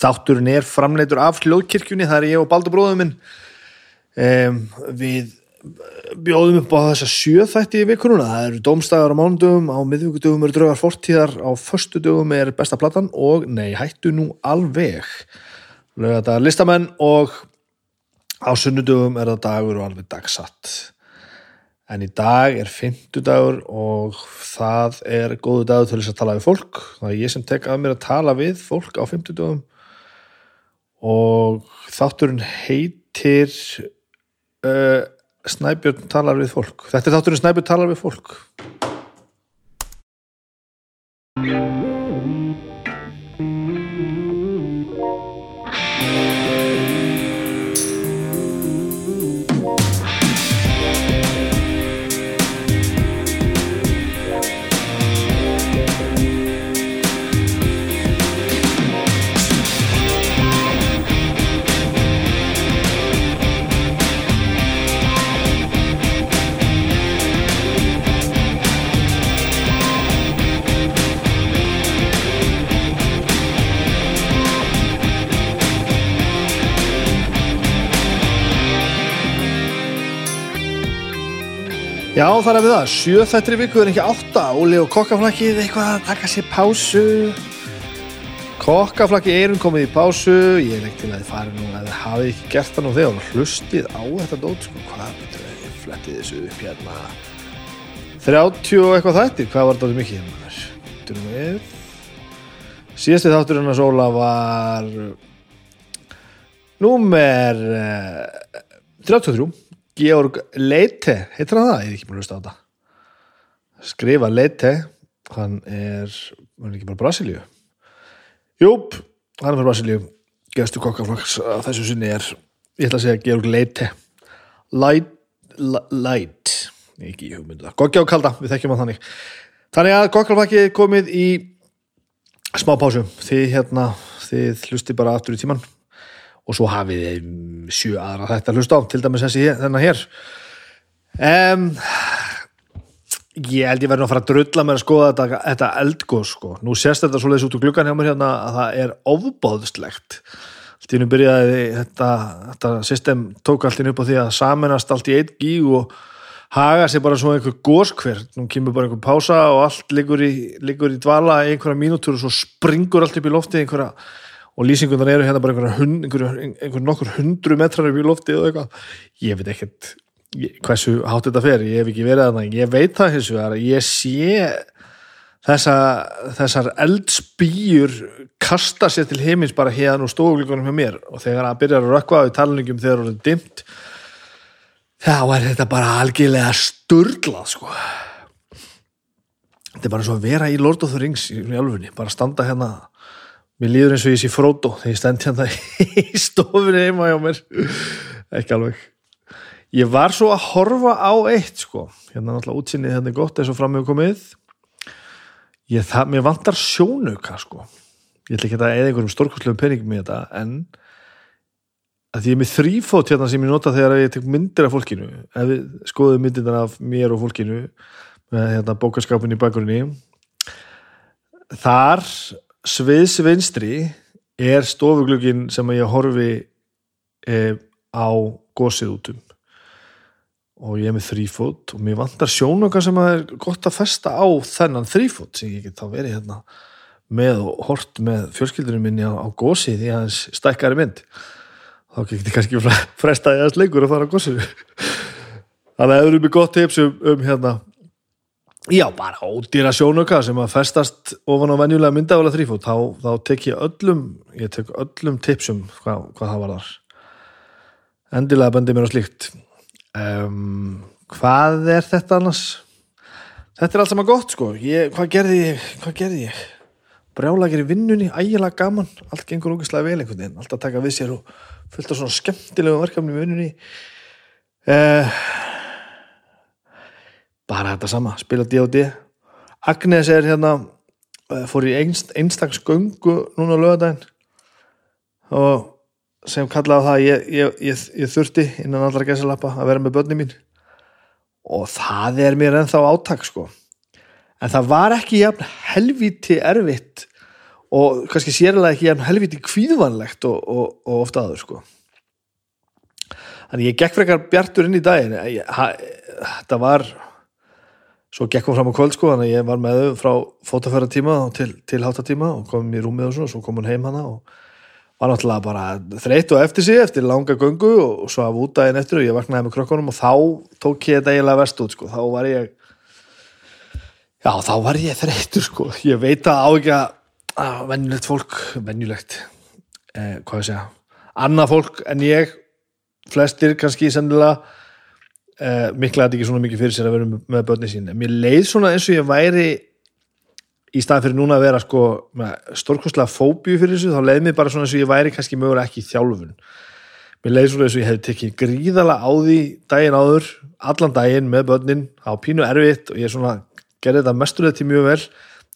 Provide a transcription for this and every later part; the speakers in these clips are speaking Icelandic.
Þátturinn er framleitur af hljóðkirkjunni, það er ég og Baldur bróðum minn. Um, við bjóðum upp á þessa sjöþætti í vikununa. Það eru dómstæðar á mánudöfum, á miðvíkudöfum eru draugar fortíðar, á föstudöfum er besta platan og nei, hættu nú alveg. Lögða listamenn og á sunnudöfum er það dagur og alveg dagsatt. En í dag er fymtudagur og það er góðu dagur til þess að tala við fólk. Það er ég sem tek að mér að tala við fólk á fymtudöfum og þátturinn heitir uh, Snæbjörn talar við fólk. Þetta er þátturinn Snæbjörn talar við fólk Er við það, sjö þættir í viku er ekki átta, Óli og kokkaflakkið eitthvað að taka sér pásu. Kokkaflakkið erum komið í pásu. Ég legg til að þið farið nú að þið hafið ekki gert það nú þegar hlustið á þetta dót sko, hvað betur að ég flettið þessu upp hérna? 30 og eitthvað þættir, hvað var þetta mikið hérna? Við. Síðasti þátturinn að sóla var Númer eh, 33 Georg Leite heitir hann það, ég er ekki búin að hlusta á þetta. Skrifa Leite hann er, hann er ekki bara Brasilíu? Júp, hann er frá Brasilíu. Gestu kokkaflaks að þessu sinni er ég ætla að segja Georg Leite. Light Light, ekki hugmyndu það. Gokki á kalda, við þekkjum hann þannig. Þannig að kokkaflaki er komið í smá pásu. Þið hérna, þið hlusti bara aftur í tíman og svo hafið þið sjö aðra þetta hlust á, til dæmis þessi þennan hér. Um, ég held ég verði að fara að drulla mér að skoða þetta, þetta eldgóð sko, nú sést þetta svoleiðis út úr gluggan hjá mér hérna að það er ofbóðslegt allt í hennu byrjaði þetta, þetta system tók allt í hennu upp á því að saminast allt í einn gíg og haga sér bara svo einhver góskver nú kemur bara einhver pása og allt liggur í, liggur í dvala einhverja mínútur og svo springur allt upp í lofti einhverja og lýsingunar eru hérna bara einhver, hund, einhver, einhver nokkur hundru metrar upp í lofti og eitthvað, ég veit ekkert hversu hátt þetta fer, ég hef ekki verið að það, ég veit það hins vegar ég sé þessa, þessar eldspýjur kasta sér til heimins bara hérna úr stofuglíkunum hjá mér. Og þegar það byrjar að rökkva á talningum þegar það er dimt þá er þetta bara algjörlega sturglað sko. Þetta er bara svo að vera í Lord of the Rings í alfunni, bara standa hérna Mér líður eins og ég sé Frodo þegar ég stend hérna í stofunni heima hjá mér. Ekki alveg. Ég var svo að horfa á eitt sko. Hérna náttúrulega útsinnið hérna er gott eins og framöfu komið. Ég, það, mér vantar sjónuka sko. Ég ætla ekki að eða einhverjum stórkostlegu peningum í þetta en að því ég er með þrýfót hérna sem ég nota þegar ég tek myndir af fólkinu. Ef við skoðum myndirna af mér og fólkinu með hérna bókaskapin í bakgrunni. Þar sviðs vinstri er stofuglugin sem ég horfi e, á gósið út um. Og ég er með þrýfót og mér vantar sjónöka sem er gott að festa á þennan þrýfót sem ég get þá verið hérna með og hort með fjölskyldunum minni á, á gósið að hans stækkari mynd. Þá getur ég kannski frestaði aðeins lengur að fara á gósið þannig að það eru mjög gott tips um, um hérna Já, bara ódýra sjónuka sem að festast ofan á venjulega myndavæla þrýfót þá, þá tek ég öllum ég tek öllum tipsum hvað, hvað það var þar endilega bendi mér á slíkt. Um, hvað er þetta annars? Þetta er allt saman gott sko. Ég, hvað gerði ég, hvað gerði ég? Brjálækir í vinnunni, ægilega gaman. Allt gengur ógeðslega vel einhvern veginn. Allt að taka við sér og fullt af svona skemmtilegu verkefni í vinnunni. Eða uh, bara þetta sama, spila D&D Agnes er hérna fór í einst, einstaks göngu núna á lögadaginn og sem kallaði það ég, ég, ég, ég þurfti innan allra gæsalappa að vera með börni mín. Og það er mér ennþá átak sko. En það var ekki jafn helviti erfitt og kannski sérlega ekki hann helviti kvíðvanlegt og, og, og ofta aður sko. Þannig ég gekk frekar bjartur inn í ha, þetta var svo gekk hún fram á kvöld sko þannig að ég var með þau frá fótafæratíma til, til hátatíma og kom í rúmið og svo og svo kom hún heim hana og var náttúrulega bara þreytt og eftir sig eftir langa göngu og, svo af út daginn eftir og ég vaknaði með krokkunum og þá tók ég þetta eiginlega vest út sko. Þá var ég já þá var ég þreyttur sko. Ég veit að á ekki að, venjulegt fólk venjulegt eh, hvað ég segja annað fólk en ég flestir kannski sennilega uh, mikla þetta ekki svona mikið fyrir sér að vera með, börni sín, mér leið svona eins og ég væri í staðan fyrir núna að vera sko stórkostlega fóbíu fyrir þessu, þá leið mér bara svona eins og ég væri kannski mögur ekki í þjálfun. Mér leið svona eins og ég hef tekið gríðala á því daginn áður allan daginn með börnin, á pínu erfitt og ég svona gerði þetta mesturlega til mjög vel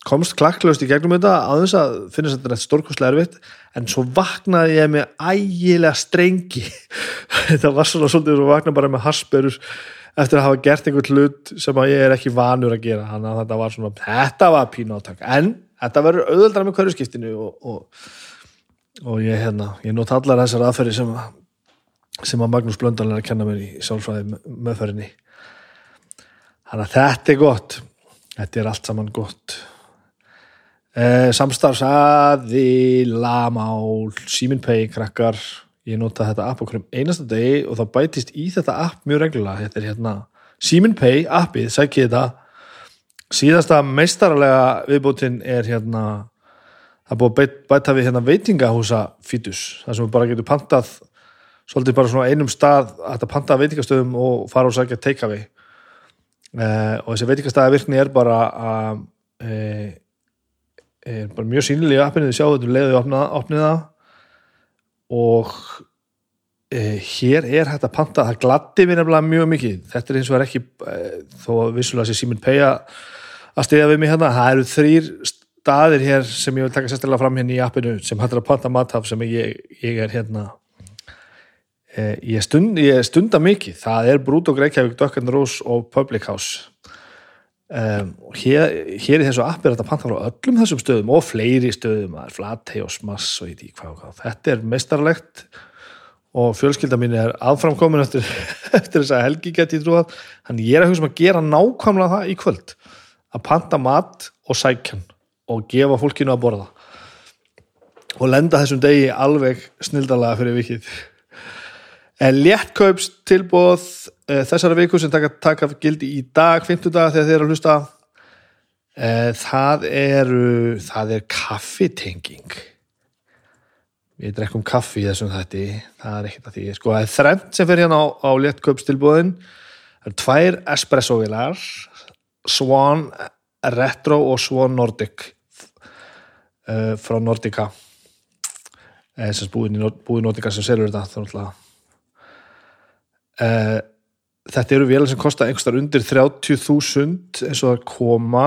komst klakklaust í gegnum þetta þess að finnast þetta stórkostlega erfitt en svo vaknaði ég með ægilega strengi. Þetta var svona svolítið að vakna bara með harsperur eftir að hafa gert einhvern hlut sem að ég er ekki vanur að gera. Þannig að þetta var svona, þetta var pínu áttak en þetta verður auðvöldra með hverju skiptinu og, og, og ég hérna, ég nót allar þessar aðferði sem sem að Magnús Blöndal er að kenna mér í sjálfsvæði meðferðinni. Þannig að þetta er gott. Þetta er allt saman gott Eh, samstarfsaði lamál, síminpei krakkar, ég nota þetta app okkur um einasta degi og það bætist í þetta app mjög reglulega, þetta er hérna síminpei appið, sækið þetta. Síðasta meistarlega viðbútin er hérna það búið að bæta við hérna veitingahúsa fítus, það sem við bara getum pantað svolítið bara svona einum stað að þetta panta veitingastöðum og fara og sækja take-away. Eh, og þessi veitingastæða er bara að eh, er bara mjög sínilega í appinu þið sjáu þetta um leiðið opnið það. Og e, hér er hægt að panta það gladdi mér nefnilega mjög mikið. Þetta er eins og er ekki e, þó vissulega sé Simin Peja að stiga við mig hérna. Það eru þrýr staðir hér sem ég vil taka sérstaklega fram hérna í appinu sem hættir að panta mathaf sem ég, ég er hérna e, ég, stund, ég stunda mikið. Það er Reykjavík, Duck and Rose og Public House Um, hér, hér í þessu app er þetta panta frá öllum þessum stöðum og fleiri stöðum flatei og smass og ég ekki hvað, hvað. Þetta er mestarlegt og fjölskylda mín er aðframkomin eftir, eftir þess að helgi geti trúið þannig ég er að hugsa um að gera nákvæmlega það í kvöld að panta mat og sækjan og gefa fólkinu að borða. Og lenda þessum degi alveg snildalega fyrir vikið léttkaups tilbóð uh, þessara viku sem taka, taka gildi í dag, 50 dag þegar þið eru að hlusta. Uh, það eru það er kaffitenging. Við drekkum kaffi í þessum þætti. Það er ekkert að því, sko það er þrennt sem fer hérna á, á léttkaups tilbóðin það eru tvær espresso-vilar Swan Retro og Swan Nordic frá Nordica. Þess að búið Nordica sem selur þetta þá náttúrulega Uh, þetta eru vélar sem kosta einhverstar undir 30.000 eins og það koma.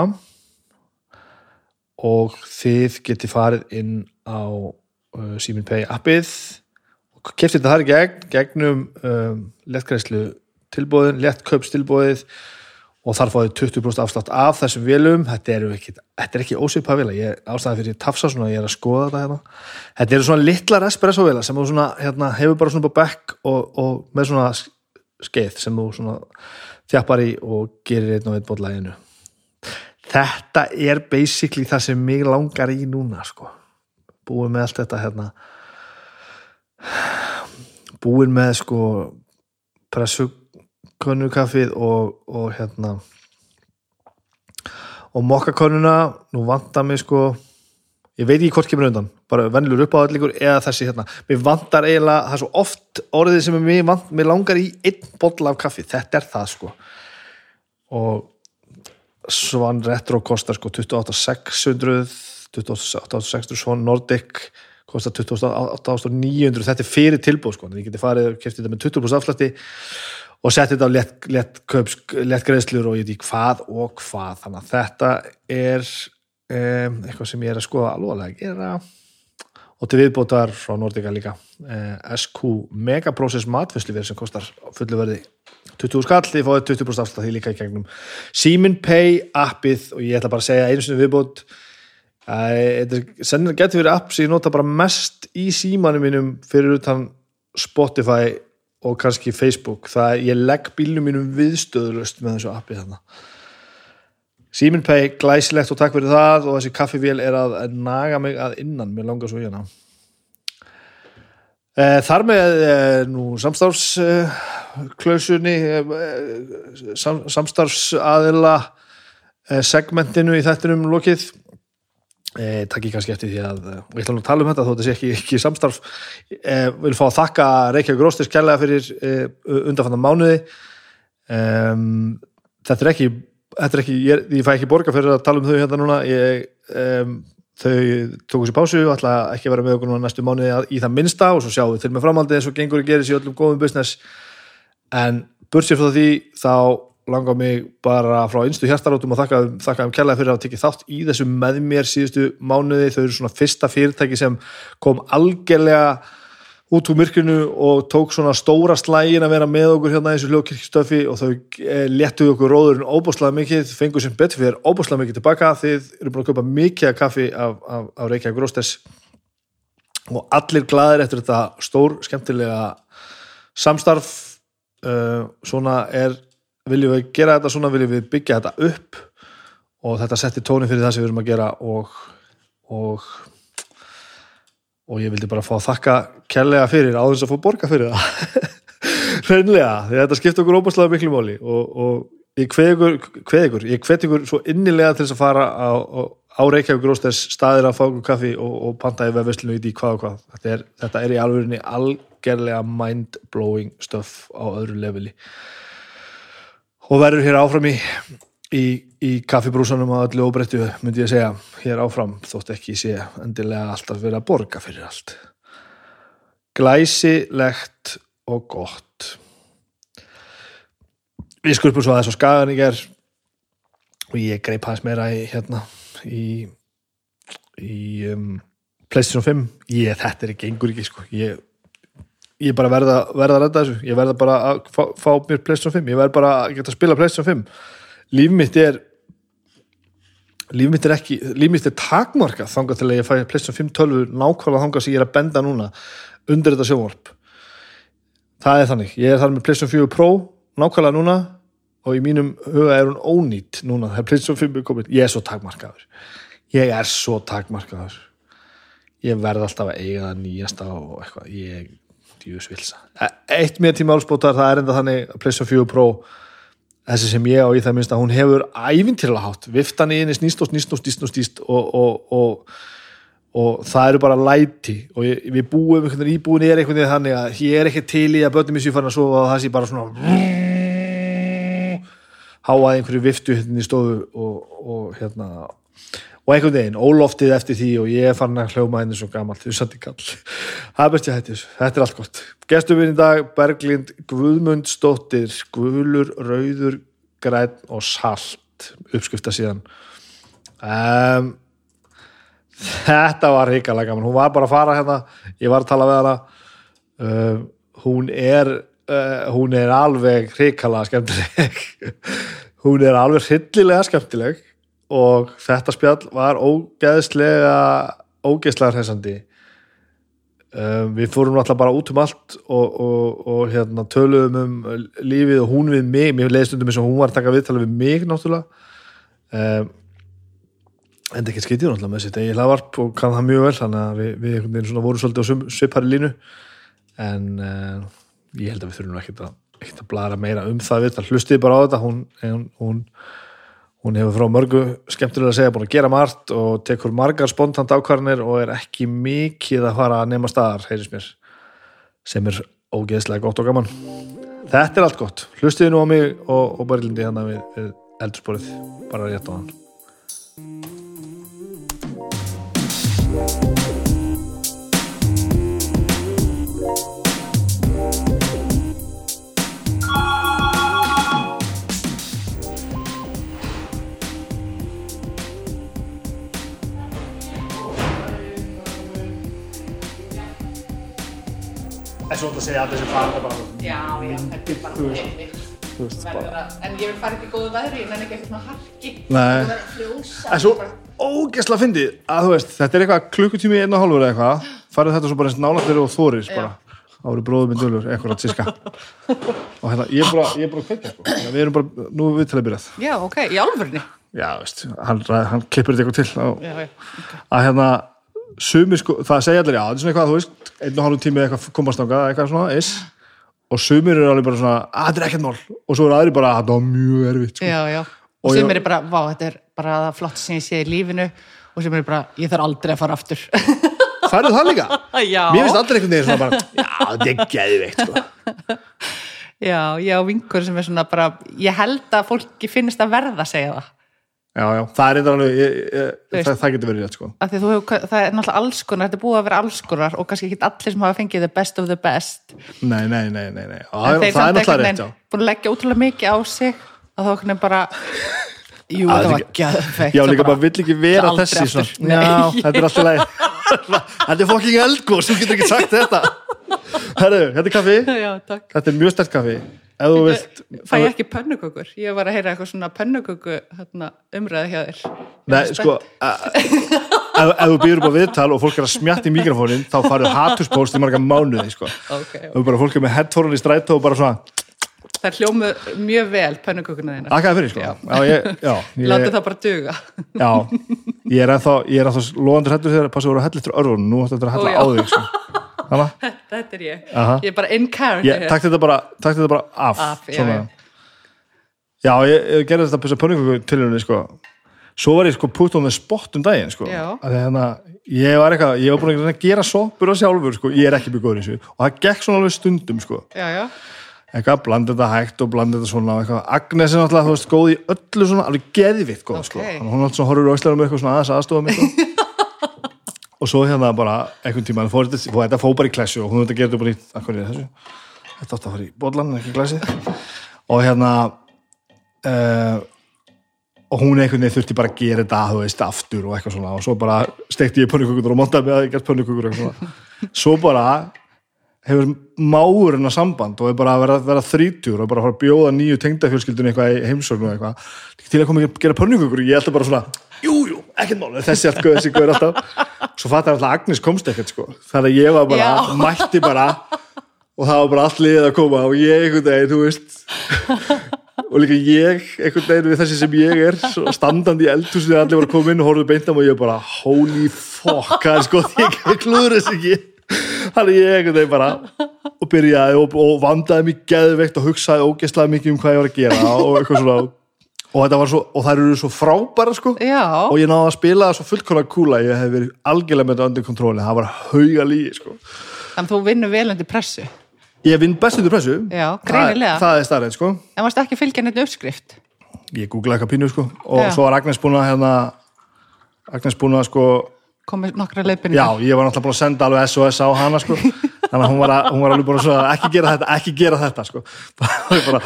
Og þið geti farið inn á uh, Simin Pay appið. Og keftir þetta þar í gegn gegnum um, lettgræslu tilbóðin, lettkaupstilbóðið og þar fáið 20% afslátt af þessum vélum, þetta er ekki, þetta er ekki ósipað vila, ég ástæði fyrir tafsa svona, ég er að skoða þetta hérna. Þetta eru svona litlar espresso vila sem svona, hérna, hefur bara svona back og, og með svona skeið sem þú svona þjappar í og gerir einn og einn bótlæginu þetta er basically það sem mig langar í núna sko. Búið með allt þetta hérna. Búið með sko pressukönnukafið og, og hérna. Og mokkakönnuna nú vantar mig sko ég veit ekki hvort kemur undan, bara vennlur upp á allir eða þessi hérna, mér vantar eiginlega það er svo oft orðið sem mér, vant, mér langar í einn botla af kaffi, þetta er það sko. Og Svan Retro kostar sko 28.600 28.600 Svan Nordic kostar 28.900 þetta er fyrir tilbúð sko, þið getur farið og kæft þetta með 20% afslætti og setja þetta á lett, lett, lett greiðslur og ég veit ekki hvað og hvað. Þannig að þetta er um, eitthvað sem ég er að skoða alveg að gera. Og til viðbótar frá Nordica líka. Eh, SQ Megaprocess matfæsluverð sem kostar fullu verði 20 skall, þið fáið 20% afslátt því líka í gegnum Simin Pay appið. Og ég ætla bara að segja einu sinni viðbót. Æ, þetta sennilega getur verið app sem ég nota bara mest í símanum mínum fyrir utan Spotify og kannski Facebook. Það ég legg bílnum mínum viðstöðulust með þessu appi þarna Síminn Pay, glæsilegt og takk fyrir það. Og þessi kaffivél er að naga mig að innan, mér langar svo Eh, Þar með eh, nú samstarfsklausunni sam, samstarfsaðila eh, segmentinu í þettinum lokið. Eh, takk ég kannski eftir því að eh, við ætlum að tala um þetta þó þetta sé ekki, ekki samstarf. Eh, vil fá að þakka Reykjavík Róstis kærlega fyrir eh, undanfannan mánuði. Þetta er ekki, þetta er ekki ég, ég fæ ekki borga fyrir að tala um þau hérna núna. Ég, um, þau tóku sér pásu og ætla ekki að vera með okkur núna næstu mánuði að- í það minnsta og svo sjáum við til með framhaldið eins og gengur að gera sér öllum góðum business. En bursið frá því þá langar mig bara frá einstu hjartarótum og þakka, þakka þeim kærlega fyrir að tekið þátt í þessu með mér síðustu mánuði. Þau eru svona fyrsta fyrirtæki sem kom algjörlega út úr myrkrinu og tók svona stóra slægin að vera með okkur hérna í þessu hljókirkstöfi og þau eh, léttuðu okkur róðurinn óbúslega mikið, fengu sem betur fyrir óbúslega mikið tilbaka, þið eru búin að kaupa mikið af kaffi af, af, af Reykjavík Róstes og allir glaðir eftir þetta stór skemmtilega samstarf. Uh, svona er viljum við gera þetta svona, viljum við byggja þetta upp og þetta setti tóni fyrir það sem við erum að gera og og og ég vildi bara fá að þakka kærlega fyrir á þess að fá borga fyrir það. Hreinlega, því þetta skipta okkur óbúslega miklu máli. Og, og ég kveð ykkur, ykkur ég kveð ykkur svo innilega til þess að fara á, á, Reykjavík Rósters staðir að fá okkur kaffi og, og panta í vefverslinu í hvað og hvað. Þetta er, þetta er í alvörinni algerlega mind-blowing stuff á öðru leveli. Og verður hér áfram í í, í kaffibrúsanum að öllu óbreyttu myndi ég segja hér áfram þótt ekki sé endilega alltaf verið að borga fyrir allt. Glæsilegt og gott. Við skurpum svo aðeins á skagan í ger og ég greip hans meira í hérna í í um, PlayStation 5 ég, þetta er ekki engur ekki sko. Ég, ég bara verða, verða að redda þessu. Ég verða bara að fá, fá mér PlayStation 5 ég verða bara að geta að spila PlayStation 5 líf mitt er líf mitt er ekki, líf mitt er takmarkað þangað til að ég fæ PlayStation 5 tölvu nákvæmlega þangað sem ég er að benda núna undir þetta sjónvarp. Það er þannig, ég er þar með PlayStation 4 Pro nákvæmlega núna og í mínum huga er hún ónýtt núna þegar PlayStation 5 er komin, ég er svo takmarkaður. Ég er svo takmarkaður. Ég verð alltaf að eiga það nýjasta og eitthvað. Ég, djús vilsa eitt með tíma álspótar, það er enda þannig PlayStation 4 Pro þessi sem ég á í það minnst að hún hefur ævintýrlega hátt, viftan í henni snýst og snýst og snýst og snýst og, og, og, og það eru bara læti. Og ég, við búum, einhvern veginn íbúin er einhvern veginn þannig að ég er ekki til í að börnum í síðan að sofa og það sé bara svona háað einhverju viftu hérna í stofu og hérna og einhvern veginn, óloftið eftir því og ég farin að hljóma henni svo gamalt þú sandi kall, það er best ég hætti þessu þetta er allt gott, gestum við í dag Berglind Guðmundsdóttir Guðlur, Rauður, Græn og Salt, uppskrifta síðan. Um, þetta var ríkalega gaman. Hún var bara að fara hérna, ég var að tala við hana. Um, hún er uh, hún er alveg ríkalega skemmtileg. Hún er alveg hryllilega skemmtileg og þetta spjall var ógeðslega ógeðslega hreisandi um, við fórum náttúrulega bara út um allt og, og, og hérna, töluðum um lífið og hún við mig. Mér leiði stundum eins og hún var að taka viðtala við mig náttúrulega. Um, en það ekki skitið náttúrulega með sitt eigi hlaðvarp og kann það mjög vel þannig að við, við vorum svolítið á svip- svipari línu. En uh, ég held að við þurfum ekkert að, að blara meira um það við hlustið bara á þetta hún, hún, hún hefur frá mörgu skemmtilega að segja búin að gera margt og tekur margar spontant ákvarðanir og er ekki mikið að fara að nema staðar, heyrðis mér sem er ógeðslega gott og gaman. Þetta er allt gott, hlustiði nú á mig og, og börlindi hérna við, við eldursporið, bara rétt á hann en svo að segja að þessi fara bara Já, já, þetta er bara að- En ég vil fara upp í góðu veðri, ég nenni ekki eitthvað harki. Nei. Það verður frjósa. Það er svo ógeðslega fyndið að þú veist, þetta er eitthvað klukkutími einn og hálfur eða eitthvað, farið þetta svo bara eins nálægt þeirri og þórir bara, eru bróðum minn dölur, eitthvað að tíska og hérna, ég er bara, ég er bara að kveikja sko, við erum bara, nú er við til að byrjað Já, ok, í álfurni. já, veist, hann, hann klippur þetta eitthvað til á, Já, já. að hérna sumir sko, það segja allir, já, þetta er svona eitthvað þú veist, einn og hálfum tími eitthvað komast ángað eitthvað svona, is og sumir eru alveg bara svona, að þetta er ekkert mál og svo eru aðri bara, að það var mjög erfitt sko. Já, já. Og Og sem ég- er bara, vá, þetta er bara það flott sem ég sé í lífinu og sem er bara, ég þarf aldrei að fara aftur. færðu það líka? Já. Mér finnst aldrei einhvern veginn svona bara, já, þetta er geðveikt sko. Já, ég á vinkur sem er svona bara, ég held að fólki finnst að verða að segja það. Já, já, það er alveg, ég, ég, veist. það, það getur verið rétt, sko. Hefur, það er náttúrulega alls konar, þetta er búið að vera alls konar og kannski ekki allir sem hafa fengið the best of the best. Nei, nei, nei, nei, nei. Það þeir er náttúrulega rétt, já. búin að leggja ótrúlega mikið á sig að þá hvernig bara, jú, Að það var geðveikt. Já, það líka bara vill ekki vera þessi svona. Já, þetta er alltaf leið. Þetta er fucking eldgóð, þú getur ekki sagt þetta. Herru, þetta er kaffi. Já, takk. Þetta er mjög stert kaffi. Vilt... Fæ ég ekki pönnukökur? Ég var að heyra eitthvað svona pönnuköku hérna, umræði hjá þér. Nei, sko, ef, þú býður upp á viðtal og fólk er að smjatta í mikrofónin, þá farið hatuspóst í marga mánuði, sko. Ok, Og bara fólk er með headphone í strætó og bara svona, það hljómu mjög vel pönnukökuna þína. þakkaði fyrir, sko. Ég, Láttu það bara duga. Já, ég er ennþá, loðandur hættur þegar passa voru að hella eftir örfunum, nú ætti þetta að já. á þig, sko. Þannig, Þetta er ég. Aha. Ég er bara in character. ég, takk þetta bara, bara af. Af, já, já. Ég, ég gerði þetta pissa pönningu til henni, sko. Svo var ég sko put on the spot um daginn, sko. Já. Að hérna, ég var eitthvað, ég var búin að gera soppur á sjálfur, sko. Ég er ekki í þessu. Og það gekk svona alveg stundum, sko. Já, já. Eitthvað, blanda þetta hægt og blanda þetta svona og eitthvað. Agnes er náttúrulega, þú veist, góð í öllu svona, alveg geðvitt góð, sko. Ok. Þannig að Hún er alltaf svona horfur aukslega um eitthvað svona aðeins aðstofa mig, sko. og svo hérna bara einhvern tíma, fór þetta, fór, þetta fór bara í klessu og hún þetta gerði bara í, þetta átti að fara í bollan, ekki glæsið. Og hérna uh, og hún einhvern veginn þurfti bara að gera þetta, þú veist, aftur og eitthvað svona. Og svo bara stekti ég pönnukukur og montaði með að ég gert pönnukukur svo bara hefur máurinn að samband og er bara að vera, vera þrítur og bara að fara að bjóða nýju tengdafjölskyldun eitthvað í heimsóknu eitthvað. Til að koma að gera pönnukukur ég ætla bara svona, jú, jú, ekkert mál. Þessi allt gauð, þessi gauð alltaf. Svo fattar alltaf að Agnes komst ekkert sko. Þannig að ég var bara, Já. mætti bara og það var bara allt liðið að koma og ég einhvern veginn, þú veist. Og líka ég, einhvern veginn við þessi sem ég er, standandi í eldhúsinu þegar allir voru að koma inn og horfðu beintam og ég bara holy fuck, það er sko ég klúður þess ekki. Þannig ég einhvern veginn bara og byrjaði og, og vandaði mig geðveikt og hugsaði ógeðslega mikið um hvað ég var að gera og eitthvað svona og, svo, og það eru svo frábæra sko Já. og ég náði að spila það svo fullkona kúla ég hef verið algjörlega með þetta undir kontróli það var hauga lígi sko Þannig að þú vinnur vel undir pressu. ég vinn best undir pressu Já, það, greinilega. það er starrið sko En varst ekki að fylgja neitt uppskrift? ég googlaði eitthvað pínu sko og Já. svo var Agnes búin að hérna Agnes búin að sko Komið nokkra leiðbynni? já, ég var náttúrulega búin að senda alveg SOS á hana sko þannig að hún var, að, hún var alveg að svo ekki gera þetta, ekki gera þetta sko. Bara,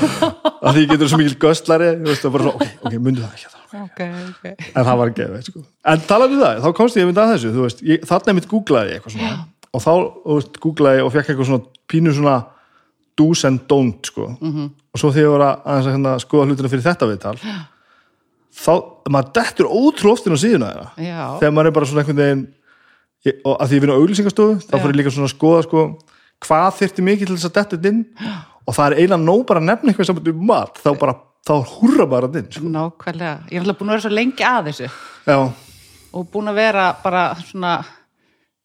að því getur svo mikil göstlari veist, bara svo, ok, ok, myndu það ekki það Ok, ok. en það var geðveikt sko. En talaðu um það, þá komst ég mynd að þessu veist, ég, þarna mitt googlaði eitthvað svona. Og þá, veist, googlaði ég og fekk eitthvað svona pínu svona do's and don't sko. -hmm. og svo þegar ég var að, að hérna, skoða hlutina fyrir þetta viðtal þá, maður dettur ótrú oftin á síðuna þegar maður er bara svona einhvern veginn ég, og að því ég vinn á auglýsingastofu þá fyrir ég líka svona að skoða sko hvað þyrfti mikið til þess að detta inn. Og það er eiginlega nóg bara að nefna eitthvað saman um mat þá bara, þá húrra bara inn sko. Nákvæmlega. Ég er alltaf búin að vera svo lengi að þessu. Já, og búin að vera bara svona,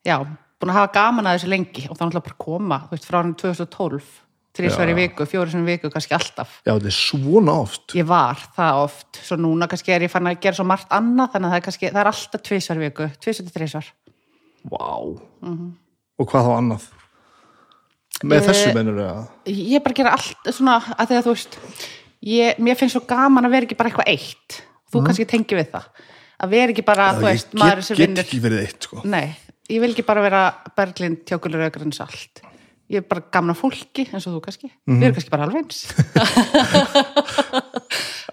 já, búin að hafa gaman að þessu lengi. Og er alltaf bara koma, þú veist, frá hann 2012, þrísvar í viku, fjóri sem viku, kannski alltaf. já, þetta er svona oft. Ég var það oft, svo núna kannski er ég fann að gera svo margt annað, þannig að það er kannski, það er alltaf tvisvar í viku, tvisvar til Vá. Mhm. Og hvað þá annað? Með Ég- þessu mennur það? Ég er bara að gera allt svona, að þegar þú veist, ég, mér finnst svo gaman að vera ekki bara eitthvað eitt. Þú kannski tengi við það. Að vera ekki bara, þú veist, ég maður get, sem get vinnur. ekki verið eitt, sko. Nei, ég vil ekki bara vera Berglind tjókulur auðvitað salt. Ég er bara gaman af fólki, eins og þú kannski. Við erum kannski bara alveg eins.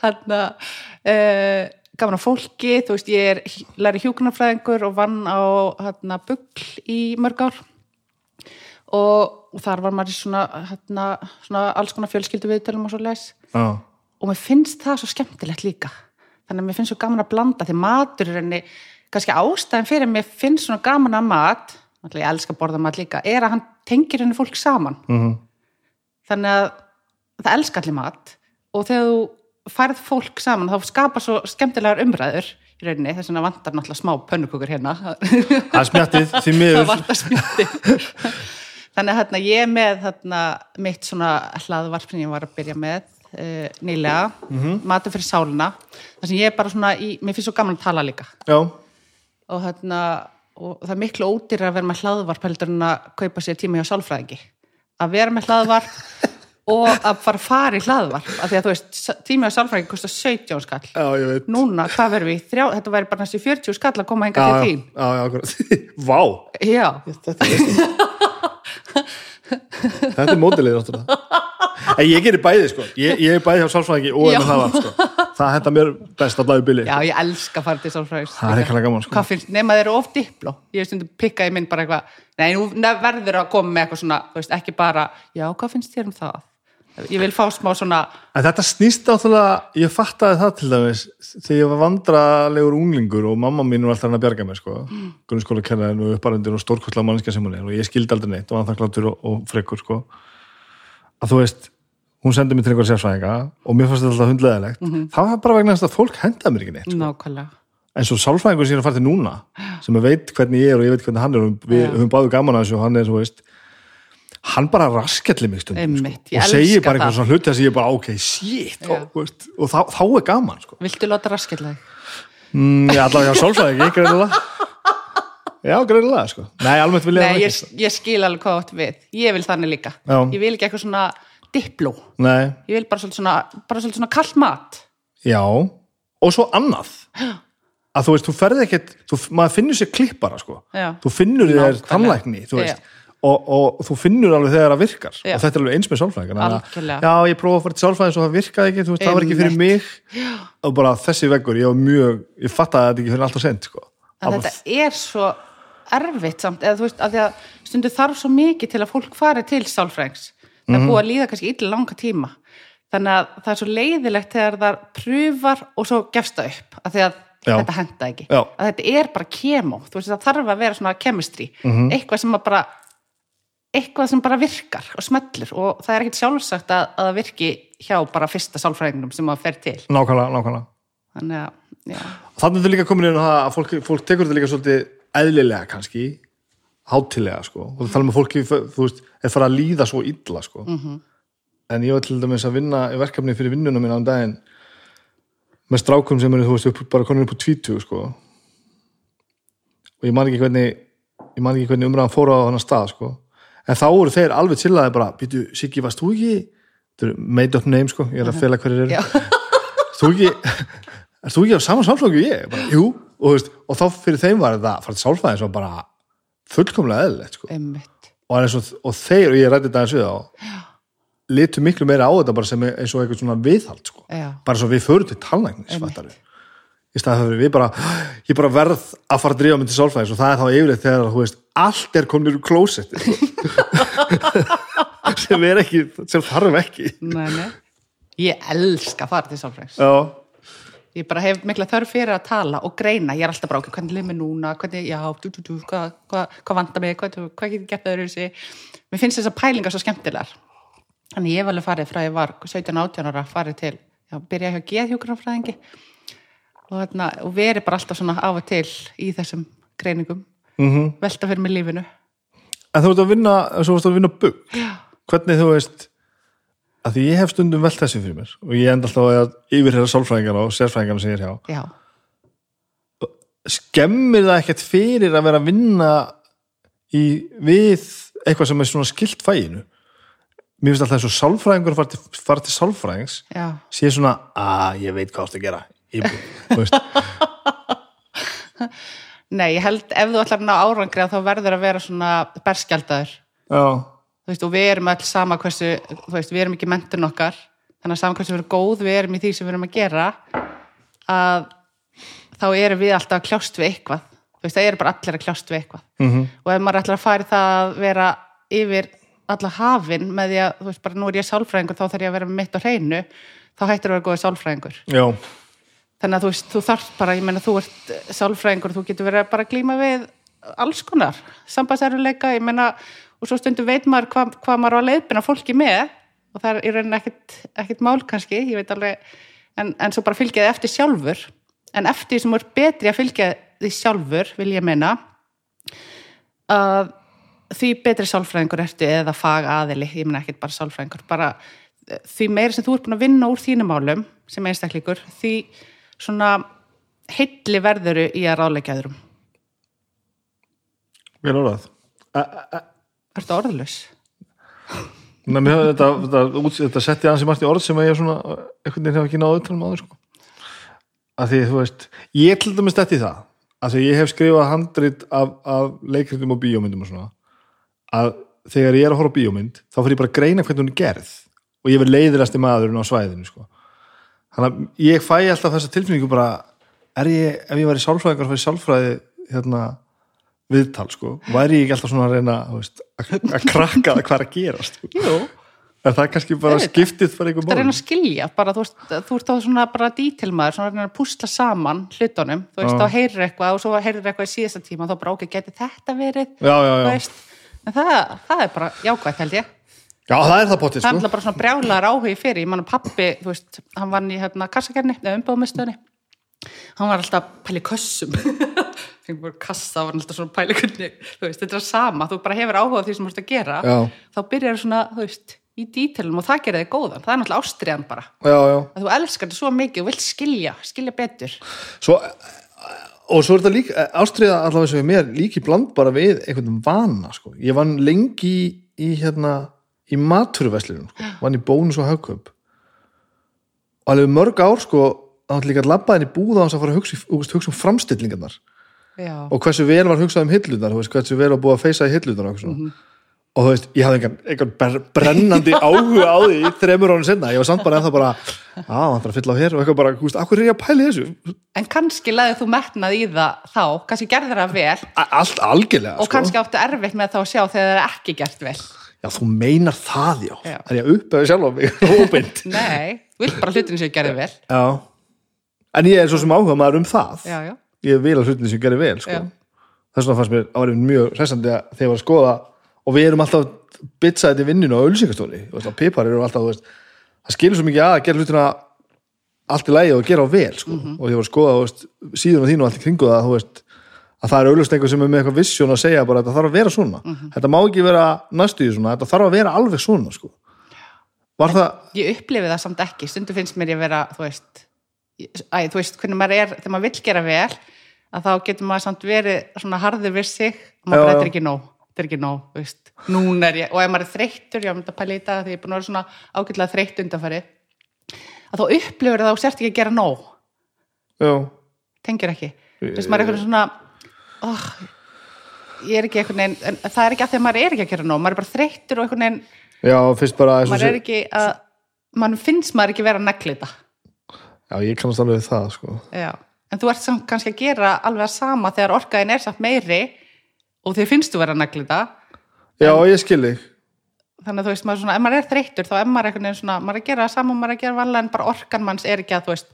Þannig að uh, gaman af fólki, þú veist, ég er læri hjúkunarfræðingur og vann á hérna, bugl í mörg ár. Og, og þar var maður í svona, hérna, svona alls konar fjölskyldu viðtölum og svo les já, og mér finnst það svo skemmtilegt líka. Þannig að mér finnst svo gaman að blanda því matur er henni, kannski ástæðin fyrir mér finnst svona gaman að mat ég elska að borða mat líka, er að hann tengir henni fólk saman. Mhm, þannig að það elska allir mat. Og þegar þú færð fólk saman þá skapar svo skemmtilegar umræður í rauninni, þess vegna vantar náttúrulega smá pönnukukur hérna. Það er smjattið því það miður. vantar smjöti þannig að hérna, ég með hérna, mitt svona hlaðvarp sem ég var að byrja með uh, nýlega, matur fyrir sálina. Þar sem ég er bara svona í, mér finnst svo gaman að tala líka. Já, og, hérna, og það er miklu ódýra að vera með hlaðvarp heldur en að kaupa sér tíma hjá sálfræðingi. Að vera með hlaðvarp og að fara að í hlaðvarp af því að þú veist, tíma hjá sálfræðingi kostar 17 skall. Já, ég veit. Núna, hvað verðum við, Þrjá, þetta væri bara næstu 40 skall að koma já, til þín. Já, já, akkurat. Vá, já, þetta er þetta er mótilið náttúrulega. En ég gerir bæði sko. Ég, ég er bæði hjá sálfræðingi og Já. en það var sko. Það henda mér best að blæði bili. Já, ég elska að fara til sálfræðings. Það er alveg gaman sko. Finnst, nema þeir eru of dipló ég veist, pikka í minn bara eitthvað nei, nú verður að koma með eitthvað svona þú veist, ekki bara, já, hvað finnst þér um það ég vil fá smá svona En þetta snýst áttúrulega, ég fattaði það til dæmis þegar ég var vandralegur unglingur og mamma mín var alltaf hann að bjarga mig sko, mm. grunnskóla kennaðin og upparendur og stórkostlega mannskja sem hún er og ég skildi aldrei neitt og hann þakkláttur og, og frekur sko. Að þú veist, hún sendi mér til einhver sérfræðinga og mér fannst þetta alltaf hundleðilegt það var bara vegna þess að fólk hendaði mér ekki neitt sko. en svo sálfræðingur sem ég er að fara til núna sem veit hvernig ég er og ég veit hvernig hann er og við höfum báðu gaman að þessu og hann er, þú veist hann bara raskelli mig stundum sko, og segir bara einhver það. svona hluti að ég bara, ok, shit og, veist, og þá, þá er gaman sko. viltu láta raskillega mm, ég allavega hjá sálfræðingi, greinilega já, greinilega sko. nei, almennt vil ég það ég, ég skil alveg hvað átt við ég vil þannig líka, Já. ég vil ekki eitthvað svona dipló, nei, ég vil bara svolítið svona svona kallt mat já, og svo annað að þú veist, þú ferði ekkert maður finnur sér klippara sko. Já. þú finnur þér Nákvæmlega. tannlækni þú veist, Já. Og, og þú finnur alveg þegar það virkar Já. og þetta er alveg eins með Algjörlega. já, ég prófa að fara til sálfræðins og það virkaði ekki veist, það var ekki fyrir mig og bara þessi veggur, ég var mjög ég fattaði þetta ekki fyrir alltaf sent sko. að þetta er svo erfitt samt, eða þú veist, að að stundu þarf svo mikið til að fólk fari til sálfræðings það Mhm. er búið að líða kannski illa langa tíma þannig að það er svo leiðilegt þegar það pröfar og svo gefst það upp að því að Já. þetta henda ekki Já. að þetta er bara kemó, þú veist, það þarf að vera svona chemistry, Mhm. eitthvað sem að bara eitthvað sem bara virkar og smellur og það er ekkit sjálfsagt að, að það virki hjá bara fyrsta sálfræðingnum sem að fer til. Nákvæmlega, nákvæmlega. Þannig að, já, þannig er þetta líka komin inn á það að fólk, fólk tekur þetta líka svolítið eðlilega kannski hátilega sko. Og það tala með fólki, þú veist, er fara að líða svo illa sko. -hmm. en ég var til dæmis að vinna verkefni fyrir vinnuna minna um daginn með strákum sem eru, þú veist, upp, bara konur upp á 20 sko. Og ég man ekki hvernig ég man ekki hvernig en þá voru þeir alveg chillaði bara býtu, Siggi, varst þú ekki þetta er made up name sko, ég er að fela hverjir eru. Já, þú ekki erst þú ekki á sama sálflokku ég? Bara, jú, og, veist, og þá fyrir þeim var þetta að fara til sálfræðins var bara fullkomlega eðlilegt sko. og, og, og þeir, og ég rætti þetta eins við á litu miklu meira á þetta sem eins og eitthvað svona viðhald sko. Bara svo við förum til talnægnis í staðið fyrir við bara ég bara verð að fara að drífa mig til sálfræðins og það er þá yfirleitt þegar þú veist allt er komin úr klósetti sem er ekki sem þarf ekki Nei, nei. Ég elska að fara til sálfræðings. já, Ég bara hef mikla þörf fyrir að tala og greina. Ég er alltaf bara, ok, hvernig lið mér núna, hvernig, já, du, du, du, hvað, hvað, hvað vantar mig, hvað, hvað get ég gert öðru þessi. Mér finnst þessar pælingar svo skemmtilegar. Þannig ég hef alveg farið frá ég var 17-18 ára, farið til, já, byrja og, þarna, og verið bara alltaf svona af og til í þessum greiningum, mhm velta fyrir mig lífinu. En þú ert að vinna, svo varst að vinna bugg. Hvernig þú veist, að því ég hef stundum velt þessi fyrir mér og ég enda alltaf að yfirherra sálfræðingar og sérfræðingar sem ég er hjá. Já, Skemmir það ekkert fyrir að vera að vinna í, við eitthvað sem er svona skilt fæginu? Mér finnst alltaf eins og sálfræðingur fara til, til sálfræðings já, sé svona, að ég veit hvað þú ert að gera. Veist, Nei, ég held ef þú ætlar að ná árangri þá verður að vera svona veist, og við erum öll sama hversu, veist, við erum ekki mentun okkar, þannig að sama hversu við erum góð, við erum í því sem við erum að gera, að þá erum við alltaf kljást við eitthvað. Veist, það eru bara allir að kljást við eitthvað. mhm, Og ef maður ætlar að í það að vera yfir alla hafin með því að, veist, bara nú er ég sálfræðingur, þá þarf ég að vera mitt á hreinu, þá hættir að vera góði sálfræðingur. Já, þannig að þú veist, þú þarf bara, ég meina þú ert sálfræðingur, þú getur verið að bara glíma við alls konar, sambandseruleika ég meina, og svo stundum veit maður hvað, hvað maður á að leiðbina fólki með og það er í rauninni ekkit, ekkit mál kannski, ég veit alveg en, en svo bara fylgja þið eftir sjálfur. En eftir sem ert betri að fylgja því sjálfur, vil ég meina að því betri sálfræðingur ertu eða fag aðili, ég meina ekkit bara sálfræðingur bara eh, því meiri sem þú ert búin að vinna úr þínum málum sem einstaklingur, því svona heilli verðuru í að ráðleika öðrum. vel orðað Ertu orðlaus? Nei, mér hefði þetta, þetta, þetta setti ansi margt í orð sem ég svona einhvern veginn hef ekki náðu utan um áður sko. að því þú veist ég til dæmis þetta í það að því ég hef skrifað handrit af, af leikritum og bíómyndum og svona að þegar ég er að horfa bíómynd þá fyrir ég bara að greina hvernig hún er gerð og ég verð leiðilasti maðurinn á svæðinu sko. Þannig að ég fæ alltaf þessa tilfinningu bara er ég, ef ég væri sálfræðingar fyrir sálfræði hérna viðtal sko, væri ég ekki alltaf svona að reyna þú veist, að krakka það hvað er að gerast sko. Jú, er það kannski bara Auðvitað. skiptið fyrir einhver það er mál að skilja bara, þú, veist, þú ert á svona bara dítilmaður svona að púsla saman hlutunum þú veist, Já. þá heyrir eitthvað og svo heyrir eitthvað í síðasta tíma þá bara, ok, geti þetta verið já, já, þú já. veist, en það, það er bara jákvætt held ég já, það er það potið það er sko. bara svona brjálar áhugi fyrir ég manna pappi, þú veist, hann vann í hérna, kassakerni, eða umbóðmistöðni hann var alltaf að pæli kössum þegar bara kassa var hann alltaf svona að pæli hvernig, þú veist, þetta er sama þú bara hefur áhuga á því sem þú ert að gera Já. þá byrjar svona, þú veist, í dítilum og það gerir þig góðan, það er náttúrulega ástriðan bara já, já. að þú elskar þetta svo mikið og vilt skilja, skilja betur Svo, og svo er þetta líka ástriða allavega sem er mér líki bland bara við einhvern vana sko. ég vann lengi í, í hérna í maturveslunum, sko. vann í bónus og hagkaup. Og alveg mörg ár sko þá hann líka að labba inn í búða hans að fara að hugsa, hugsa, hugsa um framstillingarnar. Já, og hversu vel var hugsað um hillunar hversu vel var búið að feysa í hillunar og, mm Mhm. og þú veist, ég hafði einhvern, einhvern brennandi áhuga á því þremur ánum senna, ég var samt bara ennþá bara á, hann þarf að fylla á hér. Og eitthvað bara, akkur er ég að pæli þessu? En kannski laðið þú metnað í það þá, kannski gerðir það vel. Allt algjörlega, og sko. kannski áttu erfitt með þá að sjá þegar það er ekki gert vel já, þú meinar það, já, Já. er ég upp eða sjálf á mig, óbeint. Nei, þú vilt bara hlutinu sem gerði vel. Já, en ég er svo sem áhuga maður um það. Já, já, ég vil að hlutinni sem gerir vel, sko. Þess vegna fannst mér árið mjög hressandi að ég var að skoða og við erum alltaf bitsaðið í vinninu á ölsingastóri pipar eru alltaf, veist það skilur svo mikið að að gera hlutina allt í lægi og gera á vel sko. Mhm. og ég var að skoða veist, síðan á þínu að það er auðvitað einhver sem er með eitthvað vissjón að segja bara þetta þarf að vera svona. Mhm. þetta má ekki vera næstu í svona, þetta þarf að vera alveg svona sko. var það ég upplifi það samt ekki. Stundu finnst mér ég vera, þú veist æ, þú veist, hvernig maður er, þegar maður vill gera vel að þá getur maður samt verið svona harður við sig og maður er ekki nóg þetta er ekki nóg, þú veist, núna er ég og ef maður er þreyttur, ég myndi að pæla í þetta því ég er búin að vera svona ágætlega þreytt undanfæri að þá upplifir það og sért ekki að gera nóg. Já, tengir ekki, þú veist, maður er eitthvað svona oh, ég er ekki eitthvað en það er ekki að því að maður er ekki að gera nóg, maður er bara þreyttur og eitthvað neginn já, fyrst bara maður er ekki að mann finnst maður ekki vera að negli þetta já, ég kannast alveg það sko. Já, en þú ert samt kannski að gera alveg að sama þegar orkaðin er samt meiri og þið finnst þú vera að nagla þetta. Já, ég skil þig. Þannig að þú veist, maður svona, ef maður er þreyttur þá er maður einhvern veginn svona, maður er að gera það sama maður er að gera vanlega en bara orkan manns er ekki að þú veist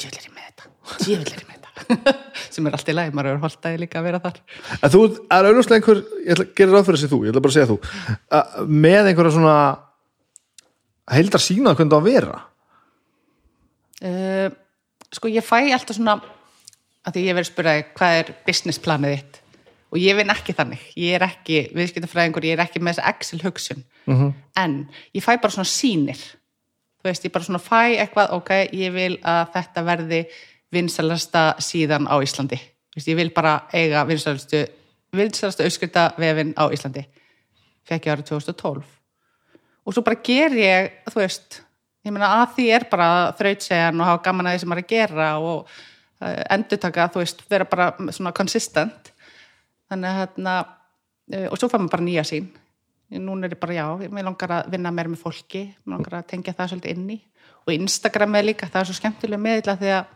djöflir ég með þetta, djöflir ég með þetta sem er allt í lagi, maður er holtaði líka að vera þar. En þú er auðvitað einhver, ég ætla að gera ráð fyrir þessi þú, ég ætla bara að segja þú, með einhverja svona heildar sína hvernig það að vera. uh, Sko ég fæ alltaf svona að því ég verið að þig, hvað er businessplanið þitt? Og ég vinn ekki þannig. Ég er ekki viðskiptafræðingur, ég er ekki með þessa Excel hugsun Mhm. en ég fæ bara svona sýnir. Þú veist, ég bara svona fæ eitthvað ok, ég vil að þetta verði vinsalasta síðan á Íslandi. Ég vil bara eiga vinsalastu vinsalasta auskryta vefin á Íslandi. Fekk ég árið 2012 og svo bara ger ég þú veist, ég meina að því er bara þrautsegjan og hafa gaman að því sem maður er að gera og uh, endurtaka þú veist, vera bara svona consistent. Þannig að hérna uh, og svo fær maður bara nýja sín. Núna er ég bara, já, mér langar að vinna meira með fólki, mér langar að tengja það svolítið inn í. Og Instagram er líka, það er svo skemmtilega meðla því að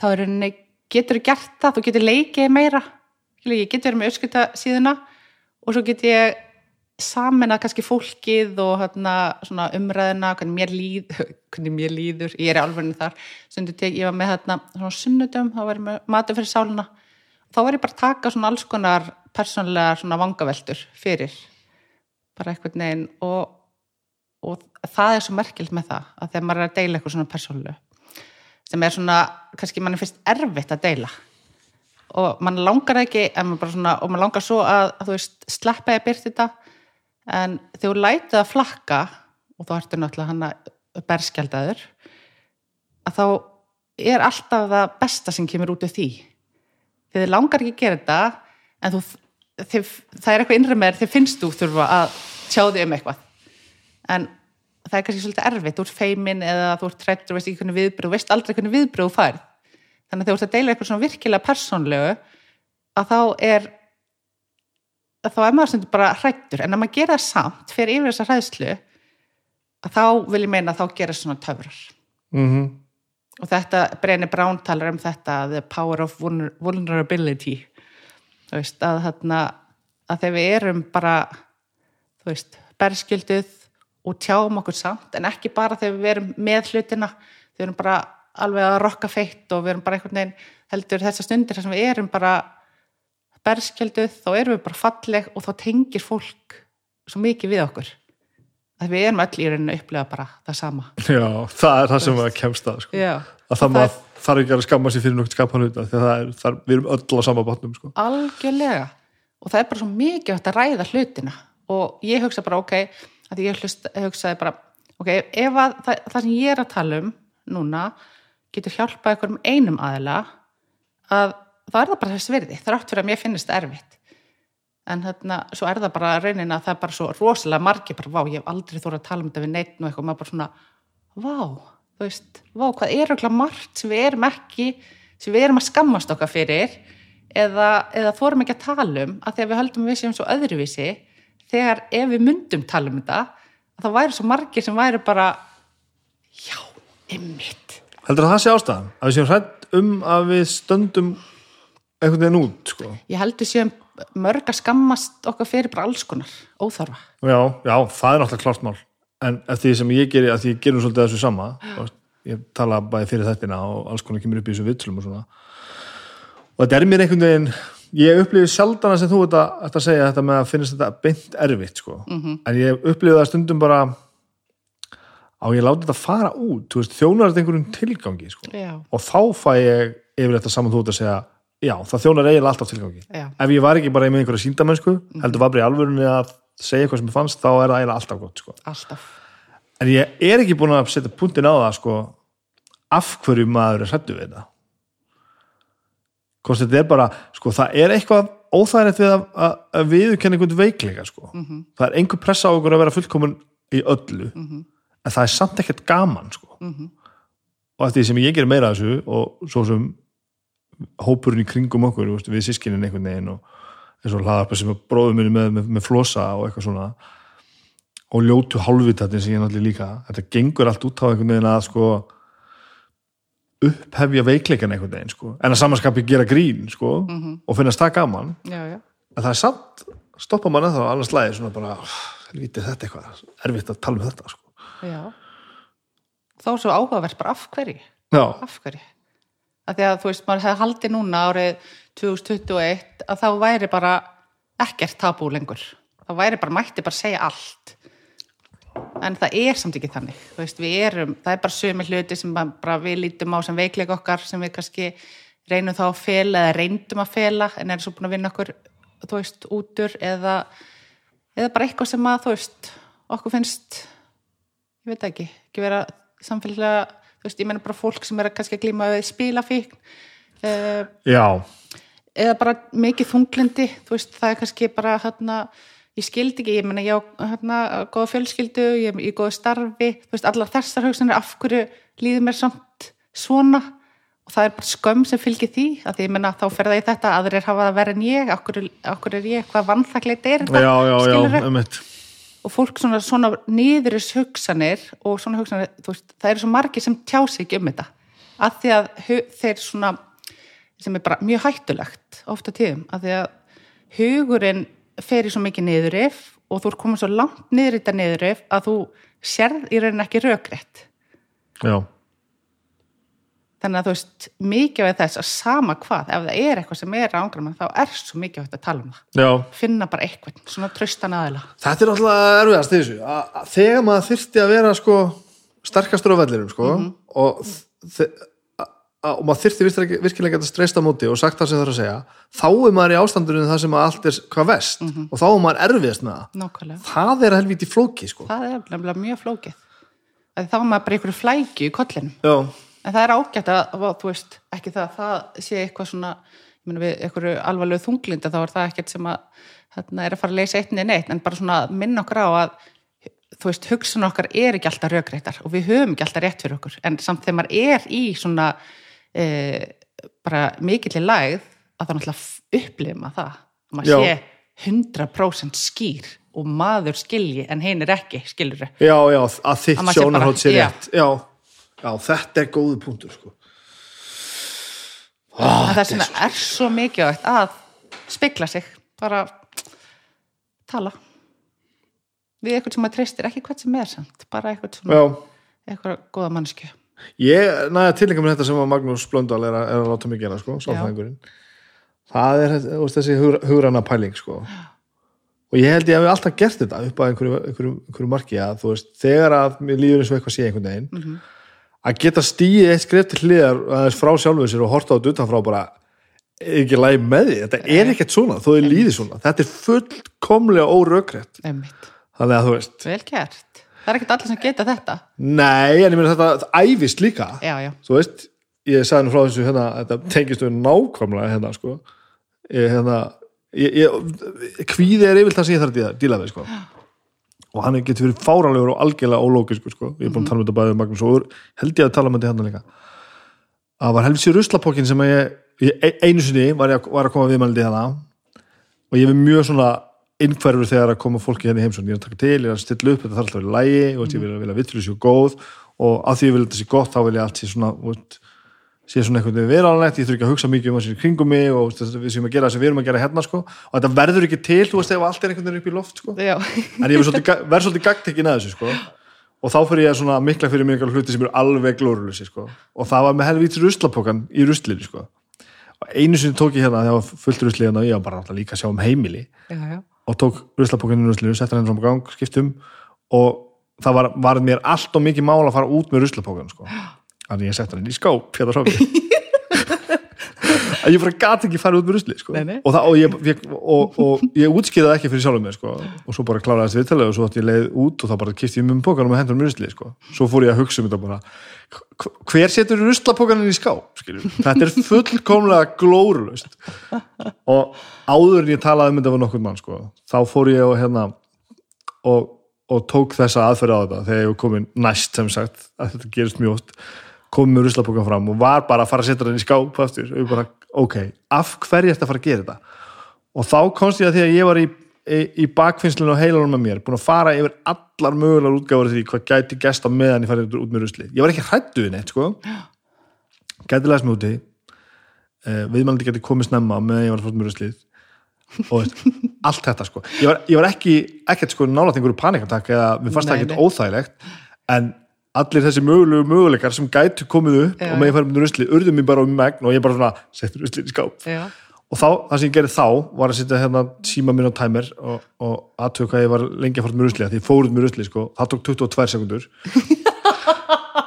þá er henni, getur gert það, þú getur leikið meira, ég getur verið með öskutta síðuna og svo get ég samina kannski fólkið og hérna, umræðina hvernig mér, líð, hvernig mér líður. Ég er í alvegni þar. Tek, ég var með hérna, sunnudum, þá var ég með matur fyrir sálina. Þá var ég bara að taka svona alls konar persónlega svona vangaveltur fyrir bara eitthvað neginn og, og það er svo merkilt með það að þegar maður er að deila eitthvað svona persónlega sem er svona, kannski mann er fyrst erfitt að deila. Og mann langar ekki svona, og mann langar svo að, að þú veist, sleppa eða byrta þetta. En þegar þú lætið að flakka og þá ertu náttúrulega hann að berskjaldadur að þá er alltaf það besta sem kemur út af því. Þegar þið langar ekki að gera þetta en þú, þið, það er eitthvað þér þið finnst þú þurfa að sjá þig um eitthvað. En það er kannski svolítið erfitt, þú ert feimin eða þú ert trættur og veist ekki hvernig viðbröð, veist aldrei hvernig viðbröð færð. Þannig að þegar þú ert að deila eitthvað svona virkilega persónlegu að þá er að þá er maður sem bara hrættur en að maður gera það samt fyrir yfir þessa hræðslu að þá vil ég meina að þá gera svona töfrar. Mm -hmm. og þetta Breni Brown talar um þetta the power of vulnerability. Þú veist að þarna að þegar við erum bara þú veist, berskilduð og tjáum okkur samt en ekki bara þegar við erum með hlutina við erum bara alveg að rokka feitt og við erum bara einhvern veginn heldur þessa stundir þar sem við erum bara berskjölduð, þá erum við bara falleg og þá tengir fólk svo mikið við okkur. Að við erum öll í rauninu að upplega bara það sama. Já, það er það sem við kemst að sko. Að það maður þarf ekki að skamma sér fyrir nokkurt skapan hluta því að það er, það er, við erum öll á sama bátnum sko. algjörlega. Og það er bara svo mikið að ræða hlutina. Og ég hugsa bara ok að ég hlust, hugsaði bara ok, ef að það, það sem ég er að tala um núna getur hjálpað einhverjum einum aðila að þá er það bara þess virði, þrátt fyrir að mér finnist erfitt. En þarna, svo er það bara raunin að það er bara svo rosalega margi bara, vá, ég hef aldrei þóra að tala um þetta við neitt og eitthvað, maður bara svona, vá þú veist, vá, hvað er okkur margt sem við erum ekki, sem við erum að skammast okkar fyrir eða, eða þórum ekki að tala um, að að við höldum við séum svo öðruvísi, þegar ef við myndum tala um þetta, þá væri svo margi sem væri bara já, ymmit Heldur það það sé ástæðan? Að við séum hrætt um að við stöndum einhvern veginn út sko. ég heldur séum mörg að skammast okkar fyrir bara alls konar, óþarfa. Já, já, það er náttúrulega klart mál. En því sem ég geri, að því ég gerum svolítið þessu sama og ég tala bæði fyrir þettina og alls konar kemur upp í þessu vitslum og svona. Og þetta er mér einhvern veginn ég upplifið sjaldana sem þú ert að segja þetta með að finnast þetta beint erfitt sko. mm -hmm. en ég upplifið það stundum bara á ég láti þetta fara út veist, þjónar þetta einhverjum tilgangi sko. og þá fæ ég yfir þetta saman þú ert að segja já, það þjónar eiginlega alltaf tilgangi Já. ef ég var ekki bara með einhverja síndamennsku mm. heldur var bara í alvörunni að segja eitthvað sem ég fannst þá er það eiginlega alltaf gott sko. alltaf en ég er ekki búin að setja punktin á það sko, af hverju maður er hrættu við þetta hvort þetta er bara sko, það er eitthvað óþægilegt við að, viðkenna einhvern veikleika sko. Mhm. það er einhver pressa á okkur að vera fullkomun í öllu Mhm. en það er samt ekkert gaman sko. og eftir því sem ég gerir meira þessu og svo sem hópurinn í kringum okkur veist, við sískinin einhvern veginn og eins og hlaðarpa sem er bróðum minni með, með, með flosa og eitthvað svona og ljótu hálfvitatin sem ég náttúrulega líka þetta gengur allt út á einhvern veginn að sko upphefja veikleikan einhvern veginn sko. En að samanskapi gera grín sko og finnast það gaman. Já, já. en það er samt, stoppa mann eða annars lægi svona bara, helvítið þetta eitthvað erfitt að tala um þetta sko. Þá er svo áhugavert bara af hverju? Já, af hverju? Að því að þú veist, maður hefði haldið núna árið 2021 að þá væri bara ekkert tabú lengur. Þá væri bara, mætti bara segja allt en það er samt ekki þannig. Veist, erum, það er bara sömu hluti sem bara við lítum á sem veikleik okkar sem við kannski reynum þá að fela eða reyndum að fela en erum svo búin að vinna okkur, þú veist, útur eða, eða bara eitthvað sem að, þú veist, okkur finnst ég veit ekki, ekki vera samfélagslega, þú veist, ég meina bara fólk sem er að kannski að glíma við spilafík uh, já, eða bara mikið þunglindi þú veist, það er kannski bara hérna, ég skildi ekki, ég meina ég á hérna, góða fjölskyldu, ég er í góða starfi þú veist, allar þessar hugsanir af hverju líður mér samt svona? Og það er bara skömm sem fylgir því að því ég meina þá fer það í þetta aðrir hafa það verið en ég, okkur, okkur er ég hvað vannþakleit er þetta, já, skilurðu? um og fólk svona, svona niðuris hugsanir og svona hugsanir, veist, það eru svo margir sem tjá sig ekki um þetta. Að því að þeir svona sem er bara mjög hættulegt ofta tíðum, að því að hugurinn fer í svo mikið niðurif og þú er komin svo langt niður í þetta niðurif að þú sérð í raunin ekki rökrétt. Já, þannig að þú veist mikilvæg þess að sama hvað ef það er eitthvað sem er ángrama þá er svo mikilvægt að tala um það. Já. Finna bara eitthvað, svona traustan aðila. Þetta er náttúrulega erfiðast þessu. Að, að þegar maður þyrfti að vera sko sterkastur á vellirum sko og, þe- a- a- og maður þyrfti virkilega virkilega að geta streyst á móti og sagt það sem það er að segja þá er maður í ástandurinn það sem að allt er hvað vest og þá er maður erfiðast með það. Nákvæmlega, það er helviti flóki sko. Það er nefnilega mjög flókið. Að þá er maður bara einhverju flækju í kollinum. Já, en það er ágætt að, að þú veist, ekki það að það sé eitthvað svona, einhverju alvarlegu þunglinda þá er það ekkert sem að þarna er að fara að leysa eitt niður neitt en bara svona að minna okkur á að þú veist, hugsun okkar er ekki alltaf rökréttar og við höfum ekki alltaf rétt fyrir okkur en samt þegar maður er í svona e, bara mikill í lægð að það náttúrulega upplifum að það. Að maður sé 100% skýr og maður skilji en hinn er ekki, skilur þau já, já, að þitt sjónarhótt sé rétt. Já. já, þetta er góðu punktur sko. Að það sem er svo mikilvægt að spegla sig bara tala. Við eitthvað sem maður treystir, ekki hvað sem er samt bara eitthvað Já, eitthvað góða mannskju Ég næja tilengja mér þetta sem að Magnús Blöndal er að, er að láta mig gera sko, sálfræðingurinn. Það er veist, þessi hugur, hugranna pæling sko. og ég held ég að við alltaf gert þetta upp að einhverju, einhverju, einhverju marki að þú veist, þegar að mér líður eins og eitthvað sé einhvern veginn að geta stíið eitt skref til hliðar aðeins frá sjálfum sér og horta á þetta utanfrá bara ekki læg með því, þetta er ekkert svona þó þið líði svona, þetta er fullkomlega einmitt, þannig að þú veist. Vel gert það er ekkert allir sem geta þetta. Nei, en ég meina þetta æfist líka. Já, já, þú veist, ég sagði nú frá þessu hérna, þetta tengist við nákvæmlega hérna, sko. Ég, hérna ég, ég, kvíði er yfirlt það sem ég þarf að díla, við, sko. Og hann getur verið fáránlegur og algjörlega ólókiskur, sko, ég er búin að tala um þetta bæðið Magnús og held ég að tala um þetta hérna líka. Að var helvisi ruslapokkin sem ég, ég e- einu sinni var var að koma viðmældi hérna. Og ég er mjög svona innhverfur þegar að koma fólki hérna í heimsókn ég er að taka til, ég er að stilla upp, þetta þarf alltaf að vera lægi og ég vil að vilja vittur þessu góð og að því ég vil að þetta sé gott, þá vil ég allt sé svona þú veist, sé svona einhvern veginn veranlegt ég þurfi ekki að hugsa mikið um það sem er kringum mig og veist, við séum að gera það sem við erum að gera hérna sko. og þetta verður ekki til, þú veist, ef allt er einhvern veginn upp í loft sko. en ég verð svolítið, ga- verð svolítið gagtekin að þessu sko. og þá fyrir ég svona mikla fyrir einhverja hluti sem eru alveg glórulusi sko. og það var með helvítis ruslapokan í ruslinu sko. og einu sinni tók ég hérna þegar það var fullt rusli hérna og ég var bara líka að sjá um heimili já, já. Og tók ruslapokan í ruslinu, sett hann fram á gang, skiptum og það var, var mér allt og mikið mál að fara út með ruslapokan sko. þannig ég sett hann inn í skáp hérna frá mér að ég bara gat ekki fara út með rusli sko. Nei, nei. og, það, og, ég, ég, og, og ég útskýrði ekki fyrir sjálfum mér sko. og svo bara kláraði þessi viðtalið og svo átti ég leið út og þá bara kipti ég mjög pokanum og hendur með rusli sko. svo fór ég að hugsa um þetta bara hv- hver setur ruslapokanin í skáp skilur? þetta er fullkomlega glórulust og áður en ég talaði um þetta var nokkur mann sko, þá fór ég og hérna og, og tók þessa aðferð á þetta þegar ég komin næst sem sagt að þetta gerist mjög oft kom með ruslapokan fram og var bara að fara að setja hann í skáp aftur og ég bara, ok, af hverju ertu að fara að gera þetta? Og þá komst ég að því að ég var í, í, í bakfinnslinu og heilanum með mér, búin að fara yfir allar mögulegar útgáfur af því hvað gæti gæst á meðan ég farið út með rusli ég var ekki hrættu við neitt, sko. Gæti læst mig úti uh, viðmælandi gæti komið snemma meðan ég var út með ruslið. Og veist, allt þetta sko. Ég var, ég var ekki, ekkert sko nálægt einhverju panikatak eða mér fannst það ekkert óþægilegt en allir þessi mögulegu möguleikar sem gætu komið upp Já. og með ég farið með rusli, urðu mér bara um megn og ég bara svona, settur ruslið í skáp já. og þá, það sem ég gerði þá var að setja hérna síma minn á tæmer og, og aðtöku hvað ég var lengi að fara með rusli því ég fór út með rusli, sko, það tók 22 sekundur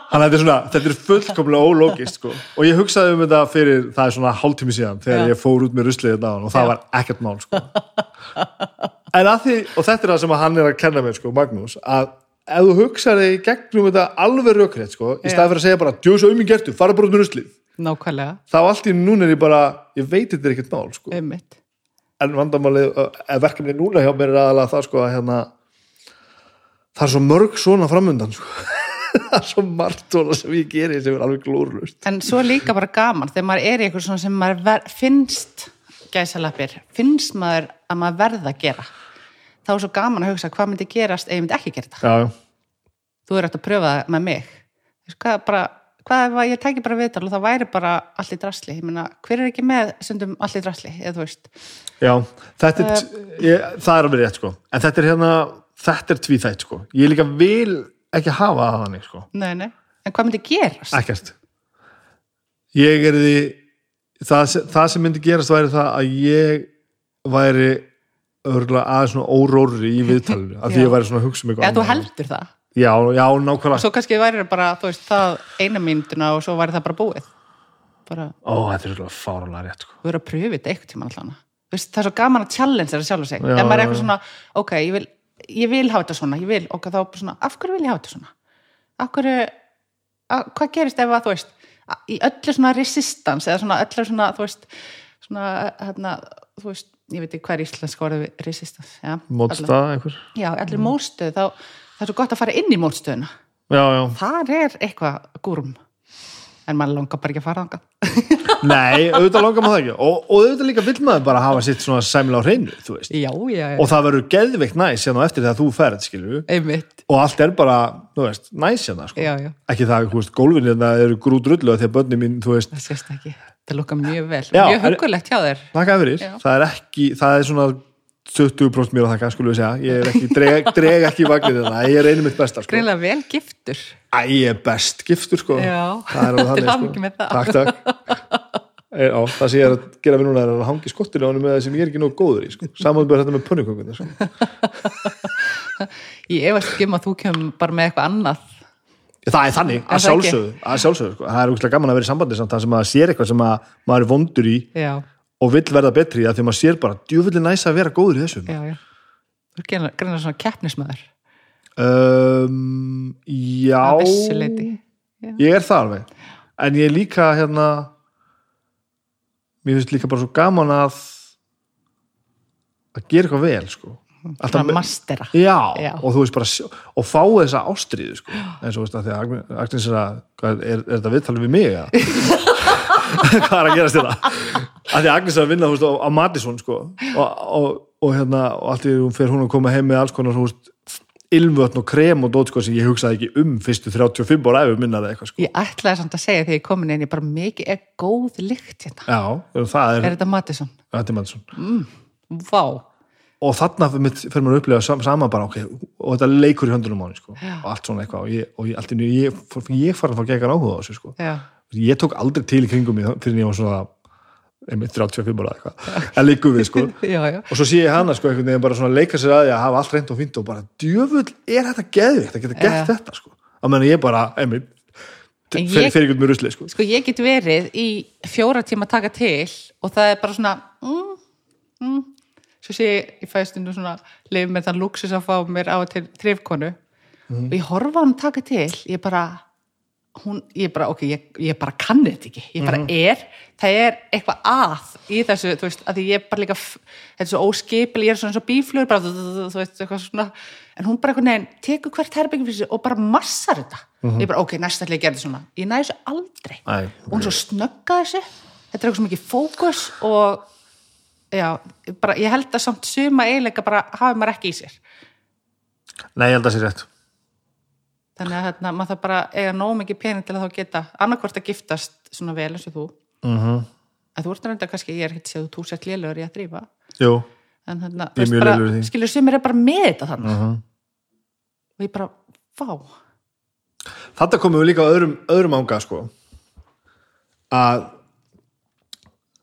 þannig að þetta er svona þetta er fullkomlega ólógist, sko og ég hugsaði um þetta fyrir, það er svona hálftími síðan þegar Já. ég fór út með ruslið þetta og það var ef þú hugsaði í gegnum þetta alveg rökrétt, sko, í staði fyrir að segja bara, djóðs auðming gertu, fara bara út með ruslið. Nákvæmlega, þá allt í núna er ég bara, ég veit þetta er ekkert mál, sko. En vandamálið, eða verkefni núna hjá mér er aðalega það sko að hérna það er svo mörg svona framundan sko. það er svo margt sem ég geri sem er alveg glórlust en svo líka bara gaman þegar maður er í eitthvað sem maður ver, finnst gæsalappir, finnst maður að maður verða að gera þá er svo gaman að hugsa hvað myndi gerast ef ég myndi ekki gera þetta? Já, þú er eftir að pröfa það með mig. Veist hvað, bara hvað ef að ég tæki bara viðtal og það væri bara allt í drasli, meina, hver er ekki með stundum allt í drasli, eða Já, þetta er, ég, það er alveg rétt sko. En þetta er hérna, þetta er tvíþætt sko. Ég líka vil ekki hafa það þannig sko. Nei, nei, en hvað myndi gerast? ekkert. Ég er því það, það sem myndi gerast væri það að ég væri örgulega aðeins svona óróri í viðtalinu af því ég væri svona að hugsa um eitthvað þú heldur það? Já, já, nákvæmlega. Svo kannski væri bara, þú veist, það eina mínutuna og svo væri það bara búið. Bara, ó, þetta er örgulega fáralega rétt sko. þú verður að pröfu þetta eitthvað tíma veist, það er svo gaman að challenge það sjálf sig. Já, ef maður er eitthvað svona, ok, ég vil, ég vil hafa þetta svona, ég vil, ok, þá svona af hverju vil ég hafa þetta svona? Af hverju, að, hvað gerist ef að, þú veist að- í öllu svona resistance eða svona öllu svona, þú veist svona, hérna, þú veist ég veit ekki hvað er íslenska orðið allavega. mótstað einhver? Já, allir mótstöð, þá það er svo gott að fara inn í mótstöðuna. Já, já, þar er eitthvað gúrum en maður langar bara ekki að fara þangað. Nei, auðvitað langar maður það ekki. Og, og auðvitað líka vill maður bara hafa sitt svona sæmilega á hreinu, þú veist. Já, og það verður geðveikt næs hérna eftir þegar þú ferð, skilju og allt er bara, þú veist, næs hérna sko. ekki það, þú veist, gólfinni það eru grúdrullu því að börni mín, þú veist það sést ekki það lukka mjög vel, Já, mjög hugulegt hjá þér. Þakka fyrir, Já. það er ekki það er svona 20% mér að þakka, skulum við segja. Ég er ekki, dreg, dreg ekki vagnir þetta ég er einu mitt besta, sko. Greinlega vel giftur. Æ, ég er best giftur, sko. Já. það er alveg þannig, það. Takk, takk. Já, það sem ég er að gera við núna er að hangi skottinu á hann með það sem ég er ekki nóg góður í, sko. Saman bara þetta með pönnukökunni, sko. Ég efast ekki um að þú kemur bara með eitthvað annað Það er þannig, að sjálfsögðu, að sjálfsögðu sko. það er úrslega gaman að vera í sambandi samt það sem maður sér eitthvað sem að maður er vondur í já, og vill verða betri í það því maður sér bara djúvillig næs að vera góður í þessu. Já, já. Þú er greinlega svona keppnismæður um, að leiti Já. Ég er það alveg. En ég er líka hérna mér finnst líka bara svo gaman að að gera eitthvað vel sko. Alltaf með- mastera Já, Já. og þú veist bara og fá þessa ástríðu sko. eins og veist að því að Agnes- er að er, er þetta viðtalið við mig eða? hvað er að gerast þetta að því að Agnes er að vinna þú veist, á, á Madison sko. og, og, og hérna og allt í hún fyrir hún að koma heim með alls konar þú veist, ilmvötn og krem og dót sko, sem ég hugsaði ekki um fyrstu 35 ára ef við minnar eða eitthvað sko. ég ætlaði samt að segja þegar ég komin inn ég bara mikið er góð lykt hérna Já, það er, er þetta Mattisson? þetta er Madison Vá, og þarna fyrir maður að upplifa sam, sama bara, ok, og þetta leikur í höndunum á henni sko, Já. og allt svona eitthvað og ég, og ég, allt ég, ég, ég fara að fá geggar áhuga á þessu sko. já, ég tók aldrei til í kringum mig fyrir en ég var svona einmitt 35 ára eitthvað en líku við sko já, já og svo sé ég hana sko einhvern veginn bara svona leika sér að því að hafa allt reynd og fínt og bara djöfull er þetta geðvikt að geta gert Ja. þetta sko að menna ég bara einmitt fer, ég- fer ykkur með rusli sko sko ég get verið í fjóra tíma að taka til og það er bara svona mm, mm. Svo sé ég, ég fæði stundum svona lif með þann luxus að fá mér á til þrifkonu. Og ég horfa hann taka til. Ég bara hún, ég bara, ok, ég, ég bara kann þetta ekki. Ég bara er, það er eitthvað að í þessu, þú veist, að ég bara líka þetta er svo óskipil, ég er svona eins og bíflugur bara, þú veist, eitthvað svona. En hún bara eitthvað neginn, tekur hvert herbyggjum fyrir sig og bara massar þetta, ég bara, ok, næst ætla ég að gera þetta svona, ég næði þessu aldrei. Æ, og hún svo snögga þessu. Þetta er eitthvað svo mikið fókus og já, bara, ég held að samt suma eiginleika bara hafi maður ekki í sér. Nei, ég held að það sé rétt. Þannig að hérna, maður það bara eiga nóg mikið pening til að þá geta annarkvort að giftast svona vel eins og þú. Mm að þú ert reynda kannski, ég er hitt séð þú sett lélugur í að þrýfa jú, en þannig Ég er mjög lélegur í því. skilur sumir er bara með þetta þannig uh og ég bara, vá. Þetta komum við líka á öðrum, öðrum ánga sko. Að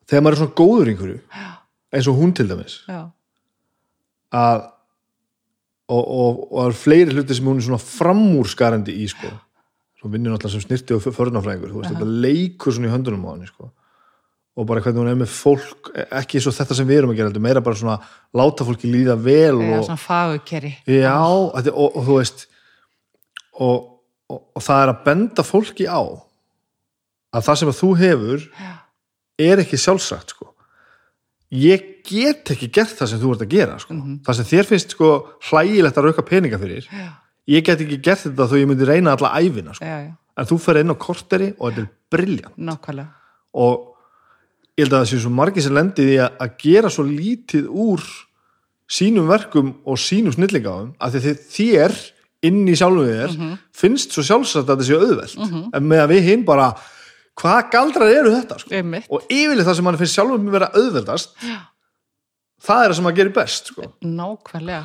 þegar maður er svona góður einhverju eins og hún til dæmis. Já, að og, og, og það er fleiri hluti sem hún er svona framúrskarandi í sko. Svo vinnur náttúrulega sem snirti og förnafræðingur þú veist, þetta leikur svona í höndunum á henni sko. Og bara hvernig hún er með fólk ekki svo þetta sem við erum að gera meira bara svona láta fólki líða vel eða og, svona fagukeri já, þetta, og, og þú veist og, og, og það er að benda fólki á að það sem að þú hefur já, er ekki sjálfsagt sko. Ég get ekki gert það sem þú ert að gera sko. það sem þér finnst sko, hlægilegt að rauka peninga fyrir. Já, ég get ekki gert þetta þó ég myndi reyna alla æfina sko. já, já, en þú fer inn á korteri og þetta er nákvæmlega. Og ég held að það sé svo margir sem lendi því að, gera svo lítið úr sínum verkum og sínum því að þið- þér inn í sjálfum þér finnst svo sjálfsagt að þetta sé auðvelt. En með að við hinn bara hvaða galdrar eru þetta sko? Og yfirleitt það sem mann finnst sjálfum vera auðveldast það er það sem maður gerir best sko. nákvæmlega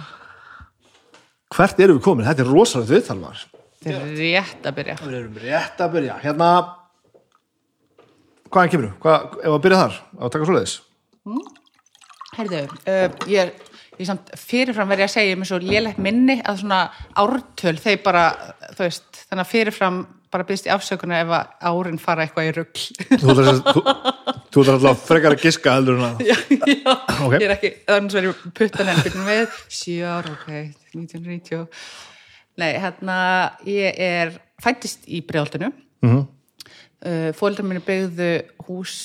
hvert eru við komin? Þetta er rosalegt viðtal maður þetta er rétt að byrja Við erum rétt að byrja hérna hvaðan kemur þú? Hvað, ef að byrja þar, að taka svoleiðis Herðu, uh, ég, ég samt fyrirfram verið að segja mér svo lélegt minni að svona ártöl þeir bara, þú veist, þannig að fyrirfram bara byrst í afsökunar ef að árin fara eitthvað í rugl. þú ætlar alltaf frekar að giska heldur en að já, já, Ok. ég er ekki, þannig sem verið puttan en byrjum við, sjö ár, ok, 1990. Nei, hérna, ég er fættist í breyðoltinu. Mm. -hmm. uh, Fóldrar minni byggðu hús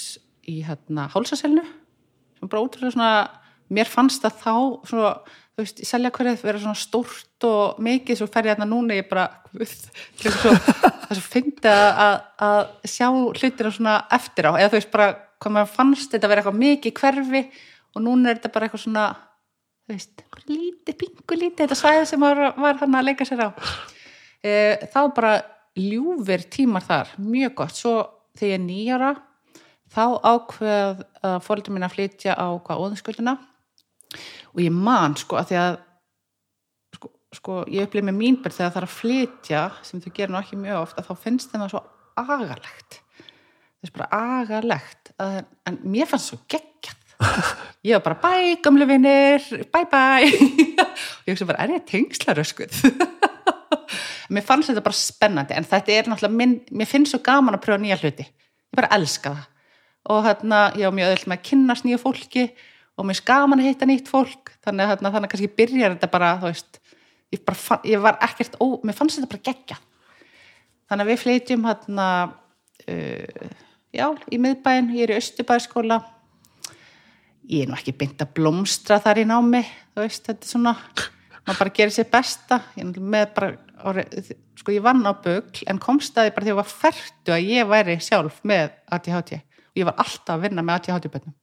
í hérna hálsaselnu sem bara útrúlega svona, mér fannst það þá svona, þú veist, í selja hverju vera svona stórt og mikið, svo fer ég hérna núna ég bara, guð, er svo fyndi að, að sjá hlutina svona eftir á, eða þú veist bara hvað maður fannst þetta vera eitthvað mikið hverfi og núna er þetta bara eitthvað svona þú veist, lítið, pingu lítið þetta svæði sem var, var hann að leika sér á. E, þá bara ljúfir tímar þar, mjög gott. Svo þegar ég er nýjara þá ákveð að fóröldur mín að flytja á hvað óðinskuldina og ég man sko að því að sko, sko ég upplif með mínbyrð þegar það er að flytja sem þau gerir nú ekki mjög oft að þá finnst þeim það svo agalegt. Þess bara agalegt að, en mér fannst svo geggjað. Ég var bara bæ, gamlu vinnir bæ bæ. Og ég hugsa bara, er ég tengslaröskuð mér fannst þetta bara spennandi en þetta er náttúrulega minn, mér finnst svo gaman að pröfa nýja hluti. Ég bara elska það. Og hérna, ég var mjög öðvöld með að kynnast nýja fólki og mér gaman að hitta nýtt fólk. Þannig að þannig að kannski byrjar þetta bara þú veist, ég, bara fann, ég var ekkert ó, mér fannst þetta bara geggja þannig að við flytjum hérna uh, já, í miðbæinn. Ég er í Östubæðskóla ég er nú ekki beint að blómstra þar í námi þú veist, þetta er svona maður bara gerir sér besta. Ég, með bara, sko ég vann á bugl en komst að því bara að ég var færtu að ég væri sjálf með ADHD og ég var alltaf að vinna með ADHD-bönnum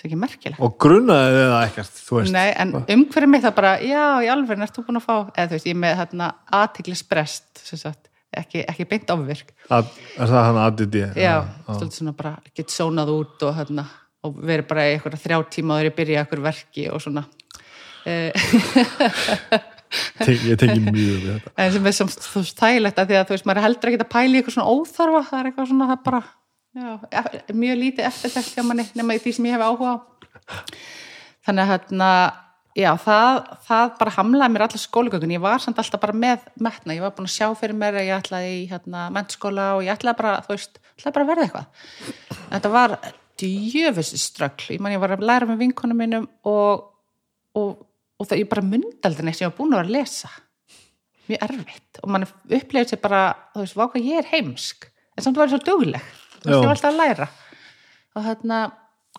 það er ekki merkilegt. Og grunnaði það ekkert þú veist? Nei, en umhverfið mitt það bara, já, í alveg, ertu búin að fá, eða þú veist, ég er með hérna aðtiklisbrest, sem sagt, ekki, ekki beint ofvirk. að, er það hann aðdidi Já, stoltið svona bara, get sónað út og hérna, og verið bara í eitthvað þrjá tíma og þeir byrja eitthvað verki og svona. Eh, ég tengi mjög við þetta. En sem er sem þú veist þægilegt að því að þú veist, maður er heldur ekki að pæla í eitthvað svona óþarfa, það er eitthvað svona, það bara, já, mjög lítið eftirtækt hjá manni, nema í því sem ég hef áhuga á. Þannig að hérna, já, það, það bara hamlaði mér allar skólagögun, ég var samt alltaf bara með metna, ég var búin að sjá fyrir mér að ég ætlaði í hérna mentskóla og ég ætlaði bara, þú veist, ætlaði bara að verða eitthvað. Þetta var djöfis ströggl, ég ég var að læra með vinkonum mínum og, og, og það ég bara myndaldi neitt sem ég var búin að vera að lesa. Mjög erfitt. Og mann upplifir sér bara, þú veist, er samt var alltaf að læra. Og hérna,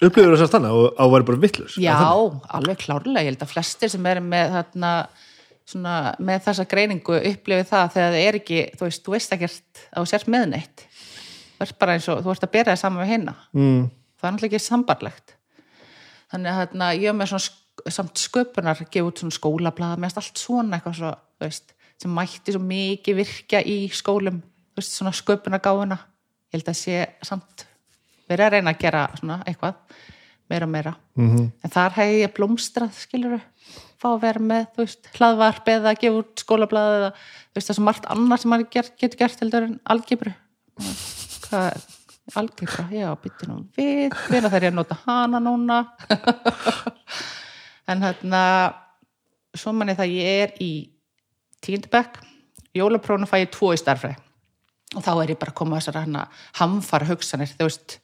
upplifur þess að stanna og á að vera bara vittlus já, alveg klárlega. Ég held að flestir sem eru með þarna, svona, með þessa greiningu upplifið það þegar það er ekki þú veist, þú veist ekkert að þú sért með neitt. Þú ert bara eins og, þú ert að bera það saman við hinna mm. það er náttúrulega ekki sambarlegt þannig að hérna, ég er með svona samt sköpunar, gefa út svona skólablaða með allt svona eitthvað svo, þú veist, sem mætti svo mikið virkja í skólum, þú veist, svona sköpunargáfuna ég held að sé samt verið að reyna að gera svona eitthvað meira og meira. Mhm. en þar hef ég blómstrað, skilur fá að vera með, þú veist, hlaðvarp eða að gefa út skólablaða eða þú veist, það er svo margt annað sem maður ger, getur gert heldur en algebru. Algebra, já, byttu nú við. Hvena þær ég að nota hana núna? En hérna svo manni það ég er í tíundabæk jólaprónu fæ ég tvo í starfræði og þá er ég bara að koma að þessar hana hamfara hugsanir, þú veist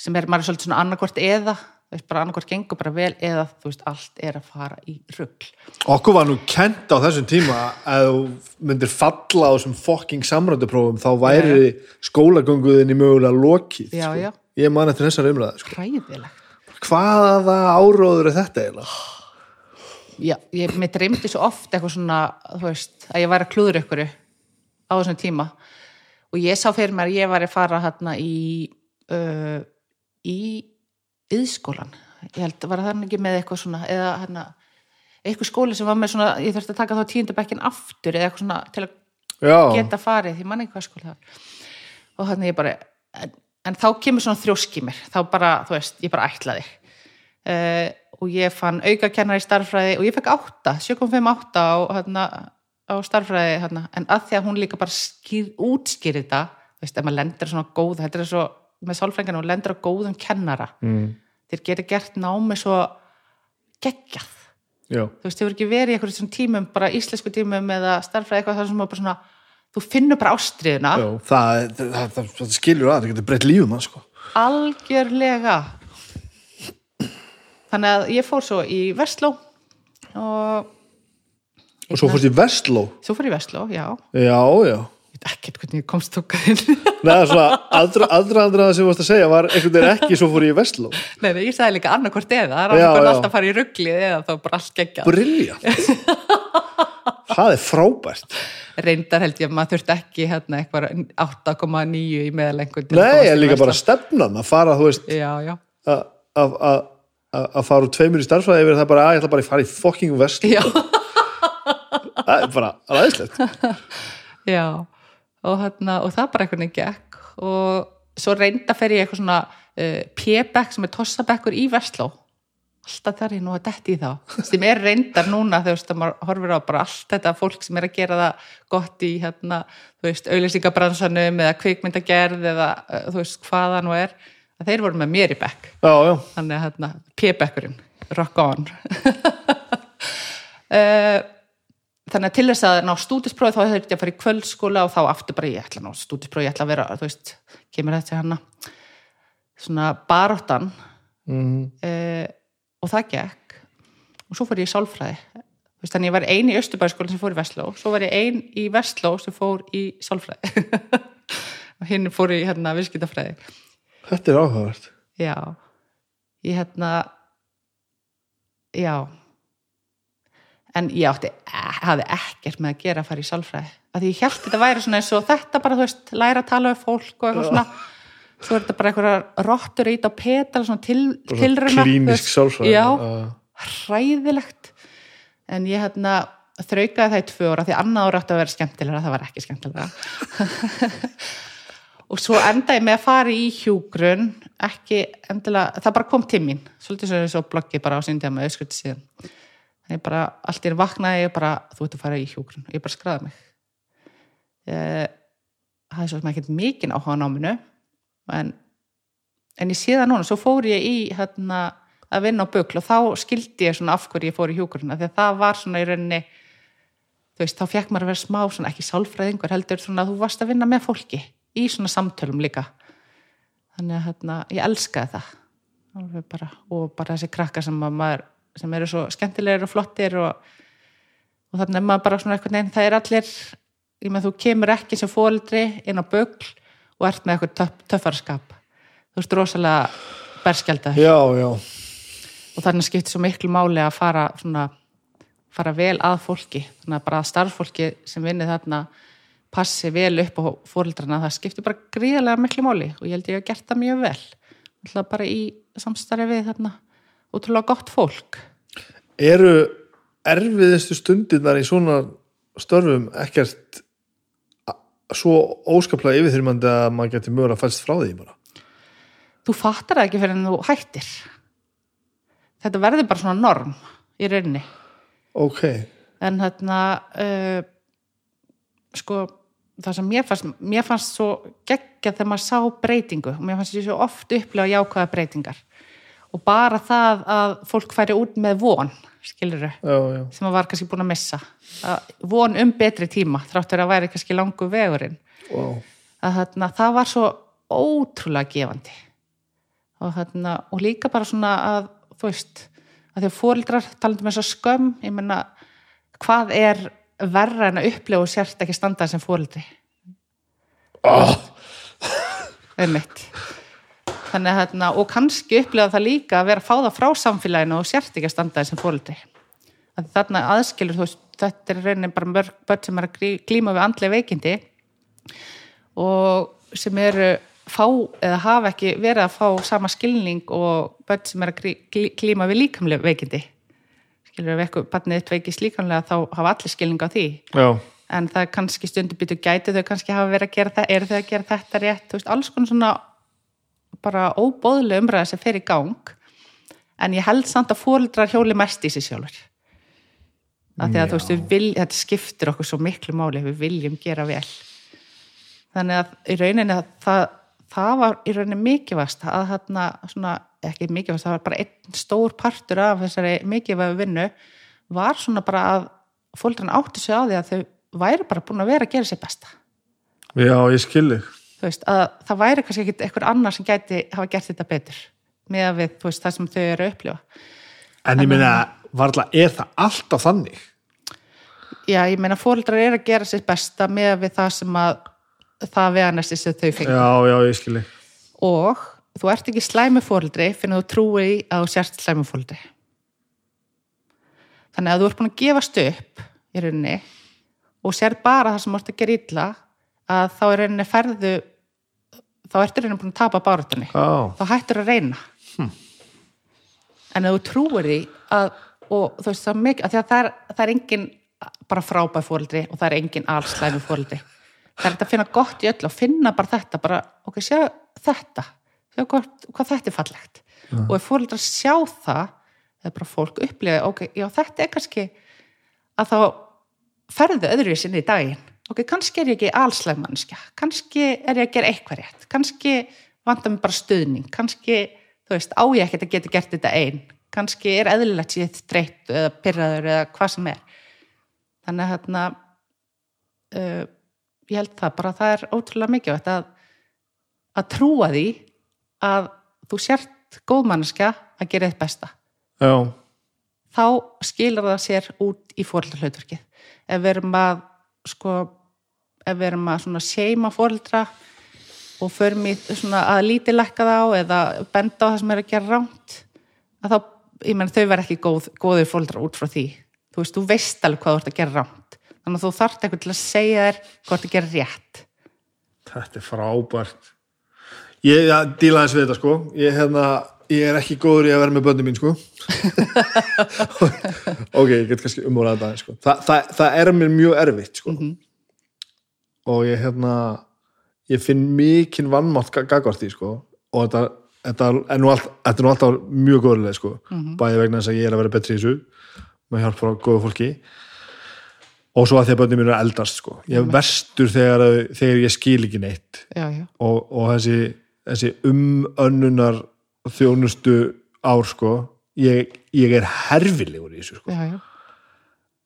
sem er maður er svolítið svona annarkvort eða þú veist, bara annarkvort gengur bara vel eða þú veist, allt er að fara í rugl okkur var nú kent á þessum tíma að þú myndir falla á þessum fokking samrænduprófum þá væri skólagönguðinni mögulega lokið Já, sko. já. ég man eftir þessar umræði sko. hvaða áróður er þetta eiginlega? Já, ég, mér dreymdi svo oft eitthvað svona, þú veist, að ég væri að klúður ykkur á þessum tíma og ég sá fyrir mér að ég væri að fara hérna í uh, í yðskólan ég held, var það ekki með eitthvað svona eða hérna, eitthvað skóli sem var með svona, ég þurfti að taka þá tíundabekkin aftur eða eitthvað svona til að já, geta farið, ég man ekki hvað skóli það var. Og þannig ég bara en, en þá kemur svona þrjósk í mér. Þá bara, þú veist, ég bara ætlaði uh, og ég fann aukakennar í starffræði og ég fekk átta 7,58 á, hérna, á starffræði hérna, en að því að hún líka bara skýr, útskýr þetta þú veist, ef maður lendir svona góð þetta er svo, með sálfræðingarna, hún lendir á góðum kennara. Mm, þeir geta gert námi svo geggjað. Já, þú veist, þau verður ekki verið í einhverjum svona tímum bara íslensku tímum eða starffræði eitthvað þar sem maður bara svona, þú finnur bara ástriðuna það, það, það, það skilur að, það getur breytt lífum sko. algjörlega. Þannig að ég fór svo í Vestló og og svo fórst í Vestló. Svo fór ég í Vestló, já. Já, já. Ég ekkert hvernig ég komst tókað inn. Nei, svona, aðra, aðra sem þú varst að segja var einhvern veginn ekki svo fór ég í Vestló. Nei, nei, ég sagði líka annarkvort eða. Það er alltaf að fara í rugglið eða þá bara allt geggjað. Brilljant Það er frábært. Reyndar held ég að maður þurfti ekki hérna eitthvað 8,9 í meðalengun Nei, en líka bara stefnan að fara, þú veist já, já, að- fara úr tveimur í starfsfræði yfir það bara að ég ætla bara að fara í fucking Vestló Það er bara aðeinslegt já. Og, hérna, og það bara einhvern veginn gekk. Og svo reynda fer ég eitthvað svona uh, p-bekk sem er tossabekkur í Vestló alltaf þar ég nú að detti í þá. Sem er reyndar núna þú veist að maður horfir á bara allt þetta fólk sem er að gera það gott í hérna, þú veist, auðlýsingabransanum eða kvikmyndagerð eða uh, þú veist hvaða nú er. Að þeir voru með mér í bekk. Já, já, þannig að hérna, p-bekkurinn rock on. Uh, þannig að til þess að ná stúdisprófi þá þurfti ég að fara í kvöldskóla og þá aftur bara ég ætla að ná stúdisprófi, ég ætla að vera þú veist, kemur þetta hana svona baróttan mm, uh, og það gekk. Og svo fór ég í sálfræði. Veist, þannig ég var ein í Östubæðskóla sem fór í Vestló svo var ég ein í Vestló sem fór í sálfræði. Og hinn fór í hérna viðskiptafræði. Þetta er áhugavert. Já, ég hérna, já, en ég átti, hafði ekkert með að gera að fara í sálfræði. Af því ég held þetta væri svona eins og þetta bara, þú veist, læra að tala við fólk og eitthvað svona, svo er þetta bara einhverjar rottur ít á petal, svona til, tilrauna. þú Klínisk sálfræði Já, hræðilegt. En ég hérna þraukaði það í tvö ára, því annað ára átti að vera skemmtilega, það var ekki skemmtilega. og svo enda ég með að fara í hjúgrun ekki endilega, það bara kom til mín svolítið svo eins og bloggið bara á síndið er bara, allt er vaknaði ég bara, þú ert að fara í hjúgrun og ég bara skræði mig. Eh, það er svo sem ekki mikinn áhuga náminu en, en ég sé það núna, svo fór ég í hérna, að vinna á bukl og þá skildi ég svona af hverju ég fór í hjúgrun því að það var svona í rauninni þú veist, þá fekk maður að vera smá svona ekki sálfræðingur heldur svona þú varst að vinna með fólki í svona samtölum líka. Þannig að hérna, ég elskaði það. Bara, og bara þessi krakka sem að maður sem eru svo skemmtilegir og flottir og, og þannig er maður bara svona eitthvað neinn, það er allir ég með þú kemur ekki sem fóldri inn á bögl og ert með eitthvað töff, töffarskap þú veist rosalega berskjaldar já, já, og þannig skiptir svo miklu máli að fara svona, fara vel að fólki. Þannig að bara að starffólki sem vinni þarna passi vel upp á fóreldrana það skiptir bara gríðarlega miklu máli. Og ég held ég að gert það mjög vel. Alltaf bara í samstarfi við þarna útrúlega gott fólk. Eru erfiðistu stundirnar í svona störfum ekkert svo óskaplega yfirþyrmandi að maður geti mögulega fælst frá því bara? Þú fattar það ekki fyrir en þú hættir. Þetta verður bara svona norm í rauninni. Ok, en þarna uh, sko það sem mér fannst, mér fannst svo geggja þegar maður sá breytingu. Og mér fannst ég svo oft upplega jákvæða breytingar og bara það að fólk færi út með von skilur já, já, sem maður var kannski búin að missa. Að von um betri tíma þráttur að væri kannski langu vegurinn. Wow. að þarna, það var svo ótrúlega gefandi. Og, þarna, og líka bara svona að þú veist, að því að fóreldrar talandum eins og skömm, ég menna hvað er verra en að upplifa og sért ekki standa sem fóreldri oh, einmitt þannig að þarna, og kannski upplifa það líka að vera að fá það frá samfélaginu og sért ekki að standa sem fóreldri að þarna aðskilur þú veist, þetta er raunin bara mörg börn sem er að glíma við andlega veikindi og sem eru fá eða hafa ekki verið að fá sama skilning og börn sem er að glíma við líkamlega veikindi. Skilur ef eitthvað barnið þitt veikist líkanlega þá hafa allir skilning á því. Já, en það er kannski stundum býtu gæti þau kannski hafa verið að gera það, eru þau að gera þetta rétt þú veist, alls konar svona bara óbóðlega umræða sem fer í gang en ég held samt að fóreldrar hjóli mest í sig sjálfur að þú veist, vil, þetta skiptir okkur svo miklu máli, við viljum gera vel. Þannig að í rauninni að það, það var í rauninni mikilvægst að þarna svona, ekki mikilvægst, það var bara einn stór partur af þessari mikilvægu vinnu var svona bara að fóldrarna áttu sig á því að þau væri bara búin að vera að gera sér besta. Já, ég skilði veist, að það væri kannski ekkit einhver annar sem gæti hafa gert þetta betur með að við, þú veist, það sem þau eru að upplifa. En ég meina, varla, er það alltaf þannig? Já, ég meina fóreldrar eru að gera sér besta með að við það sem að það veganesti sem þau fengi já, já, ég skilði og þú ert ekki slæmi fóreldri fyrir að þú trúi að þú sérst slæmi fóreldri þannig að þú ert búin að gefast upp í rauninni og sér bara það sem þú ert að gera illa að þá er rauninni ferðu þá ertu rauninni búin að tapa báratunni já, þá hættur að reyna. En ef þú trúir því að, og þú veist það er mikið, að það er, það er engin bara frábæð fóreldri og það er engin allslæmi fóreldri það er þetta að finna gott í öll og finna bara þetta bara, ok, sjá þetta. Sjá hvað, hvað þetta er fallegt. Og ef fóreldrar sjá það eða bara fólk upplifa, ok, já þetta er kannski að þá ferðu öðru sinni í daginn ok, kannski er ég ekki allslæmannskja kannski er ég að gera eitthvað rétt. Kannski vantar mér bara stuðning. Kannski, þú veist, á ég ekkert að geta gert þetta einn kannski er eðlilegt sér dreitt eða pyrraður eða hvað sem er. Þannig að hérna uh, ég held það bara það er ótrúlega mikilvægt að að trúa því að þú sért góðmannskja að gera þitt besta. Já, þá skilur það sér út í fóreldrahlautverkið ef við erum að sko, ef við erum að seima fóreldra og förum í að lítilækka þá eða benda á það sem er að gera ránt að þá, ég menn þau verð ekki góð, góðir fóreldra út frá því. Þú veist, þú veist alveg hvað þú ert að gera ránt þannig að þú þarft eitthvað til að segja þér hvað þú ert að gera rétt. Þetta er frábært. Ég ja, díla eins við þetta sko. Ég, hérna, ég er ekki góður í að vera með bönni mín sko. Ok, ég get kannski þetta aðeins, sko. Þa, það, það er mér mjög erfitt sko. Og ég hérna ég finn mikinn vannmátt gagvart því sko. Og þetta, þetta, er nú allt, þetta er nú alltaf mjög góðurlega sko. Bæði vegna þess að ég er að vera betri í þessu með hjálp frá góðu fólki. Og svo að því að bönni mín er eldast sko. Ég er verstur þegar, þegar ég skil ekki neitt. Já, já, og, og þessi, þessi umönnunar þjónustu ár sko. Ég, ég er herfilegur í þessu sko. Já, já,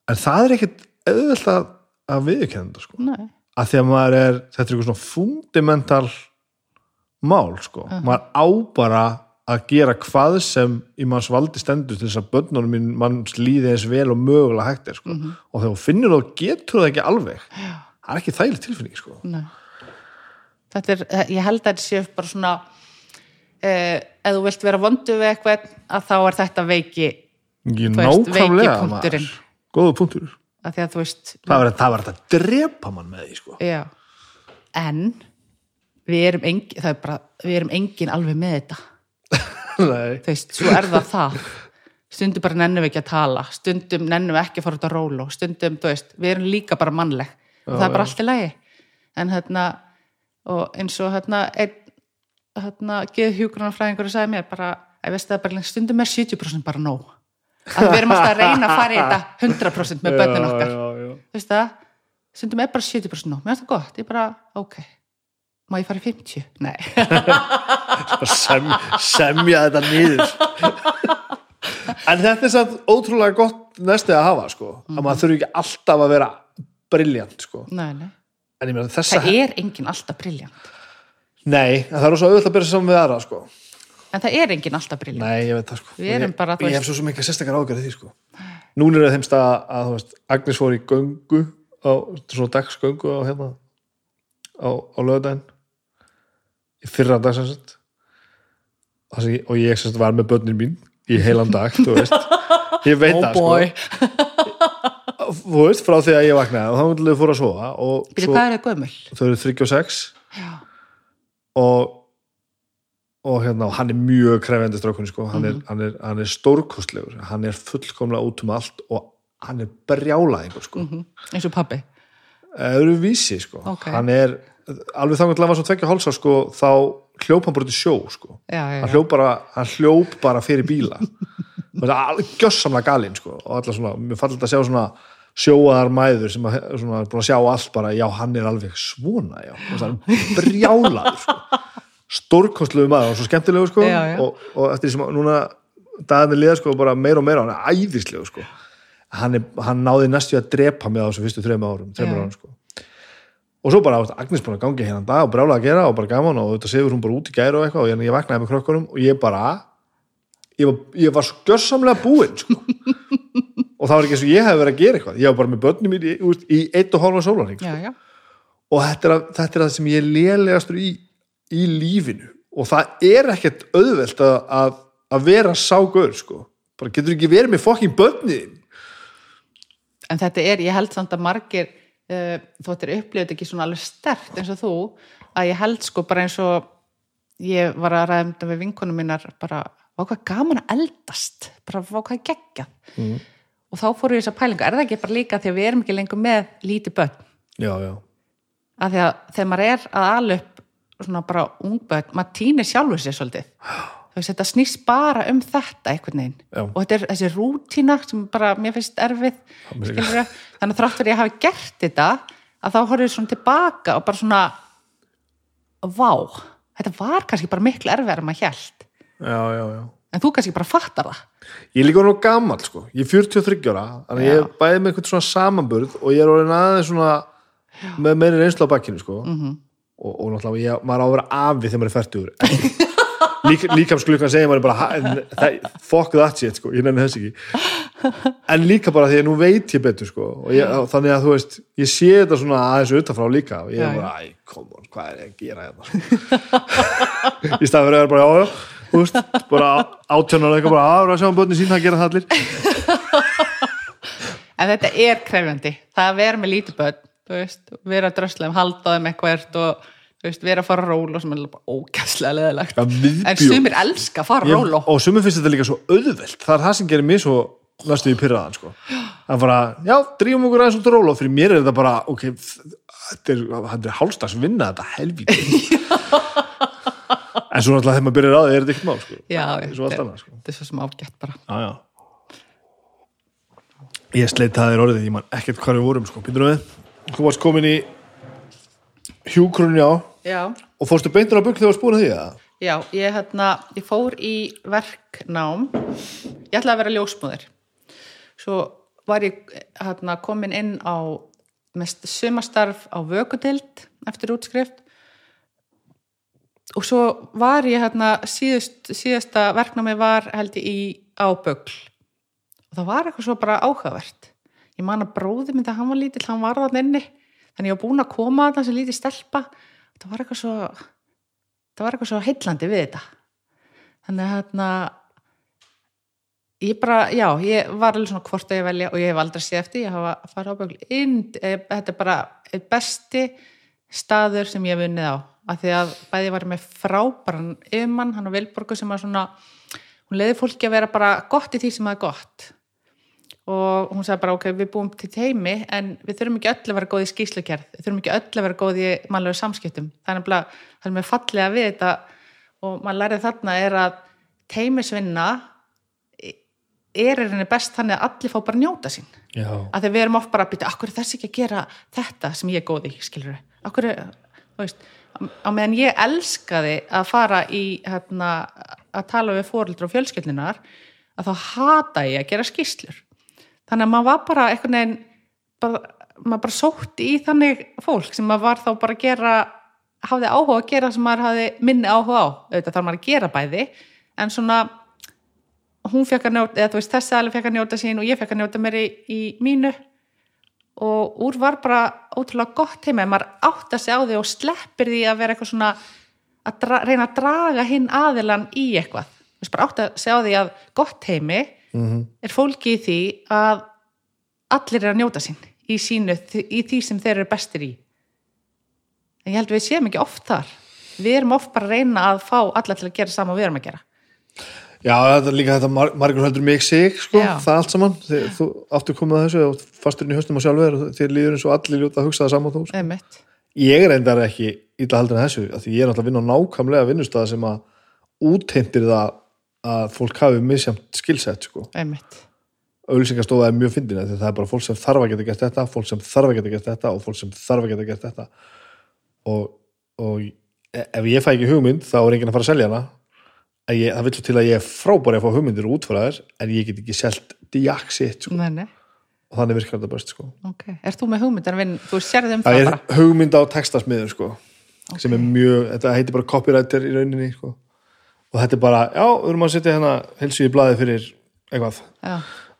en það er ekkert auðvelt að, að þetta sko. Nei. Að því að maður er, þetta er eitthvað svona fundamental mál sko, maður á bara að gera hvað sem í manns valdi stendur til þess að börnunum minn manns líði eins vel og mögulega hægt er sko. og þegar þú finnur það og getur það ekki alveg það er ekki þægileg tilfinning sko. Nei. Þetta er, ég held að þetta sé bara svona eh, ef þú vilt vera vondu við eitthvað að þá er þetta veiki veist, veiki punkturinn. góðu punktur. Að að veist það var, þetta að drepa mann með því sko. en við erum engin, er bara, við erum engin alveg með þetta. Þú veist, svo er það það. Stundum bara nennum við ekki að tala. Stundum nennum við ekki að fara út að róla stundum, þú veist, við erum líka bara mannleg. Og það er bara allt í lagi. En hérna, og eins og hérna, einn hérna, geð hjúgrunarfræðingur og sagði mér bara, ég veist það bara, stundum er 70% bara nóg að við erum alltaf að reyna að fara í þetta 100% með börnin okkar já, já. það, stundum er bara 70% nóg, mér finnst það gott, ég bara, ok má ég fara í 50? Nei Sem, semja þetta niður en þetta er satt ótrúlega gott næstu að hafa sko. að maður þurfi ekki alltaf að vera briljant sko. nei, nei. en ég meina þessa það er engin alltaf briljant nei, en það er svo auðvitað að byrja saman við aðra sko. en það er engin alltaf briljant nei, ég veit það sko. Við erum ég, bara, ég veist- hef svo sem ekki að sérstakar ágjörði því sko. núna er það þeim stað að þú veist, Agnes fór í göngu á svona dagsgöngu á hérna á, á lögudaginn í fyrra dag ég- og ég sem sagt var með börnin mín í heilan dag, þú veist ég veit oh það boy, sko þú veist, frá því að ég vaknaði og þá fór að sofa svo, hvað er það gömul? þau eru 36 Já, og og hérna, hann er mjög krefendi strákunni, sko, hann, er, hann, er, hann er stórkostlegur, hann er fullkomlega út um allt og hann er brjálaðingur, sko, mm eins og pabbi. Öðru vísi, sko. Ok. hann er, alveg að hann var svona tvekja hálsa, sko, þá hljóp hann bara til sjó, sko. Já, já, hann já. hljóp bara, hann hljóp bara fyrir bíla. Það er alveg gjössamlega galinn sko. og alltaf svona, mér fannst að sjá svona sjóaðar mæður sem að, svona, er búin að sjá allt bara, já, hann er alveg svona, já, brjálaður sko. stórkostlegu maður og svo skemmtilegu sko. Já, já. Og, og eftir því sem núna dagarnir liða sko, bara meira og meira, hann er æðislegu sko. hann, er, hann náði næstu að drepa mig á þessu fyrstu þreim árum, árum sko. og svo bara, Agnes búin að gangi hérna dag og brjála að gera og bara gaman og þetta sefur hún bara út í gæru og eitthvað og ég, vaknaði með krökkunum og ég bara ég var, ég var svo gjörsamlega búinn sko. Og það var ekki eins og ég hef verið að gera eitthvað ég var bara með börnum í, í, í eitt og hálfa sólarning já, já. og þetta er, að, þetta er það sem ég er lélegastur í, í lífinu og það er ekkert auðvelt að, að, að vera ságör sko. bara getur ekki verið með fokkin börnin en þetta er, ég held samt að margir uh, þótt er upplifið ekki svona alveg stert eins og þú, að ég held sko bara eins og ég var að ræða um þetta við vinkonum minnar bara, hvað gaman að eldast bara hvað geggjað Mm. Og þá fóru ég þess að pælinga, er það ekki bara líka því að við erum ekki lengur með lítið börn? Já, já, að því að þegar maður er að upp svona bara ungböld, maður týnir sjálfur sér svolítið. Þú veist, þetta snýst bara um þetta einhvern veginn. Já. og þetta er þessi rútína sem bara mér finnst erfið þannig að þrátt fyrir ég hafi gert þetta að þá horfið svona tilbaka og bara svona vá, þetta var kannski bara miklu erfið en maður hélt. Já, já, já. En þú kannski bara fattar það. Ég er líka orðin gammal sko, ég er 43 ára þannig að ég er bæðið með eitthvað svona samanburð og ég er orðin aðeins svona með meiri reynslu á bakkinu sko. Mhm. og, og náttúrulega ég, maður á að vera afið þegar maður er færtugur Lík, líkamsklukkan segir maður bara "Ha- það- fuck that shit sko, ég nefnir þess ekki. En líka bara því að nú veit ég betur sko. Og ég, þannig að þú veist, ég sé þetta svona aðeins utanfrá líka. Og ég Já, er bara, æ, come on, hvað er ég að gera hérna? Í staðan fyrir að vera bara, já, já veist, bara átjónar eitthvað bara, að vera að sjá um börnin sín, það gera það allir. En þetta er krefjandi. Það að vera með lítið börn veist, vera dröslega halda þeim eitthvað og veist, vera að fara ról og sem er bara ógæslega leðilegt en sumir elska að fara ról og sumum finnst þetta líka svo auðvelt. Það er það sem gerir mér svo næstu í pyrraðan sko. það bara, já, drífum okkur aðeins út úr ról og fyrir mér er þetta bara ok, þetta er, er hálstags vinna þetta helvíti en svo náttúrulega þegar maður byrjar á því er þetta ekkert mál sko. já, svo allt annað sko. þetta er svo sem ágætt bara já, já. ég sleit það er orðið ég man ekkert hvað við vorum sko. Býtum við, þú varst komin í hjúkrunni á já, og fórstu beintur á bukk þegar þú varst búin að því að já ég, hérna, ég fór í verknám ég ætlaði að vera ljósmóðir svo var ég hérna, komin inn á mest sumastarf á vökudild eftir útskrift og svo var ég hérna síðust, síðasta verknámi var held ég í ábögl og það var eitthvað svo bara áhugavert. Ég man að bróði minn þegar hann var lítill hann var þann inni, þannig ég var búin að koma þannig sem lítið stelpa. Það var eitthvað svo það var eitthvað svo heillandi við þetta. Þannig hérna ég bara, já, ég var alveg svona hvort að ég velja og ég hef aldrei séð eftir ég hafa fara ábögl inn eh, þetta er bara besti staður sem ég hef unnið á af því að bæði var með frábæran yfirmann, hann á Vilborgu sem var svona hún leiði fólki að vera bara gott í því sem það er gott. Og hún sagði bara ok, við búum til teimi en við þurfum ekki öll að vera góð í skýslugerð við þurfum ekki öll að vera góð í mannlegu samskiptum. Er nefnilega, það er með fallega við þetta og maður lærið þarna er að teimisvinna er er henni best þannig að allir fá bara að njóta sín. Já, að þegar við erum oft bara að byrja, akkur er þessi ekki að gera þetta sem ég er góð í, skilur við á meðan ég elskaði að fara í hérna, að tala við fóreldur og fjölskyldinar að þá hata ég að gera skýslur þannig að maður var bara einhvern veginn bara, maður bara sótti í þannig fólk sem maður var þá bara að gera hafði áhuga að gera sem maður hafði minni áhuga á, auðvitað þarf maður að gera bæði en svona hún fekk að njóta, eða þú veist þessi alveg fekk að njóta sín og ég fekk að njóta mér í, í mínu og úr var bara ótrúlega gott heima en maður átt að segja á því og sleppir því að vera eitthvað svona að dra, reyna að draga hinn aðilan í eitthvað. Veist bara átt að segja á því að gott heimi mm er fólki í því að allir er að njóta sín í sínu, í því sem þeir eru bestir í. En ég held við séum ekki oft þar. Við erum oft bara að reyna að fá alla til að gera sama og við erum að gera Já, þetta er líka þetta mar margur heldur mig sig, sko, Já. það allt saman. Þið, þú áttu komið að þessu og fasturinn í höstum á sjálfur og þér líður eins og allir ljóta að hugsa það saman þú, sko. einmitt, Ég reyndar ekki illa heldur en þessu, af því ég er náttúrulega að vinna á nákvæmlega vinnustæða sem að útheimtir það að fólk hafi misjamt skilsett, sko. Einmitt. Auðlýsingastofa er mjög fyndin því það er bara fólk sem þarf að geta gert þetta fólk sem þarf að geta gert þetta og fólk sem þarf að geta gert þetta. Og, og e- ef ég fæ ekki hugmynd þá er enginn að fara að selja hana ég, það vil svo til að ég er frábæri að fá hugmyndir og útfæraðir en ég get ekki selt diaksitt sko. nei, nei, og þannig virkar þetta best sko. ok, er þú með hugmyndar þú sérði um það það bara. hugmynd á textasmiður sko, sem er mjög, þetta heitir bara copywriter í rauninni sko. og þetta er bara, já, við erum að setja hérna helsu í blaði fyrir eitthvað. Já,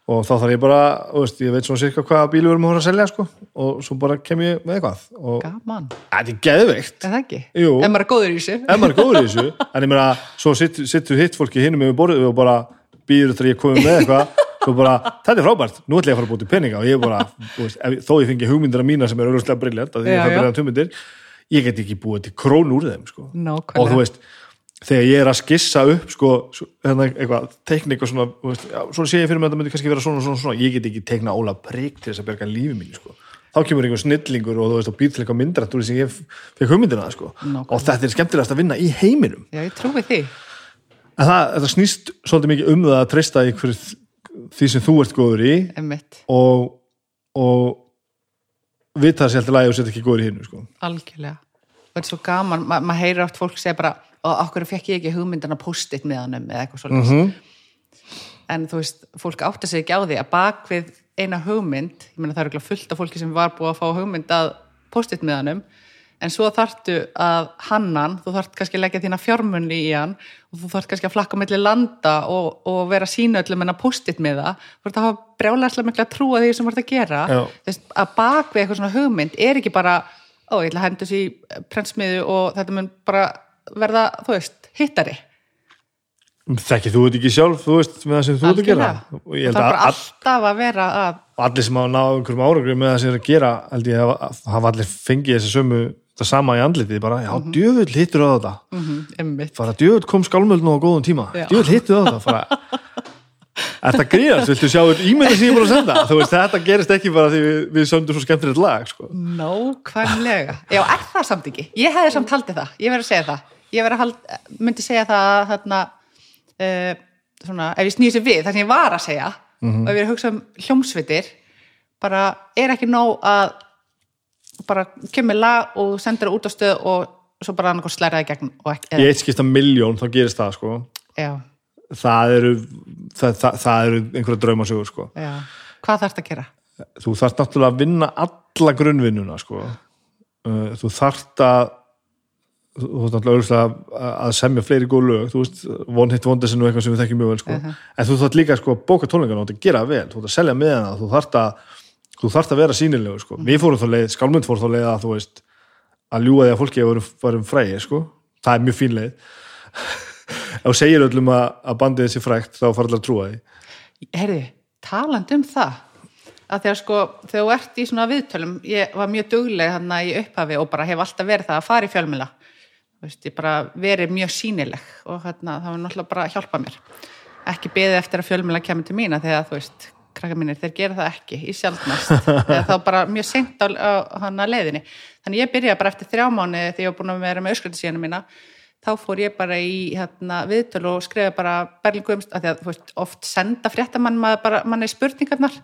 og þá þarf ég bara, veist, ég veit svona cirka hvaða bílu við erum að fara að selja sko og svo bara kem ég með eitthvað og gaman, þetta er geðveikt er það ekki? Jú. ef maður er góður í þessu ef maður er góður í þessu en ég meina, svo sittur hitt fólki hinum með borðið og bara býður þegar ég komið með eitthvað svo bara, þetta er frábært, nú ætla ég að fara að búið til peninga og ég bara, þú veist, ef, þó ég fengi hugmyndina mína sem er auðvitað briljant, að því Já, ég fæ já. briljant hugmyndir ég get ekki búið til krón úr þeim sko. Nákvæmlega. og þú veist þegar ég er að skissa upp sko, hérna, eitthvað, teknik og svona veist, já, svona sé ég fyrir mig að þetta myndi kannski vera svona, svona, svona ég get ekki tekna Óla Prygg til þess að berga lífi mínu sko. þá kemur einhver snillingur og þú veist og býr til eitthvað myndrætt úr því sem ég fekk hugmyndina sko. Og þetta er skemmtilegast að vinna í heiminum já, ég trúi því en það, þetta snýst svolítið mikið um það að treysta í hverju því sem þú ert góður í einmitt, og, og vita það sér alltaf lægi og setja ekki góður í hinu sko. algjörlega þetta er svo gaman, ma maður heyrir oft fólk segja bara, og okkur fekk ég ekki hugmyndan að post-it með honum eða eitthvað svolítið Mhm. en þú veist, fólk átta sig ekki á því að bak við eina hugmynd ég meina það er ekki fullt af fólki sem var búið að fá hugmynd að post-it með honum en svo þarftu að hannan þú þarft kannski að leggja þína fjármunni í hann og þú þarft kannski að flakka á milli landa og, og vera sína öllum en að post-it með það þú þarft að hafa brjálæslega mikla að trúa því sem þú ert að gera. Þess, að bak við eitthvað svona hugmynd er ekki bara ó, ég ætla að hendur sér í prentsmiðu og þetta mun bara verða, þú veist, hittari þekkið þú þetta ekki sjálf þú veist með það sem þú ert að gera það er að bara all, alltaf að vera að allir sem hafa náð einhverjum árangri með það sem er að gera held ég hafa, hafa allir fengið þessi sömu það sama í andlitið bara, já, Mhm. djöfull hittur á þetta mm -hmm, fara, djöfull kom skálmöld nú á góðum tíma Já. djöfull hittur á þetta fara, Þetta gríðast, viltu sjá ímynda sem ég búin að senda veist, þetta gerist ekki bara því við, við söndum svo skemmtilegt lag sko. Nákvæmlega. Já, er það samt ekki? Ég hefði samt haldið það, ég verði að segja það. Ég að hald, myndi segja það að þarna, uh, svona, ef ég snýði sér við, það sem ég var að segja, og ef ég er að hugsa um hljómsveitir, bara er ekki nóg að bara kemur lag og sendir það út á stöð og svo bara annað slæraði gegn ekki, í eitt skipta miljón þá gerist það sko. já, það eru það, það, það eru einhverja draumasögur sko. já. Hvað þarf það að gera? þú þarft náttúrulega að vinna alla grunnvinnuna sko. Uh, þú þarft að þú þarft náttúrulega auðvitað að- að semja fleiri góð lög, þú veist, One Hit Wonders er nú eitthvað sem við þekkjum mjög vel, sko. en þú þarft líka sko, að bóka tónleikana og þetta gera vel þú þarft að selja með hana, þú þarft að þú þarft að vera sínilegur, sko. við fórum þá leið skálmynd fór þá leið að þú veist að ljúga því að fólki varum, varum frægi, sko. Það er mjög fín leið. Ef þú segir öllum að, að bandið þessi frægt þá fara allir að trúa því. Herði, talandi um það. Að þegar sko, þegar þú ert í svona viðtölum, ég var mjög dugleg hann í upphafi og bara hef alltaf verið það að fara í fjölmjöla veist, ég bara verið mjög sínileg og hérna, það var náttúrulega bara að hjálpa mér. Ekki beðið eftir að fjölmjöla kemur til mína þegar þú veist, krakka mínir, þeir gera það ekki í sjálfnast, eða þá bara mjög seint á, á hann að leiðinni. Þannig ég byrjaði bara eftir þrjá mánu þegar ég var búin að vera með öskröldisíðanum mína þá fór ég bara í hérna, viðtöl og skrifa bara Berlín Guðmst að því að veist, oft senda fréttamann manni spurningarnar.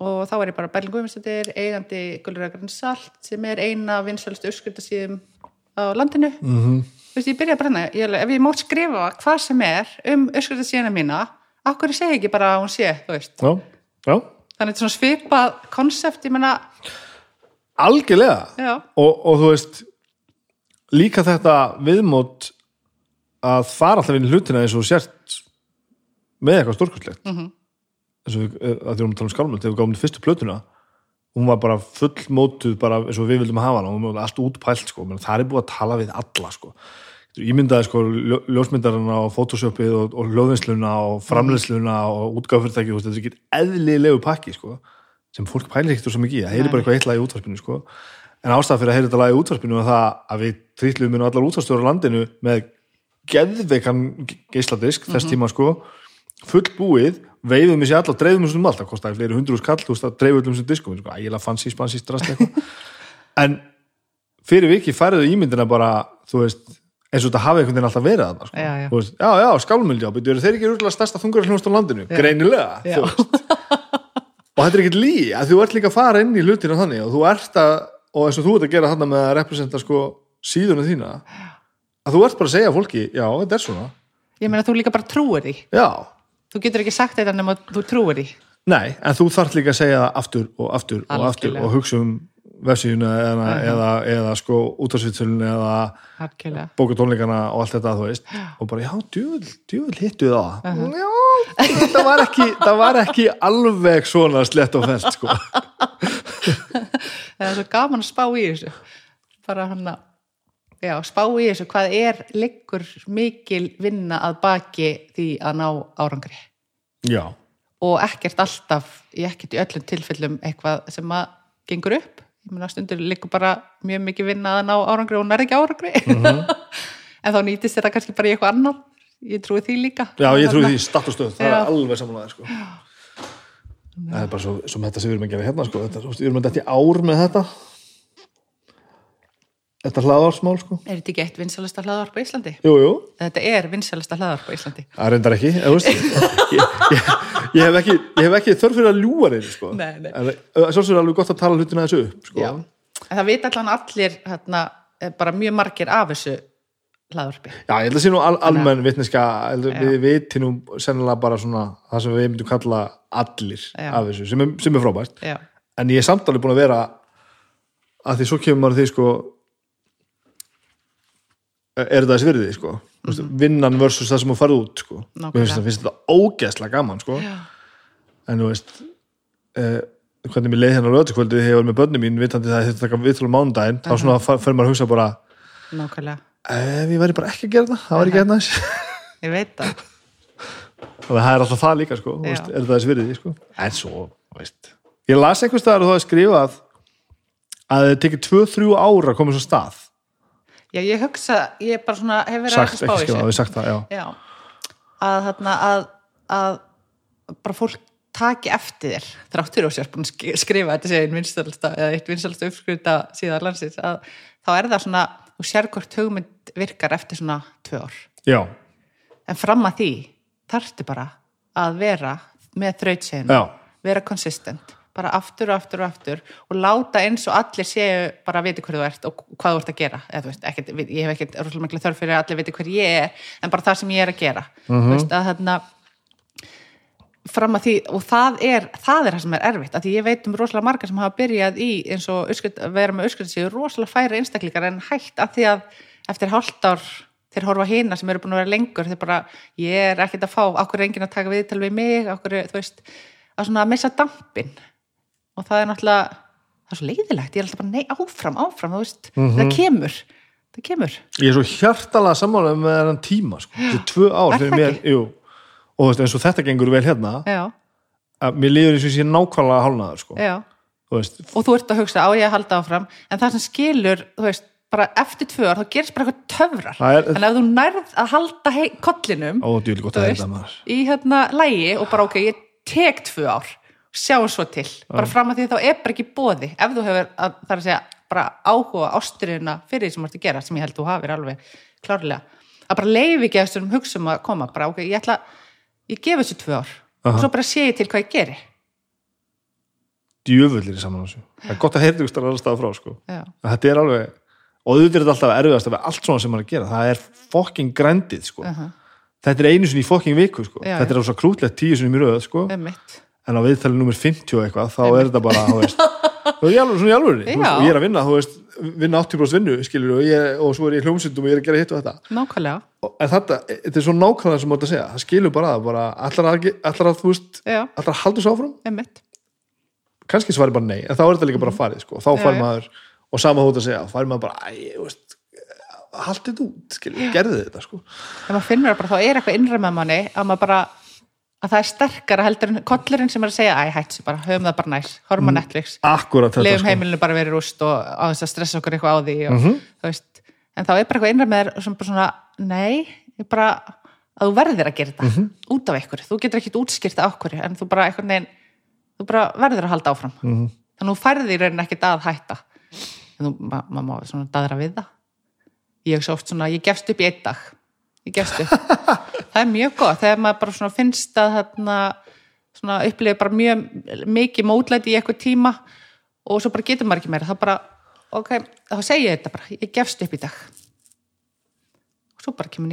Og þá var ég bara Berlín Guðmundsdóttir eigandi Gullurækarinn Salt sem er eina vinsælstu uppskriftasíðum á landinu mm. -hmm. veist, ég byrja bara hérna, ég, ef ég mátt skrifa hvað sem er um uppskriftasíðina mína okkur segi ekki bara að hún sé já, já, þannig þetta er svona svipað konsept, ég menna algjörlega og, og þú veist líka þetta viðmót að fara alltaf inn í hlutina eins og sért með eitthvað stórkvæslegt mm -hmm. eins og við, eh, að því við erum að tala um skálmöld þegar við gáum fyrstu plötuna hún var bara fullmótuð bara eins og við vildum hafa hana hún var allt útpælt sko, menn það er búið að tala við alla sko. Ímyndaði sko ljó- ljósmyndarana og photoshopið og, og hljóðvinsluna og framleysluna og veist, þetta er ekki eðlilegu pakki sko, sem fólk pælir ekkert svo mikið það heyri bara eitthvað eitthvað í útvarpinu sko, en ástæða fyrir að heyra þetta lag í útvarpinu var það að við trýtlum inn á allar útvarstjóra landinu með geðveikan geisladisk þess tíma sko full búið, veiðum þessi all og dreifum þessum allt, það kostaði fleiri hundru skall þú veist að dreifu öllum þessum diskum, sko, ægilega fancy spansi strast eitthvað. En fyrir viki færðu ímyndina bara þú veist, eins og þetta hafi einhvern veginn alltaf verið þarna, sko. Já, já. Veist, já, já, skálmöldjá, byrju, eru þeir ekki rúglega stærsta þungur hljónst á landinu, greinilega Já. veist. Og þetta er ekkert lí, að þú ert líka að fara inn í hlutina þannig og þú ert að og eins og þú ert að gera þarna með að representa sko síðuna þína að þú ert bara að segja fólki, já, þetta er svona. Ég meina þú líka bara trúir því. Já, þú getur ekki sagt þetta nema þú trúir því. Nei, en þú þarf líka að segja það aftur og aftur og aftur og hugsa um vefsíðuna eða, eða, eða sko útvarsvitsulun eða Algjörlega. bókatónleikana og allt þetta, þú veist. Og bara, já, djúvel, djúvel hittu það. Já, það var ekki það var ekki alveg svona slett og felt, sko. Það er svo gaman að spá í þessu. Bara hann að já, spá í þessu, hvað er liggur mikil vinna að baki því að ná árangri? Já, og ekkert alltaf í ekkert í öllum tilfellum eitthvað sem að gengur upp. Ég meina stundur liggur bara mjög mikið vinna að ná árangri og nær ekki árangri. En þá nýtist þetta kannski bara í eitthvað annar ég trúi því líka. Já, ég trúi því statt og stöð, það er alveg samanlega, sko. Það er bara svo, svo með þetta sem við erum að gera hérna, sko. Við erum að í ár með þetta þetta hlaðarsmál, sko er þetta ekki eitt vinsalasta hlaðvarp á Íslandi? jú, jú, þetta er vinsalasta hlaðvarp á Íslandi það reyndar ekki ég, ég, ég, ég, hef ekki ekki þörf fyrir að ljúga þeir sko. Nei, nei. en svo er alveg gott að tala hlutina þessu upp sko. Það vita allan allir hérna, eh, bara mjög margir af þessu hlaðvarpi. Já, ég held að sé nú al, almenn vitneska við nú sennilega bara svona það sem við myndum kalla allir Já. af þessu, sem er, sem er frábært Já, en ég er samt alveg búin að vera að því svo kemur maður að því sko er það þessi virði sko mm -hmm. vinnan versus það sem þú farið út sko mér finnst þetta ógeðslega gaman sko Já. en þú veist eh, hvernig mér leið hérna á lögatiskvöldi þegar ég var með börnum mín vitandi það að þetta taka viðtölu mánudaginn þá svona fer maður að hugsa bara nákvæmlega. ef ég væri bara ekki að gera það, það var ekki hérna þess Ég veit það. þannig að það er alltaf það líka sko, veist, er það þess virði sko. en svo, veist ég las einhvers staðar og skrifað að það tekið 2-3 ára að stað Já, ég hugsa, ég bara svona hef verið sagt, að spá ekki í skrifað, þessu. við sagt það, já. Já. Að þarna að, að bara fólk taki eftir þér. Þráttur og sér búin að sk- skrifa þetta sé einn vinstalasta eða eitt vinstalasta uppskrita síðan landsins að þá er það svona þú sér hvort hugmynd virkar eftir svona tvö ár. Já, en fram að því þarftu bara að vera með þrautseginu, vera konsistent bara aftur og aftur og aftur og láta eins og allir séu bara að viti hver þú ert og hvað þú ert að gera. Eða, veist, ekkert, ég hef ekkert rosalega mikla þörf fyrir að allir viti hver ég er en bara það sem ég er að gera. Mhm. þú veist, að þarna fram að því, og það er það er það sem er erfitt, að því ég veit um rosalega margar sem hafa byrjað í eins og vera með séu rosalega færi einstaklingar en hægt að því að eftir hálft ár þeir horfa á hina sem eru búin að vera lengur þeir bara, ég er ekkert að fá okkur er enginn að taka viðtal við mig? Okkur, þú veist, að svona að missa dampin og það er náttúrulega það er svo leiðilegt, ég er alltaf bara nei, áfram, áfram þú veist, það kemur það kemur, ég er svo hjartalega sammála með þennan tíma sko. þetta er tvö ár Er mér jú, og þú veist, eins og þetta gengur vel hérna já, að mér líður eins og ég sé nákvæmlega hálnaður sko. veist, og þú ert að hugsa á ég að halda áfram? En það sem skilur, þú veist, bara eftir tvö ár þá gerist bara eitthvað töfrar. Er- en ef þú nærð að halda kollinum ó, veist, í hérna lægi og bara ok, ég tek tvö ár sjáum svo til, bara fram að því þá er bara ekki bóði, ef þú hefur að, það er að segja, bara áhuga ástriðuna fyrir því sem þú ert að gera, sem ég held þú hafir alveg klárlega, að bara leifi ekki að þessum hugsum að koma, bara ok, ég ætla ég gef þessu tvö ár og svo bara sé ég til hvað ég geri. Djöfullir í saman þessu. Það er gott að heyrðu ykkur staða frá sko. Þetta er alveg og auðvitað er alltaf erfiðast af allt svona sem maður er að gera. Það er fokking grændið sko. þetta er einu sinni í fokking viku sko. Já, þetta er svo krútlegt tíu sinni í röð sko. En á viðtalið nummer 50 og eitthvað þá er þetta bara, þú veist þú er í alveg, svona í Já. og ég er að vinna þú veist, vinna 80% vinnu, skilur og, ég, og svo er ég hljómsundum og ég er að gera hitt og þetta. Nákvæmlega, Og- en þetta, þetta er svo nákvæmlega sem maður að segja það skilur bara það, bara allar að, allar að þú veist, já, allar að halda svo áfram? Einmitt. Kannski svari bara nei, en þá er þetta líka bara farið sko. þá fær maður, og sama hótt að segja þá fær maður bara, æ, þú veist haldið út, skilur, gerði þetta sko. Að það er sterkara heldur en kollurinn sem er að segja, æ, hætt sér bara, höfum það bara næs horfum á Netflix, lefum sko. heimilinu bara verið rúst og á þess að stressa okkur eitthvað á því og, þú veist, en þá er bara eitthvað innra með þér sem bara svona, nei ég bara, að þú verðir að gera þetta út af einhverju, þú getur ekkit útskýrt af okkur, en þú bara eitthvað neginn þú bara verður að halda áfram. -hmm. þannig að þú færði í raunin ekkit að hætta. En þú, ma- maður má svona daðra við það. Ég svona, ég gefst upp í einn dag gefst upp það er mjög gott, þegar maður bara svona finnst að upplifið bara mjög mikið mótlæti í eitthvað tíma og svo bara getur maður ekki meira. Þá bara, ok, þá segi ég þetta bara ég gefst upp í dag. Og svo bara kemur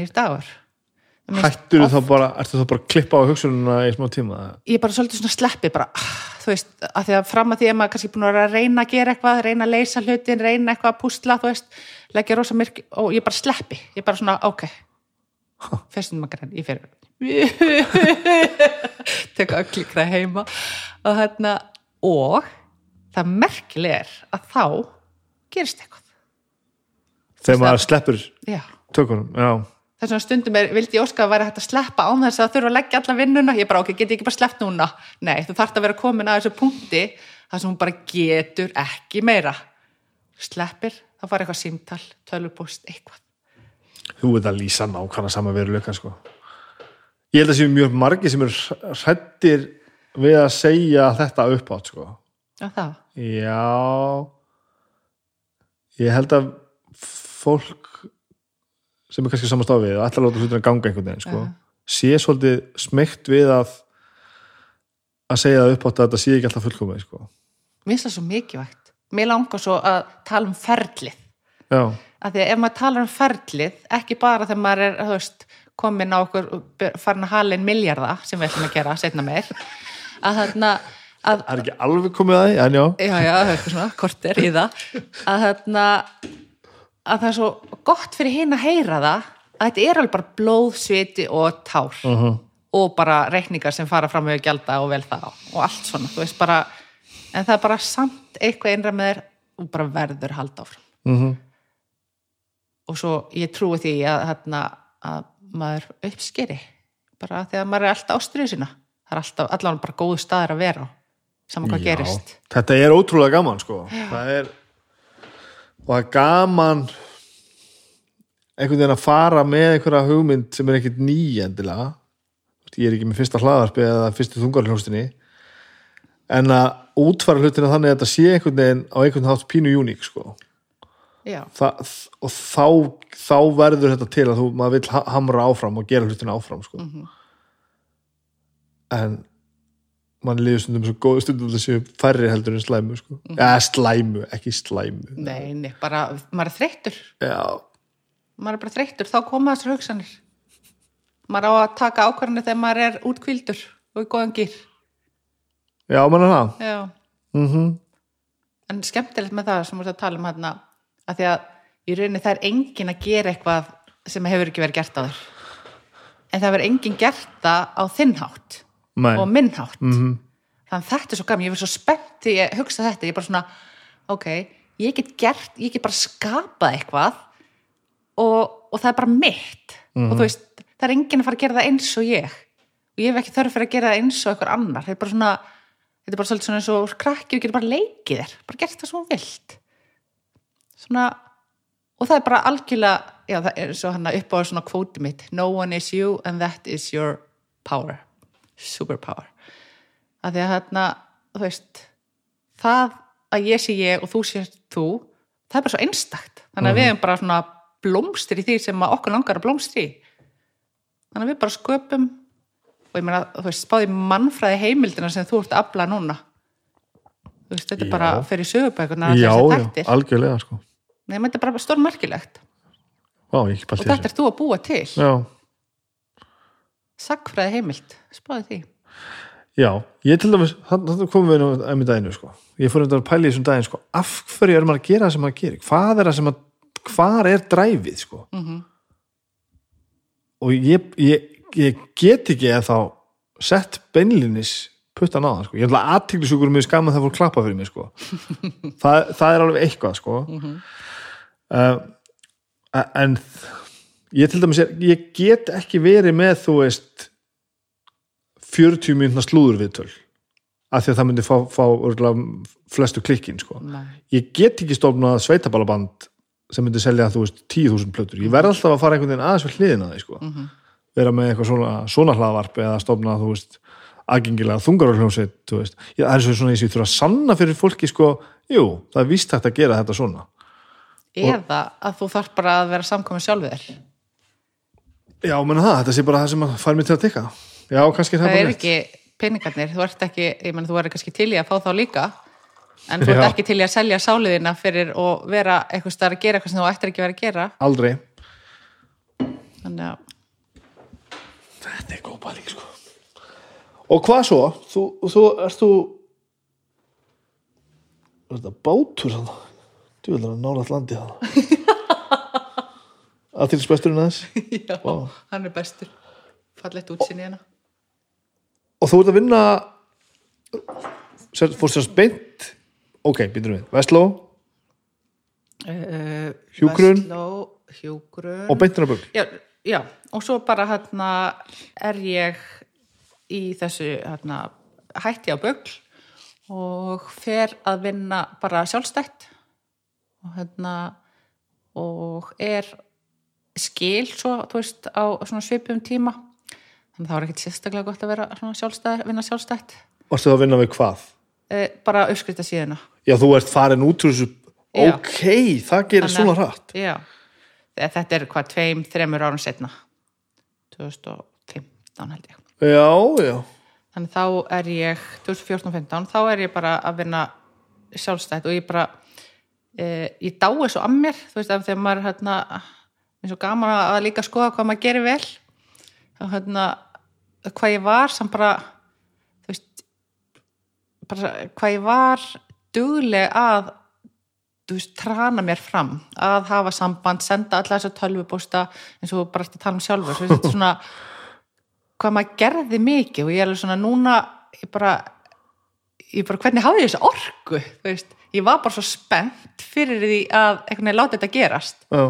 Mér finnst hættur oft- þá bara, ertu þá bara að klippa á hugsununa í smá tíma? Ég bara svolítið svona sleppi bara, ah, þú veist, að því að fram að því að maður kannski búin að reyna að gera eitthvað reyna að leysa hlutin, reyna eitthvað að púsla þú veist, leggja rosa myrk og ég bara sleppi, ég bara svona, ok fyrstum maður grann, ég fyrir teka öllíkra heima. Og hérna og það merkileg er að þá gerist eitthvað. Þegar maður sleppur já. tökunum, já. Þess vegna stundum er, vildi ég óska að væri hægt að sleppa án þess að þurfa að leggja alla vinnuna. Ég bara, ok, get ég ekki bara sleppt núna? Nei, þú þarft að vera komin að þessu punkti þar sem hún bara getur ekki meira. Sleppir, þá fara eitthvað símtal tölvupúst, eitthvað þú veit að lýsa nákvæmlega sama veruleika sko. ég held að séu mjög margi sem eru hrættir við að segja þetta uppátt sko. já, það, já. Ég held að fólk sem er kannski samast á við og ætla að láta hlutina ganga einhvern veginn sko, sé svolítið smeykt við að að segja það uppátt að þetta sé ekki alltaf fullkomið sko. mér finnst það svo mikilvægt. Mér langar svo að tala um ferlið. Já, af því að ef maður talar um ferlið ekki bara þegar maður er, veist komin á okkur, farin að hala inn miljarda sem við ætlum að gera, setna meir að þarna að það er ekki alveg komið að því en já, já, já, það er svona, kortir í það. Að þarna að það er svo gott fyrir hinn að heyra það að þetta er alveg bara blóð, sviti og tár. Uh og bara reikningar sem fara fram með gjalda og vel það og allt svona, þú veist bara en það er bara samt eitthvað innra með þér og bara verður halda áfram. -huh. Og svo ég trúi því að, þarna, að maður uppskeri bara þegar maður er alltaf ástriðu sína. Það er alltaf allavega bara góðu staðir að vera saman hvað gerist. Þetta er ótrúlega gaman sko. það er og það er gaman einhvern veginn að fara með einhverja hugmynd sem er ekkert nýjendilega ég er ekki með fyrsta hlaðarpi eða fyrstu þungarhljóstinni en að útfara hlutina þannig að þetta sé einhvern veginn á einhvern hátt pínu uník sko. Það, og þá, þá verður þetta til að þú, maður vill ha- hamra áfram og gera hlutina áfram sko. en mann líður stundum svo góð stundum þessi færri heldur en slæmu sko. eða slæmu, ekki slæmu. Nei, nei, bara maður er þreyttur. Já, maður er bara þreyttur, þá koma þessar hugsanir. Maður á að taka ákvarðanir þegar maður er útkvildur og í góðan gýr já, mann er það. Já, mm en skemmtilegt með það sem við erum að tala um hérna að því að í rauninni það er engin að gera eitthvað sem hefur ekki verið gert á þér. En það verður engin gert það á þinnhátt Nei. og minnhátt Mhm. þannig að þetta er svo gaman, ég verð svo spennt því ég hugsa þetta, ég er bara svona ok, ég get gert, ég get bara skapað eitthvað og, og það er bara mitt. Og þú veist, það er enginn að fara að gera það eins og ég. Og ég hef ekki þörf fyrir að gera það eins og einhver annar, þetta er bara svona þetta er bara svolítið svona eins og krakki og getur bara leikið þér, bara gert það svo vilt svona og það er bara algjörlega, já það er svo hann upp á svona kvóti mitt. No one is you and that is your power. Superpower. Að því að hérna, þú veist það að ég sé ég og þú sé þú, það er bara svo einstakt. Þannig að við erum bara svona blómstir í því sem að okkur langar að blómstir í. Þannig að við bara sköpum og ég meina, þú veist, spáði mannfræði heimildina sem þú ert að afla núna veist, þetta Já. bara fyrir sögubækuna já, já, algjörlega sko. Nei, þetta er bara ekki og í þetta er þú að búa til já, sagfræði heimild, spáði því já, ég til dæmis þannig komum við nú einmitt daginu sko. ég fór einhvern veginn að pæla í þessum daginn sko. af hverju er maður að gera það sem maður gerir hvað er það sem að, hvar er dræfið sko? Mhm. og ég, ég, ég get ekki að þá sett beinlinis puttan á það sko. ég ætla að aðtiklisjúkur mjög skaman það fór klappa fyrir mig sko. það, það er alveg eitthvað sko. uh, en ég til dæmis er, ég get ekki verið með þú veist 40 mínúna slúður viðtöl af því að það myndi fá, fá flestu klikkin sko. Ég get ekki stofnað sveitaballaband sem myndi selja þú veist 10.000 plötur ég verð alltaf að fara einhvern veginn aðeins við hliðina því sko. vera með eitthvað svona, svona hlaðvarp eða stofna þú veist aðgengilega þungararhljómsveit það er svo svona eins og ég þurfa að sanna fyrir fólki sko, jú, það er víst hægt að gera þetta svona. Eða að þú þarf bara að vera samkomin sjálfur já, menn það, þetta sé bara það sem að fær mér til að tikka. Já, kannski er það það er ekki peningarnir, þú ert ekki ég menn þú er kannski til í að fá þá líka en þú ert Já. ekki til í að selja sáliðina fyrir og vera eitthvað starf að gera eitthvað sem þú ættir ekki vera að gera. Aldrei. Þannig að Þetta er góð pæling sko Og hvað svo? Þú, þú ert þú Er þetta bátur hann? Þú vil að nála all landi það Aðtilsbesturinn aðeins? Já, Vá. hann er bestur. Fallegt útsinni hérna. Og þú ert að vinna Fórst sérst beint Ok, býtum við. Vestló? Uh, Hjúkrun. Vestló, hjúgrun og beintina bugl já, já, og svo bara hérna er ég í þessu hérna, hætti á bögl og fer að vinna bara sjálfstætt og hérna og er skil svo, þú veist, á svipum tíma. Þannig að það var ekkert sérstaklega gott að vera sjálfstætt, vinna sjálfstætt. Varstu að vinna við hvað? e, bara uppskrifta síðuna. Já, þú ert farin út úr þessu. Ok, það gerir svona hratt. Já, Þegar þetta er hvað tveim, þremur árum setna 2015 held ég Já, já. Þannig þá er ég 2014-15 þá er ég bara að vinna sjálfstætt og ég bara e, ég dái svo að mér þú veist, ef þegar maður hérna eins og gaman að líka skoða hvað maður gerir vel þá hérna hvað ég var sem bara þú veist bara hvað ég var dugleg að þú veist, trana mér fram að hafa samband, senda alla þessa tölvubústa eins og bara að tala um sjálfur þú veist, þetta svona hvað maður gerði mikið og ég er alveg svona núna ég bara, ég bara hvernig hafði ég þessa orku veist, ég var bara svo spennt fyrir því að einhvern veginn láta þetta gerast. Já,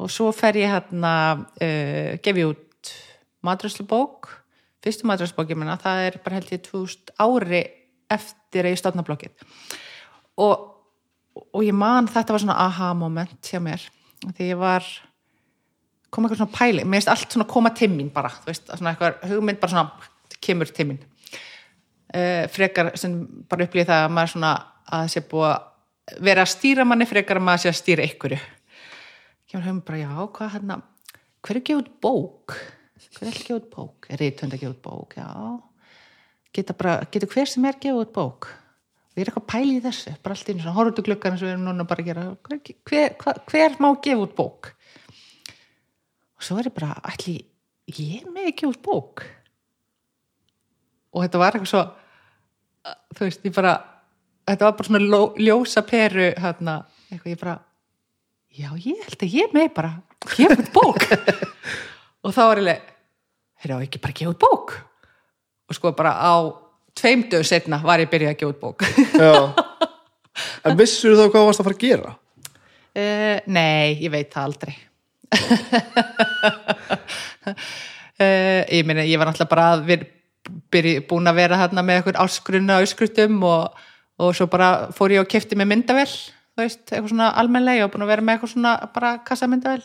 og svo fer ég hérna uh, gef ég út madraslubók fyrstu madraslubók ég menna, það er bara held ég 2000 ári eftir að ég stofna blokkið og, og ég man þetta var svona aha moment hjá mér því ég var kom eitthvað svona pæli, mér finnst allt svona koma til mín bara, þú veist, svona eitthvað hugmynd bara svona kemur til mín. Uh, frekar sem bara upplýði það að maður svona að sé búið að vera að stýra manni frekar að maður sé að stýra einhverju. Kemur höfum bara, já, hvað hérna hver er gefið bók? Hver er gefið bók, er reytönd að gefið bók? Já. Geta bara, getur hver sem er gefið bók? Og ég er eitthvað pæli í þessu, bara allt í horfðu eins og við erum núna bara að gera. Hver, hver, hver, má gefa út bók og svo er ég bara, ætli ég með ekki út bók? Og þetta var eitthvað svo þú veist, ég bara þetta var bara svona ló, ljósa peru hérna, eitthvað ég bara já, ég held að ég með bara gefa út bók. Og þá var ég hérna, ekki bara gefa út bók? Og sko bara á tveim dögum setna var ég byrjað að gefa út bók. Já. En vissur þá hvað varst að fara að gera? Uh, nei, ég veit það aldrei. uh, ég meina, ég var náttúrulega bara að ver, byrja, búin að vera þarna með eitthvað áskrunna auskrutum og, og svo bara fór ég og kefti með myndavel þú veist, eitthvað svona almennlega. Og búin að vera með eitthvað svona bara kassamyndavel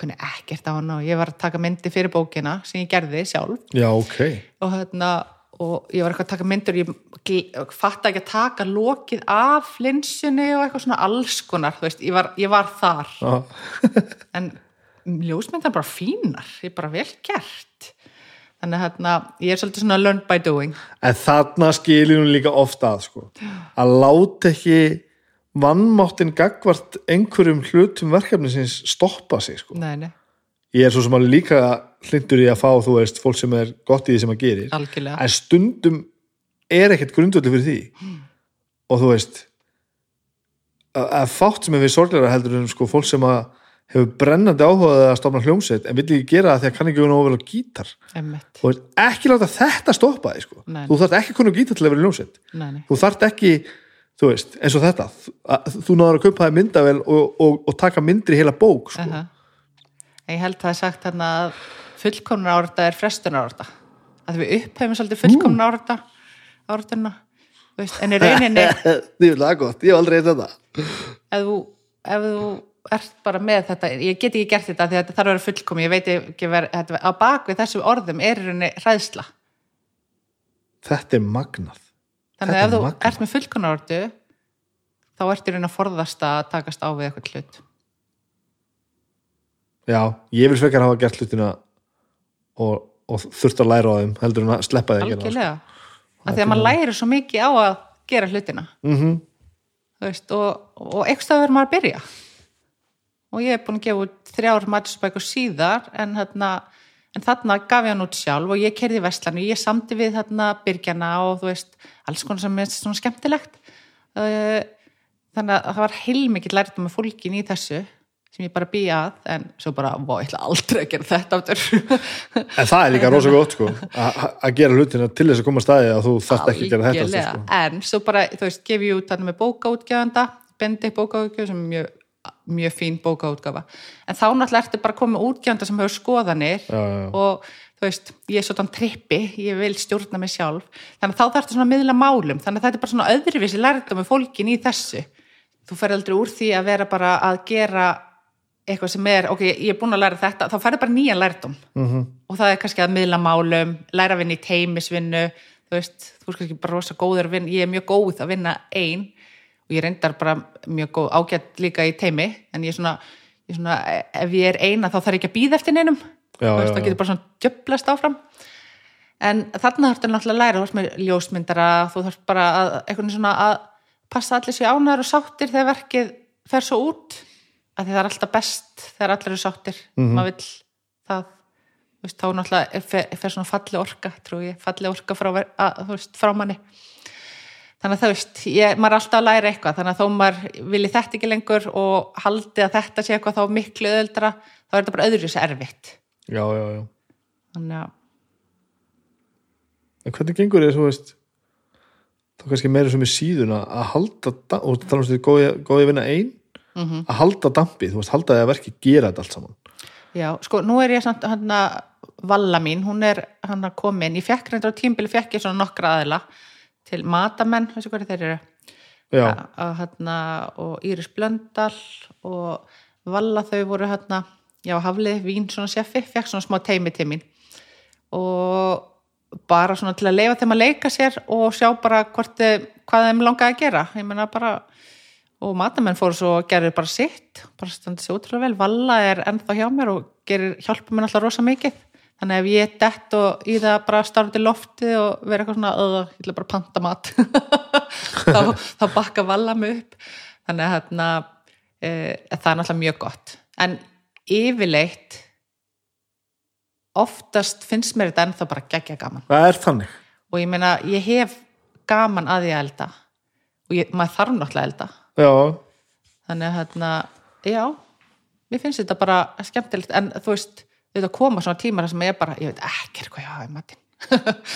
kunni ekkert á hann og ég var að taka myndi fyrir bókina sem ég gerði sjálf. Já, ok. Og hérna og ég var eitthvað að taka myndur ég fatta ekki að taka lokið af linsunni og eitthvað svona alls konar, þú veist, ég var, ég var þar. Já, en ljósmyndar bara fínar, ég er bara vel gert þannig að hérna, ég er svolítið svona learn by doing En þarna skilir hún líka ofta að sko að láta ekki vannmáttin gagvart einhverjum hlutum verkefnisins stoppa sig sko. nei, nei, Ég er svo sem alveg líka hlindur í að fá, þú veist, fólk sem er gott í því sem að gerir. algjörlega En stundum er ekkert grundvöldi fyrir því. Og þú veist, að, að fátt sem er við sorglega heldur en sko fólk sem að hefur brennandi áhugaði að stofna hljómsveit en vill ekki gera það því að kann ekki nógu vel á gítar. Þú veist, ekki láta þetta stoppa því sko. Nei. Þú þarft ekki að á gítar til að vera hljómsveit. nei, nei, þú þarft ekki þú veist, eins og þetta þú, að, þú náður að kaupa það myndavel og, og, og taka myndir í heila bók sko. uh ég held það er sagt hérna að fullkomnar árata er frestunar árata að við upphefum svolítið fullkomna árata áratuna veist, en í rauninni Þið vil það gott, ég hef aldrei eitthvað þetta ef þú, ef þú ert bara með þetta, ég get ekki gert þetta því að þetta þarf að vera fullkomi, ég veit ekki ver, þetta, á bakvið þessu orðum er rauninni hræðsla. Þetta er magnað. Þannig að ef þú magnað. ert með fullkomna orðu þá ertu í rauninni að forðast að takast á við eitthvað hlut. Já, ég vil frekar hafa gert hlutina og, og þurft að læra á þeim heldur en að sleppa þeim algjörlega, af því að maður lærir svo mikið á að gera hlutina. Mm -hmm. veist, og, og eitthvað verður maður að byrja og ég hef búin að gefa út þrjár maturspækur síðar en, þarna, en þarna gaf ég hann út sjálf og ég kerði Vestlanu, ég samdi við þarna byrgjana og þú veist alls konar sem er svona skemmtilegt. Eh, þannig að það var heilmikið lært með fólkin í þessu sem ég bara býja að en svo bara, ég ætla aldrei að gera þetta áttur En það er líka rosa gott sko að gera hlutina til þess að koma að staði að þú þarft ekki að gera þetta aftur, sko. en svo bara, þú veist, gef ég út þarna með bókaútgefanda, bendi bókaútgef sem er mjög, fín bókaútgefa en þá náttúrulega ertu bara komið útgefanda sem hefur skoðanir Já, já, og þú veist, ég er svona trippi ég vil stjórna mig sjálf. Þannig að þá þarftu svona miðla málum. Þannig að þetta er bara svona öðruvísi lærdum með fólkin í þessu. Þú fer aldrei úr því að vera bara að gera eitthvað sem er, ok, ég er búin að læra þetta þá ferðu bara nýjan lærdum Mhm. og það er kannski að miðla málum, læra að vinna í teimisvinnu, þú veist þú er kannski bara rosa góður að vinna, ég er mjög góð að vinna ein og ég reyndar bara mjög góð ágætt líka í teimi en ég er svona, ég svona ef ég er eina þá þarf ég ekki að býða eftir neinum. Það já. getur bara svona djöflast áfram. En þarna þarftu náttúrulega að læra þú veist með ljósmyndara, þú þarf bara að, eitthvað svona að passa allir sér ánæður og sáttir þegar verkið fer svo út. Að það er alltaf best þegar allir eru sáttir Mhm. maður vill það. Veist, þá náttúrulega fer, fer svona falli orka trú ég, falli orka frá, að, veist, frá manni þannig að það veist, ég, maður er alltaf að læra eitthvað þannig að þó maður vilji þetta ekki lengur og haldi að þetta sé eitthvað þá miklu öðuldra þá er þetta bara öðru sér erfitt. Já, já, já. Þannig að En hvernig gengur þið, þú veist þá kannski meira sem er síðuna að halda, da- og tala um því góði, vinna ein Mhm. að halda dampið, þú veist, halda því að verki gera þetta allt saman. Já, sko, nú er ég samt hann að Valla mín, hún er hann að komin ég fekk reyndar á tímbili, fekk ég svona nokkra aðila til matamenn, veistu hverju þeir eru? Já, að, að, hérna, og Íris Blöndal og Valla þau voru hérna, já, Haflið, Vín svona seffi, fekk svona smá teimi til mín. Og bara svona til að leifa þeim að leika sér og sjá bara hvort hvað þeim langaði að gera. Ég meina bara og matamenn fóru svo og gerir bara sitt. Bara standi sér útrúlega vel, Valla er ennþá hjá mér og gerir, hjálpa mér alltaf rosa mikið þannig að ef ég er dett og í það bara starfði lofti og vera eitthvað svona öða, ég ætla bara panta mat. Þá, þá bakka Valla mig upp. Þannig að hérna, e, það er náttúrulega mjög gott. En yfirleitt oftast finnst mér þetta ennþá bara geggja gaman. Það er þannig. Og ég meina, ég hef gaman að ég elda. Og ég, maður þarf náttúrulega elda. Já, þannig að hérna, já mér finnst þetta bara skemmtilegt. En þú veist, þetta koma svona tímar sem ég bara, ég veit ekki hvað ég hafa í matinn.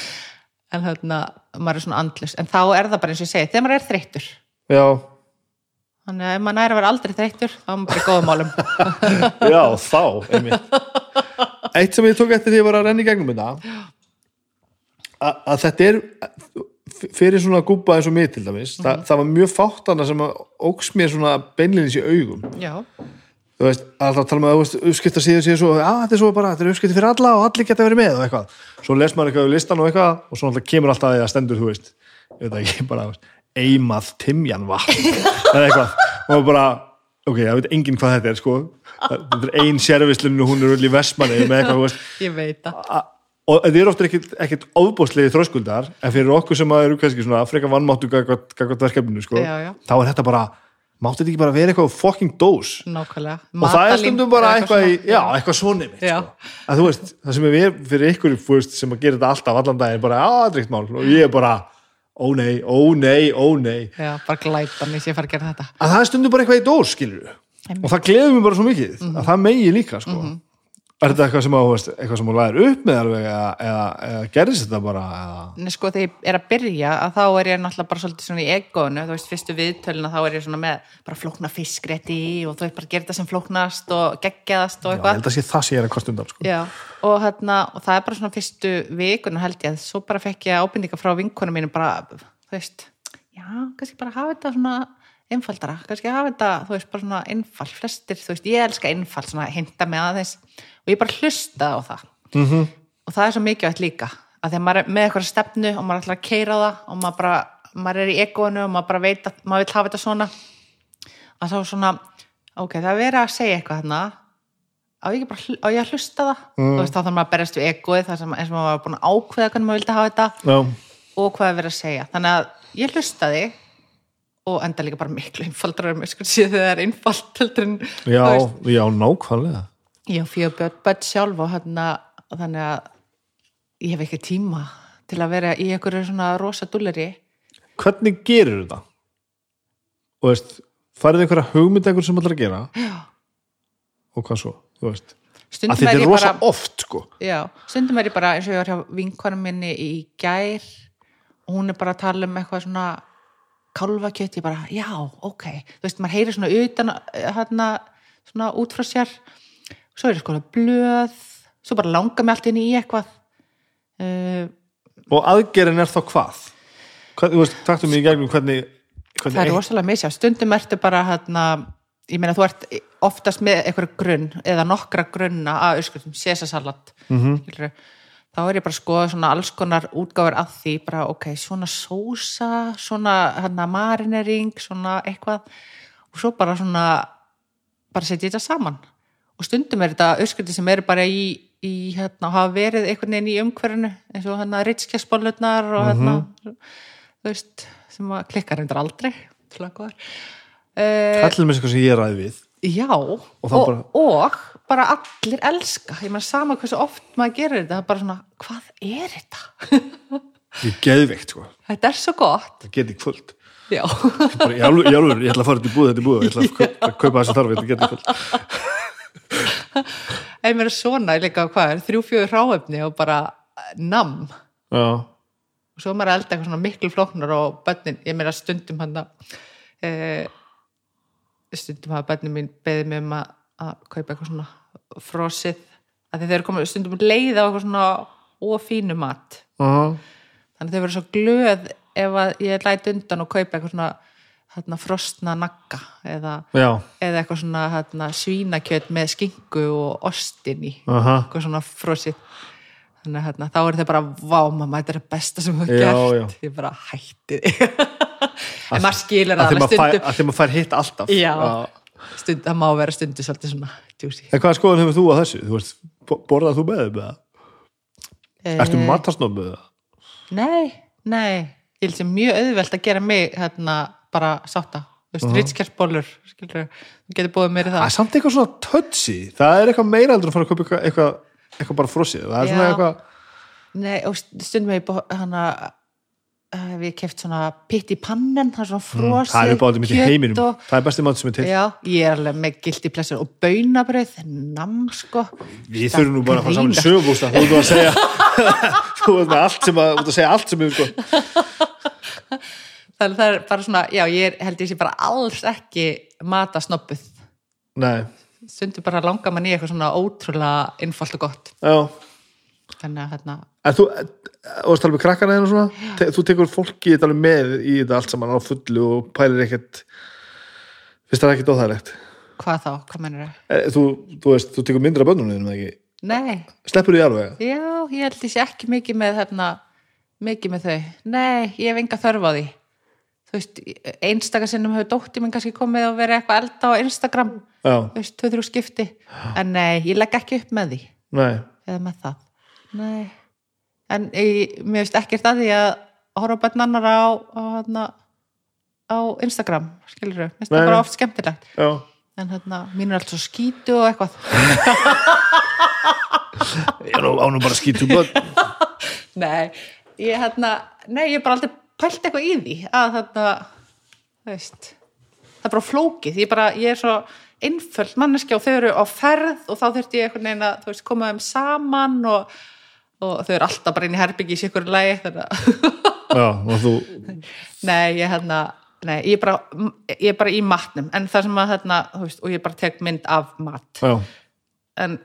En hérna maður er svona andlust, en þá er það bara eins og ég segi þegar maður er þreyttur. Já, þannig að ef maður næri að vera aldrei þreyttur þá er maður bara í góðum málum. Já, þá einmitt. Eitt sem ég tók eftir því að ég var að renna í gegnum þetta að, að þetta er fyrir svona gúpa eins og mig til dæmis Þa, það var mjög fáttana sem óks mér svona beinlinis í augum. Já, þú veist, alltaf tala með að þú veist, uppskipta síðan síðan svo, að þetta er svo bara, þetta er uppskipti fyrir alla og allir geta verið með og eitthvað. Svo les maður eitthvað á listan og eitthvað og svo alltaf kemur alltaf að því að stendur, þú veist ég veit ekki, bara, eimað timjan vatn eða eitthvað. Og bara, ok, það veit enginn hvað þetta er sko, þetta er ein sérvislun og hún er öll í Vestmanni með eitthvað, þú veist. Ég veit það. Og þetta er ofta ekkit ofbóðslegi þröskuldar en fyrir okkur sem eru kannski svona frekar vannmáttu gagvart verkefninu sko, Já, já. þá er þetta bara máttu þetta ekki bara vera eitthvað fucking dós? Nákvæmlega. Og það er stundum bara eitthvað, svona. já, eitthvað svona mitt, sko. að þú veist, það sem er við fyrir ykkur veist, sem að gera þetta alltaf allan daginn bara aðrikt mál. Og ég er bara ó nei, ó nei, ó nei. Já, bara glætan ég sé að fara að gera þetta. Að það er stundum bara eitthvað í dós, skilur og það gleður mér bara svo mikið að það megi líka, sko Er þetta eitthvað sem, á, þú veist, eitthvað sem þú læðir upp með alveg eða, eða, eða gerðist þetta bara eða, Nei, sko, þegar ég er að byrja að þá er ég náttúrulega bara svolítið svona í egoinu þú veist, fyrstu viðtöluna þá er ég svona með bara flókna fiskrétti og þú veist bara þetta sem flóknast og geggjaðast og Já, ég eitthvað held að sé það sé ég er að kosta undan sko. Já, og, hérna, og það er bara svona fyrstu vikuna held ég að svo bara fekk ég ábendinga frá vinkonum mínu bara, þú veist, já, kannski bara hafa þetta svona einfaldara, kannski hafa þetta, þú veist, bara svona einfald, flestir, þú veist, ég elska einfald, svona hinta með aðeins. Og ég bara hlusta á það. Mm -hmm. og það er svo mikilvægt líka að því að maður er með eitthvað stefnu og maður ætlar að keira það og maður bara, maður er í egoinu og maður bara veit að maður vil hafa þetta svona. Að þá svona, ok, það er að segja eitthvað hérna. Á ég, ég að hlusta það? Mm. veist, þá þarf maður að berjast við egoið þar sem eins og maður var búin að ákveða hvernig maður vildi hafa þetta. Já, og hvað er verið að segja. Þannig að ég hlustaði og enda líka bara miklu einfaldrar um sko síðan þegar það er einfald heldur en já, já, nákvæmlega. Ég á fjögur börn, börn sjálf og hérna, þannig að ég hef ekki tíma til að vera í einhverju svona rosa dulleri Hvernig gerir þetta? Og veist, farið einhverja hugmynd einhver sem ætlar að gera? Já, og hvað svo, þú veist? Að stundum þetta er er rosa bara oft sko. Já, stundum er ég bara eins og ég var hjá vinkonum minni í gær. Og hún er bara að tala um eitthvað svona kálfakjöt, ég bara, já, ok. Þú veist, maður heyrir svona utan hérna, svona út frá sér. Svo er ég sko blöð svo bara langar mig allt inn í eitthvað. Uh, og aðgerinn er þá hvað? hvað þú veist, taktum mig í gegnum hvernig, hvernig það er rosalega misjá, stundum ertu bara hérna, ég meina þú ert oftast með eitthvað grunn eða nokkra grunna að öskutum, sésasalat mm -hmm. Þá er ég bara að skoða svona alls konar útgáfur að því, bara ok, svona sósa, svona hérna marinering, svona eitthvað. Og svo bara svona bara setja þetta saman. Og stundum er þetta öskuti sem eru bara í, í hérna, hafa verið einhvern veginn í umhverfinu eins og hérna ritskjaspolutnar og hérna þú veist, sem að klikkar reyndar aldrei til að góðar uh, Kallum með eitthvað sem ég ræði við. Já, og, þá og, bara- allir elska, ég meina sama hversu oft maður gerir þetta, bara svona hvað er þetta? Ég er geðveikt sko, þetta er svo gott. Það geti kvöld. Já, bara, ég, alveg, ég, ég ætla að fara þetta í búð, þetta í búð ég ætla að kaupa, að kaupa þessi þarf, þetta geti kvöld. Mér er svona líka hvað er, þrjú, fjögur ráefni og bara nam. Já, og svo maður að elda eitthvað svona miklu flóknar og bönnin, ég meina stundum hann að e, stundum hafa bönnin mín beðið mig um að, að kaupa eitthvað svona frosið, að þeir eru komið stundum leið á eitthvað svona ofínu mat, Aha. þannig að þeir verður svo glöð ef að ég læt undan og kaupa eitthvað svona hérna, frosna nagga eða, eða eitthvað svona hérna, svínakjöt með skinku og ostin í. Aha. Eitthvað svona frosið. Þannig að hérna, þá er þau bara vá mamma, þetta er það besta sem þú gert. ég bara hætti þig en maður skilur að maður fær, stundum. að því maður fær hitt alltaf. Já. Stund, það má vera stundu svolítið svona djúsi En hvaða skoðun hefur þú á þessu? Þú veist, bo- borðað þú með þeim með það? Ertu Eh, matasnob með það? nei, nei ég held sem mjög auðvelt að gera mig hérna bara sátta þú veist, uh ritskjærsbólur skilur, þú getur búið mér í Það það er samt eitthvað svona tötsi Það er eitthvað meira heldur að fara að kaupa eitthvað, eitthvað, bara frosið Það er svona Já. eitthvað nei, og stundum ég búið hana hef ég keft svona pitt í pannen það er svona frosið Mm, Það er upp á þetta mitt í heiminum. og, Það er besti mat sem er til Já, ég er alveg með gildi plessur og baunabröð, nam sko. Við þurfum nú bara að fara saman í sögubústa Þú ert að segja Þú ert með allt sem að, að segja allt sem er sko. Þannig það er bara svona, já, ég held ég sé bara alls ekki matasnoppuð Nei, Stundum bara langar mann í eitthvað svona ótrúlega innfalt og gott. Já. Þannig að hérna, En þú, þú varst alveg krakkana og svona? Te, Þú tekur fólki með í þetta allt saman á fullu og pælir ekkert Finnst það ekkert óþægilegt? Hvað þá, hvað mennur það? Eh, Þú, þú veist, þú tekur myndra bönnunum eða ekki? Nei, Sleppur því alveg? Já, ég held sé ekki mikið með hérna, mikið með þau. Nei, ég hef enga þörf á því. Þú veist, einstaka sinnum hefur dótti minn kannski komið og verið eitthvað elda á Instagram. Já, Þú veist, tvö, þrjú skipti. En nei, ég legg ekki upp með því. Nei. Eða með það. Nei. En ég, mér finnst ekkert að því að horfa bönn annar á, á, hérna, á Instagram skilur þau, það bara oft skemmtilegt. Já, en hérna, mín er alltaf skítu og eitthvað. Ég er ánum bara bönn nei, ég hérna nei, ég er bara aldrei pælt eitthvað í því að þarna veist, það er bara flókið. Ég, bara, ég er svo einföld manneskja og þau eru á ferð og þá þurfti ég einhvern veginn að þú veist, koma þeim saman og, og þau eru alltaf bara inn í herbyggi í sikur lagi Já, og þú, Nei, ég hérna Nei, ég er bara, ég er bara í matnum. En það sem að hérna, þú veist, og ég bara tek mynd af mat. Já, en,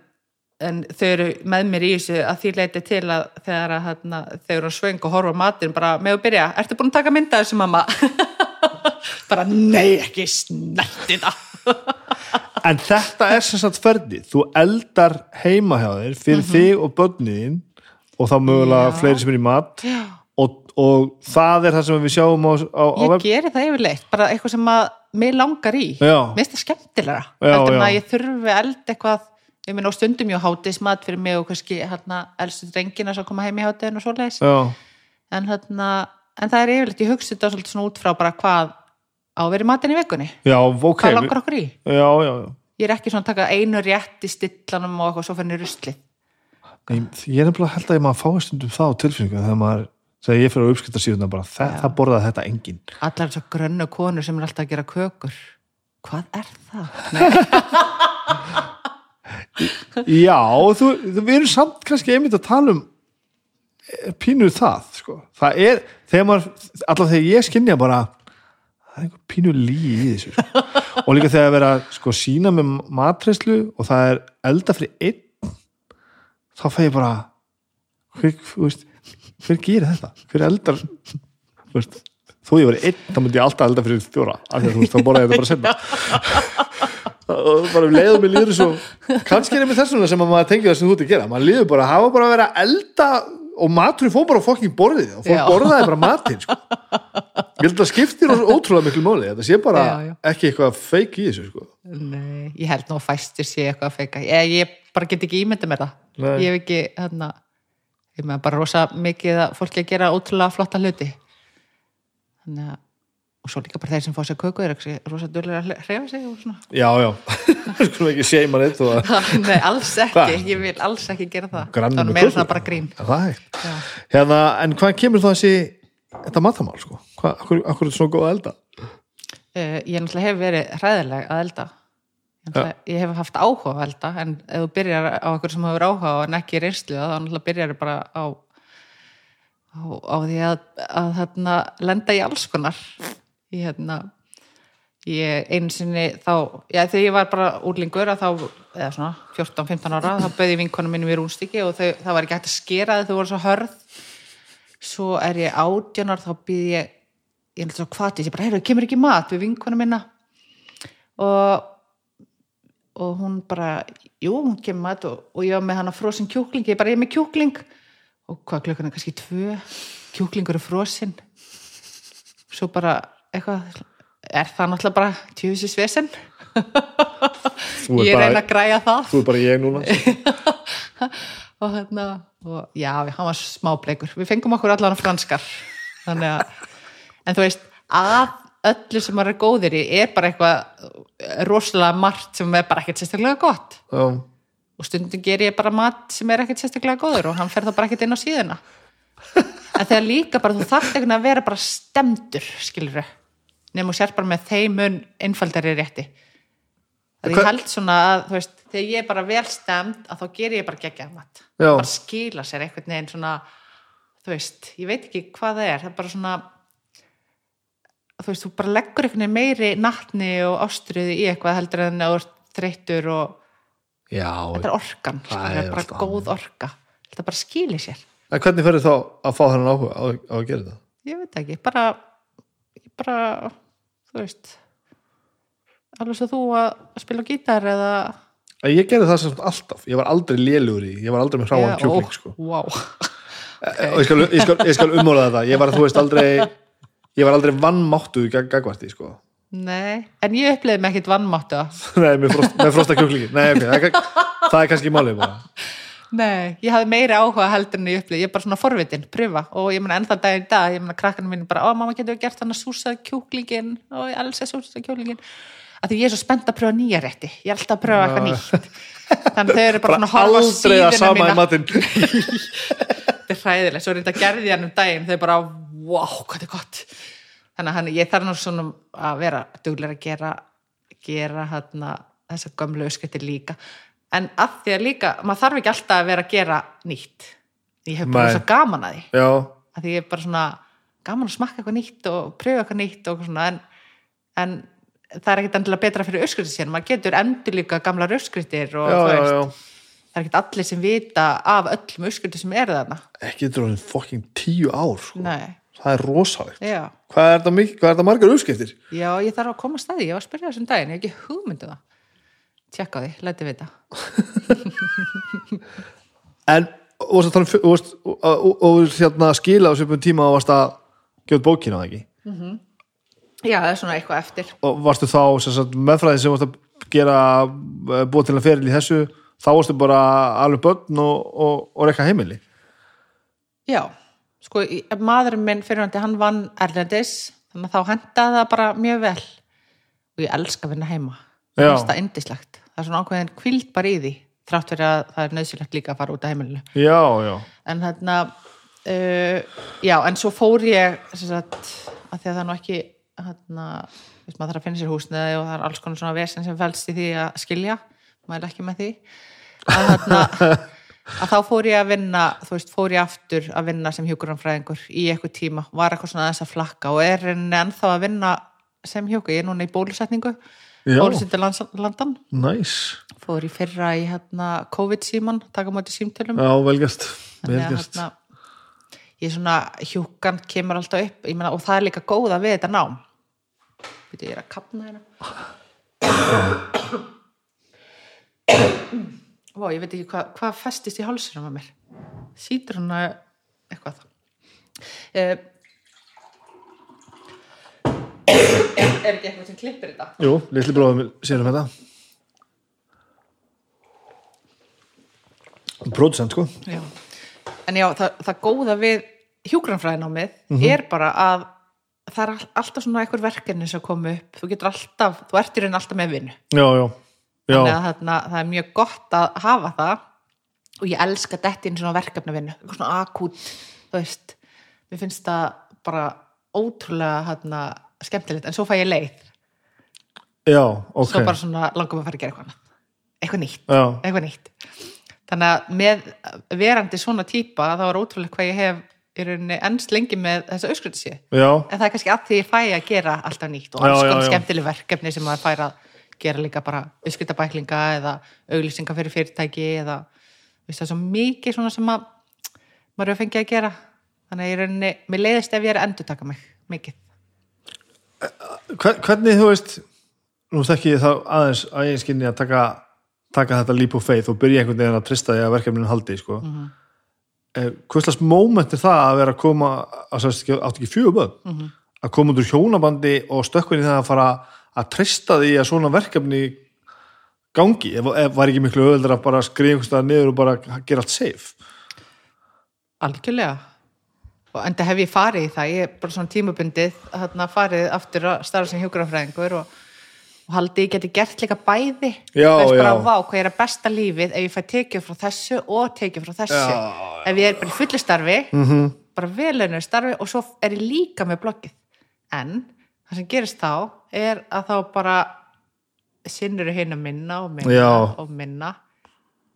en þau eru með mér í þessu að því leiti til að þegar að hérna, þau eru svöng og horfa á matinn bara með að byrja, ertu búin að taka mynd af þessu mamma? bara nei, ekki snerti það. En þetta er sem sagt ferdi þú eldar heima hjá þér fyrir þig og börniðin og þá mögulega Já. fleiri sem er í mat. Og, og það er það sem við sjáum á, á, á ég web geri það yfirleitt, bara eitthvað sem að mig langar í, Já. mér finnst það skemmtilega Já, heldur en já. að ég þurfi að elda eitthvað ég minn á stundum ég hátismat fyrir mig og kannski hérna elstu drengina sem koma heim í hátiðin og svoleiðis. Já, en, hérna, en það er yfirleitt, ég hugsi þetta svolítið svona út frá bara hvað á að vera í matinn í vikunni. Já, ok. Hvað langar okkur í? Já, já, já. Ég er ekki svona að taka einu rétt í stillanum og eitthvað svo fyrir rusli Ég er nefnilega held að ég maður fái stundum það á tilfinningu þegar maður, þegar ég fyrir á uppskipta síðan bara, það, það borðaði þetta enginn allar þessar grönnu konur sem er alltaf að gera kökur hvað er það? Já, þú, þú, við erum samt kannski einmitt að tala um eh, pínuð það, sko. Það er, þegar maður, allavega þegar ég skynja bara, það er einhver pínu líi í þessu, sko. Og líka þegar vera, sko, sína með matreyslu og það er elda fyrir einn, þá fæ ég bara, hver, þú veist, hver gerir þetta? Hver eldar, þú veist, þó ég verið einn, þá myndi ég alltaf elda fyrir fjóra, af því að þú veist, þá borða ég þetta bara setna og bara um leiðum mér líður svo kannski er með þessuna sem að maður tengir það sem þú ert að gera maður líður bara að hafa bara að vera elda og maturinn fór bara fokking borðið og Já. borðaði bara matinn sko. ég held að það skiptir ótrúlega miklu máli þetta sé bara Já, já. ekki eitthvað feik í þessu sko. Nei, ég held nú að fæstir sé eitthvað að feika ég, ég bara get ekki ímynda mér það. Nei. ég hef ekki, hérna ég með bara rosa mikið að fólki að gera ótrúlega flotta hluti. Þannig að og svo líka bara þeir sem fá sér köku er ekki rosa dörlega að hreyfa sig já, já, skulum ekki seima neitt og að Nei, alls ekki, ég vil alls ekki gera það. Það er með meira svona bara grín. Það hérna, en hvað kemur þá þessi þetta matamál sko? Hvað, akkur, akkur er þetta svona góð að elda? Uh, ég náttúrulega hef verið hræðileg að elda Ég hef haft áhuga að elda en ef þú byrjar á okkur sem hefur áhuga en ekki reynslu þá náttúrulega byrjar bara á á, á því að, að hérna, lenda í alls konar. Ég hérna ég einu sinni þá já, þegar ég var bara úrlingur þá, eða svona 14-15 ára þá bauði vinkonum minnum í rúnstiki og þau, það var ekki hægt að skera þau, þau voru svo hörð. Svo er ég átjánar þá býð ég ég held svo hvað ég bara, heyrðu, kemur ekki mat við vinkonum minna og og hún bara, jú, hún kemur mat og, og ég var með hana frosin kjúkling ég bara, ég er með kjúkling. Og hvað klukkan er kannski tvö? Kjúklingur er frosin svo bara eitthvað er það náttúrulega bara tjóðsins vesen? Ég reyna að græja það. þú er bara ég núna. Og hérna og já, hann var smábleikur við fengum okkur allan franskar. Þannig að, en þú veist að öllu sem maður er góðir í er bara eitthvað rosalega margt sem er bara ekkert sérstaklega gott. Já, og stundum ger ég bara mat sem er ekkert sérstaklega góður og hann fer þá bara ekkert inn á síðuna. En þegar líka bara þú einhvern veginn að vera bara stemdur skilur nefnum og sér bara með þeim mun einfaldari rétti. Það ég held svona að veist, þegar ég er bara vel stemd að þá ger ég bara geggjað mat. Já. bara skila sér einhvern veginn svona þú veist, ég veit ekki hvað það er það er bara svona þú veist, þú bara leggur einhvern veginn meiri nattni og ástriði í eitthvað heldur en að þú ert þreyttur og já þetta er orkan, Það það er er bara alltaf góð orka. Þetta bara skýli sér. En hvernig ferður þá að fá þennan áhuga á, á að gera þetta? Ég veit ekki, bara bara, þú veist alveg svo þú að spila gítar eða ég gerði það sem alltaf, ég var aldrei lélugur í ég var aldrei með hráan kjúkling sko. wow. og ég skal, ég skal, ég skal ummála þetta ég var, þú veist, aldrei ég var aldrei vannmáttuð gagvarti sko. nei, en ég upplifði mig ekkit vannmáttu Nei, með, frost, með frosta kjúklingi. Nei, ok, það er, er kannski málið bara. Nei, ég hafði meiri áhuga heldur en ég upplifði, ég er bara svona forvitin, pröfa. Og ég meina ennþá dag í dag, ég meina krakkanum mín bara, ó mamma getur við gert hann að súsað kjúklingin og ég elsa súsað kjúklingin að því ég er svo spennt að pröfa nýja rétti. Ég er alltaf að pröfa eitthvað nýtt. Þannig þau eru bara, svona að horfa síðuna sama í mína. þetta er hræðilegt, svo reynda gerði ég hann um daginn. Þau bara, wow, hvað þetta er gott. Þannig að ég þarf nú svona að vera duglega að gera gera hann þessar gömlu öskritir líka. En að því að líka, maður þarf ekki alltaf að vera að gera nýtt. Ég hef bara Nei. svo gaman að því. Já, að því ég er bara svona gaman að smakka eitthvað nýtt og pröfa eitthvað nýtt svona en, en það er ekkit endilega betra fyrir öskritir sér maður getur endur líka gamlar öskritir og já, þú já, veist, já. það er ekkit allir sem vita af öllum öskritir sem eru þarna. Ekki dróðin fokking tíu ár sko. Það er rosalegt. Hvað er mikið, hvað er þetta margar uppskiptir? já, ég þarf að koma að staði. Ég var að spyrja þessum daginn, ég hef ekki hugmyndu það. Tjekka því, læti vita. En, og varst að tala um og, og hérna skila á svipum tíma og varst að gefa bókina það ekki? Já, það er svona eitthvað eftir. Og varstu þá sem sagt, meðfræði sem varst að gera eh, búa til að feril í þessu þá varstu bara alveg börn og, og, og rekka heimili? Já, sko, maðurinn minn fyrirhandi, hann vann erlendis, þannig að þá hendaði það bara mjög vel og ég elska að vinna heima. Það er það indislegt. Það er svona ákveðin kvíld bara í því, þrátt fyrir að það er nöðsilegt líka að fara út af heimilinu. já, já, En þarna, uh, já, en svo fór ég, sagt, að því að það er nú ekki, þarna, veist, maður þarf að finna sér húsnæði og það er alls konar svona vesen sem felst í því að skilja, maður er ekki með því. Að þarna, að þá fór ég að vinna, þú veist, fór ég aftur að vinna sem hjúkuranfræðingur í eitthvað tíma, var eitthvað svona aðeins að flakka og er ennþá að vinna sem hjúkur, ég er núna í bólusetningu, bólusetningu landan, næs fór í fyrra í hérna COVID-síman, taka móti símtölum. Já, velgast, Þannig að, velgast. hérna, ég er svona hjúkan kemur alltaf upp ég meina, og það er líka góða við þetta nám. Býtu, ég er að kapna hérna Vá, ég veit ekki hvað hva festist í hálsinum að mér. Sýtur hann að eitthvað uh, er, er ekki eitthvað sem klippir þetta? jú, litli bróðum sér um þetta. Producent, sko. Já. En já, það, það góða við hjúgrannfræðinámið er bara að það er all- alltaf svona einhver verkefni sem komu upp, þú getur alltaf þú ert í raun alltaf með vinnu. Já, já, þannig að þarna, það er mjög gott að hafa það. Og ég elska detti inn svona verkefnavinnu, eitthvað svona akút þú veist, mér finnst það bara ótrúlega þarna, skemmtilegt, en svo fæ ég leið. Já, ok. Svo bara svona langum að fara að gera eitthvað eitthvað nýtt. Já, eitthvað nýtt. Þannig að með verandi svona típa þá er ótrúlega hvað ég hef í rauninni ennst lengi með sé já, en það er kannski að því ég fæ að gera alltaf nýtt og alls konar skemmtileg verkefni sem maður fær að gera líka bara öskrutabæklinga eða auglýsinga fyrir fyrirtæki eða veist, það er svo mikið svona sem að maður hefur fengið að gera þannig að í rauninni, mér leiðist ef ég er að endurtaka mig mikið Hver- hvernig þú veist nú þekki ég þá aðeins að ég skinni að taka, taka þetta leap of faith og byrja einhvern veginn að trista því að verkefninu haldi sko. mm -hmm. hvurslags moment er það að vera að koma að sérst ekki, áttu ekki fjögur bönn að koma út úr hjónabandi og stökkvinni það að fara að trista því að svona verkefni gangi, ef, ef var ekki miklu öðuldar að bara skrifa einhvers staðar niður og bara gera allt safe Algjörlega. Og enda hef ég farið í það, ég er bara svona tímabundið þarna farið aftur að starfa sem hjúgrafræðingur og, og haldi ég geti gert líka bæði. Já, Þú veist bara, já. vá, hvað er að besta lífið ef ég fæ tekið frá þessu og tekið frá þessu. Já, ef ég er bara í fullu starfi, Mhm. -hmm. bara velunur starfi og svo er ég líka með bloggið. En það sem gerist þá er að þá bara sinnur hinn að minna og minna Já. og minna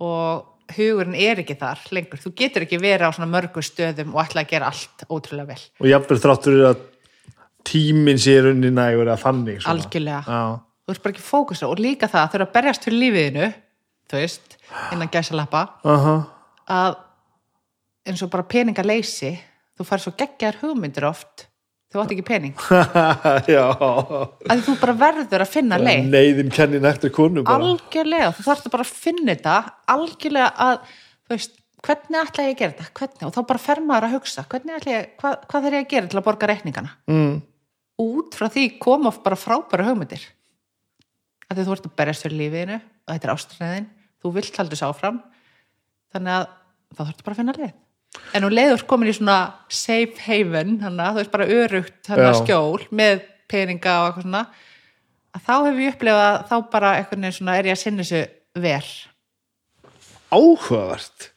og hugurinn er ekki þar lengur. Þú getur ekki verið á svona mörgum stöðum og ætla að gera allt ótrúlega vel. og jafnvel þráttur að tíminn sé runni nægur að þannig svona. Algjörlega. Já, Þú ert bara ekki fókusa og líka það að þurfa að berjast fyrir lífiðinu, þú veist, innan gæsalappa, aha að eins og bara peningaleysi, þú fær svo geggjar hugmyndir oft, þú átt ekki pening. Að þú bara verður að finna leið. neyðin kenni nektar konu bara. Algjörlega, þú þarfst bara að finna þetta, algjörlega að, veist, hvernig ætla ég að gera þetta, hvernig, og þá bara fer maður að hugsa, ég, hvað, hvað þarf ég að gera til að borga reikningana? mm. út frá því koma bara frábæra hugmyndir. Að þú ert að berjast fyrir lífiðinu og þetta er ástæðin, þú vilt haldur svo áfram. Þannig að þá þarftu bara að finna leið en nú leiður komin í svona safe haven að þú veist bara örugt Já. skjól með peninga og eitthvað svona að þá hef ég upplifað að þá bara eitthvað neginn svona er ég að sinna þessu ver áhugavert.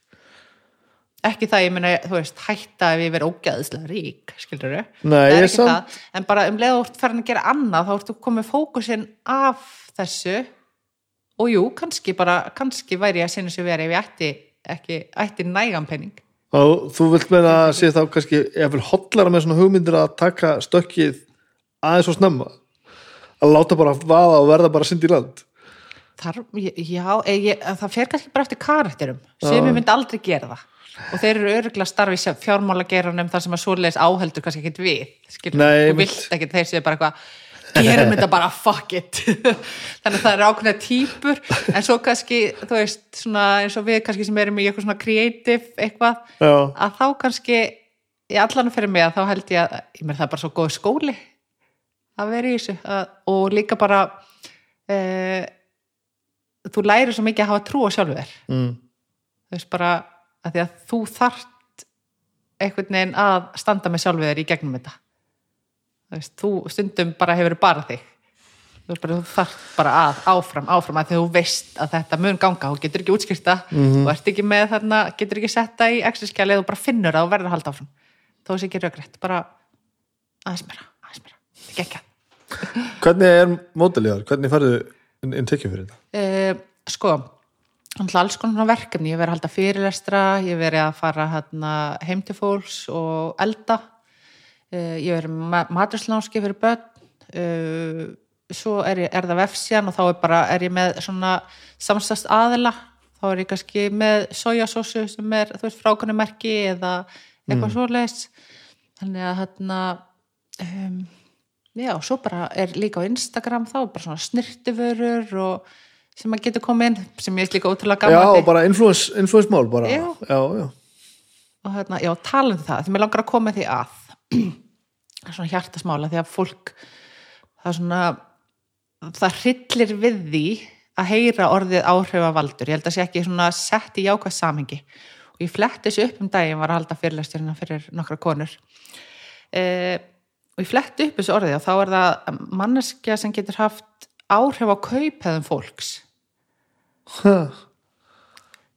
Ekki það, ég meina, þú veist, hætta ef ég verið ógæðislega rík, skilur þau Nei, ég samt- það, en bara um leið þú ert farin að gera annað, þá ertu komið fókusinn af þessu. Og jú, kannski bara kannski væri ég að sinna sér verið ef ég ætti ekki, ætti nægan penning og þú vilt meina að sé þá kannski ef við hotlara með svona hugmyndir að taka stökkið aðeins og snemma? Að láta bara vaða og verða bara synd í land? Þar, já, ég, það fer kannski bara eftir karakterum. Sem ég myndi aldrei gera það. Og þeir eru öruglega starfi fjármála geranum þar sem að svoleiðis áheldur kannski ekkit við skilur, Nei, þú vilt ekkit þeir séu bara eitthvað gerum þetta bara fuck it. Þannig að það eru ákveðna típur en svo kannski, þú veist svona, eins og við kannski sem erum í eitthvað svona creative eitthvað, Já, að þá kannski í allan fyrir mig að þá held ég að ég meina það er bara svo góð skóli að vera í þessu. Að, og líka bara e, þú lærir svo mikið að hafa trú á sjálfu þér. Mm. þú veist bara að því að þú þart einhvern veginn að standa með sjálfu þér í gegnum þetta veist, þú stundum bara hefur bara þig. Þú, bara, þú þart bara að áfram, áfram að þú veist að þetta mun ganga. Og getur ekki útskýrta Mhm. og ert ekki með þarna, getur ekki setta í exerskjali og bara finnur það og verður að halda áfram. Þó sé ekki raugrætt, bara aðeins meira, aðeins meira, er ekki Hvernig er mótilið þar? Hvernig færðu inn, tekjum fyrir þetta? uh, sko alls konar verkefni, ég verið að halda fyrirlestra, ég verið að fara heim til fólks og elda ég hef verið ma matursláski fyrir börn uh, svo er, ég, er það vefsjan og þá er bara er ég með svona samstast aðila þá er ég kannski með sojasósu sem er, þú veist, frákunumerki eða eitthvað mm. svoleiðis þannig að hérna um, já, svo bara er líka á Instagram þá er bara svona snirtiförur og sem að getur komið inn sem ég er líka ótrúlega Já, gaman bara influence, influence mál bara. Já. já, já. og hérna, já, talum það því mér langar að koma því að er svona hjartasmála því að fólk það er svona það hryllir við því að heyra orðið áhrifavaldur. Ég held að sé ekki svona sett í jákvæð samhengi. Og ég fletti þessu upp um daginn var að halda fyrirlesturina fyrir nokkra konur. Eh, og ég fletti upp þessu orðið og þá er það manneskja sem getur haft áhrif á kaupheðum fólks.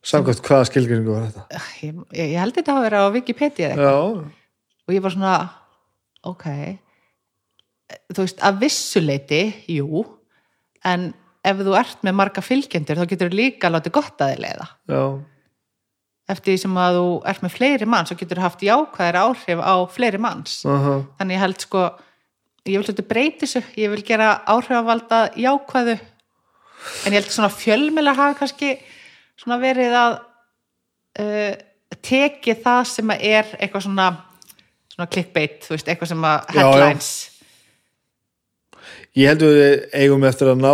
Samkvæmt hvaða skilgringu var þetta? ég, ég held þetta að vera á Wikipedia eða eitthvað. Og ég var svona ok. Þú veist, að vissuleiti jú, en ef þú ert með marga fylgjendur þá getur þú líka látið gott að þið leiða. Já, eftir því sem að þú ert með fleiri manns þá getur haft jákvæðir áhrif á fleiri manns. Aha, þannig ég held sko ég vil þetta breyti þessu, ég vil gera áhrifavalda jákvæðu. En ég held svona fjölmjölar hafa kannski svona verið að uh, teki það sem að er eitthvað svona svona clickbait, þú veist, eitthvað sem að Já, já. headlines Ég held við eigum eftir að ná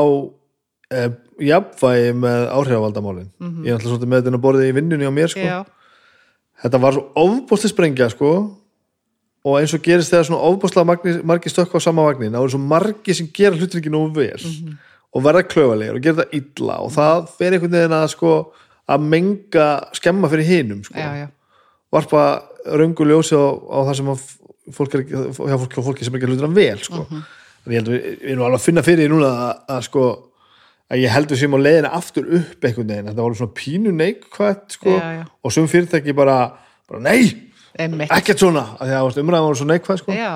eh, jafnvægi með áhrifavaldamálin. Ég er alltaf svolítið með þetta borðið í vinnunni á mér sko. Já, Þetta var svo ofbúsli sprengja sko og eins og gerist þegar svona ofbúslega margir, margir stökk á sama vagnin þá eru svo margir sem gera hlutir ekki nógu vel Mhm. og verða klöfalegir og gera það illa og það fer einhvern veginn að sko að menga skemma fyrir hinum sko. já, já, varpa röngu ljósi á, á það sem að fólk er ekki, hjá fólki, sem ekki hlutir hann vel sko. Mhm. en ég held að við, erum alveg að finna fyrir því núna að, að sko að ég held við sem á leiðina aftur upp einhvern veginn, þetta var alveg svona pínu neikvætt sko, Já, já. og sem fyrirtæki bara, bara nei, einmitt ekkert svona að að umræðan var svo neikvæð sko. já,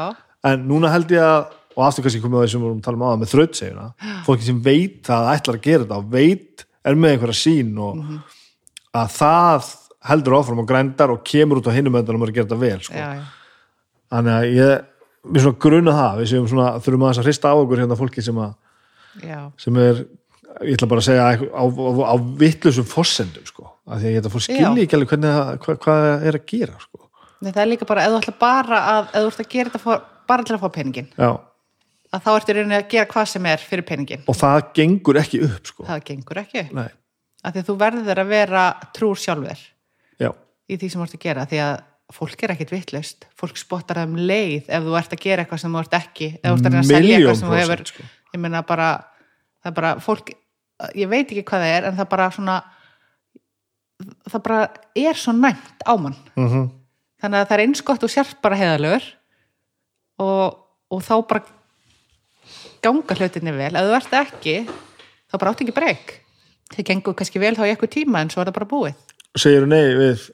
en núna held ég að og aftur kannski komið á því sem við vorum að tala um áða með þrautsegjuna fólki sem veit að það ætlar að gera þetta og veit, er með einhverja sín og Mhm. að það heldur áfram og grændar og kemur út á hinum endanum að gera þetta vel sko. já, já. þannig að ég, við svona gruna það við séum svona, þurfum aðeins að hrista á okkur hérna fólki sem, að, já. sem er ég ætla bara að segja á, á, á, vittlusum fossendum sko. að því að ég ætla að fór skilja ekki alveg hvað, hvað er að gera sko. Nei, það er líka bara, ef þú ætla bara að ef þú ert að gera þetta for, bara til að fá peningin Já, að þá ertu rauninni að gera hvað sem er fyrir peningin og það gengur ekki upp sko. það gengur ekki, Nei, af því að þú verður að vera trúr sjálfur já, í því sem þú ert að gera, því að fólk er ekkit vitlaust, fólk spottar það um leið ef þú ert að gera eitthvað sem þú ert ekki ef þú ert að selja eitthvað sem þú hefur sko. ég meina bara, það bara fólk, ég veit ekki hvað það er en það bara svona það bara er svo næmt á mann. Mm þannig að það er eins gott og sért bara heiðalögur og, og þá bara ganga hlutinni vel, ef þú ert ekki þá bara átt ekki breyk. Þið gengur kannski vel þá í eitthvað tíma en svo er það bara búið. Segir nei við,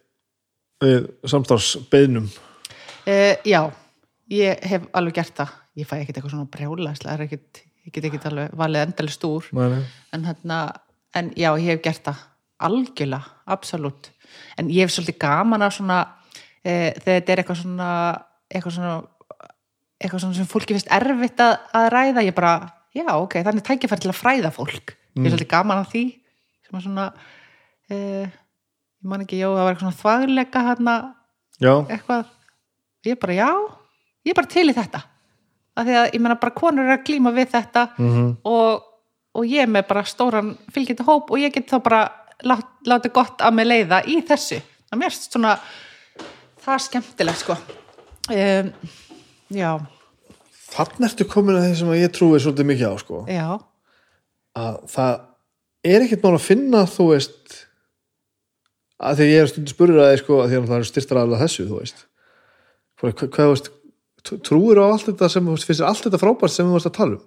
við samstarfsbeiðnum? Uh, já, ég hef alveg gert það. Ég fæ ekkert eitthvað svona brjála ég get ekkert alveg valið Nei, nei. en, hérna, en já, ég hef gert það. Algjörlega, absolutt. En ég hef svolítið gaman að svona e, þegar þetta er eitthvað svona eitthvað svona eitthvað svona sem fólki finnst erfitt að, að ræða ég bara, já, ok, þannig tækifæri til að fræða fólk, ég er svolítið gaman að því sem að svona e, ég man ekki, já, það var eitthvað svona þvagleika hérna, já, eitthvað. Ég bara, já, ég er bara til í þetta. Af því að ég meina bara konur er að glíma við þetta mhm, og, og ég er með bara stóran fylgjandi hóp og ég get þá bara lát, látið gott að mig leiða í þessu. Það er mér svona það er skemmtilegt sko. Um, já, þannig ertu komin að því sem að ég trúi svolítið mikið á sko. Já. Að það er ekkert mál að finna þú veist að því ég er stundin spurður að því sko að því að það er styrtar aðlega þessu þú veist. Hvað, hvað, veist trú- trúir á allt þetta sem finnst þér allt þetta frábært sem þú veist að tala um?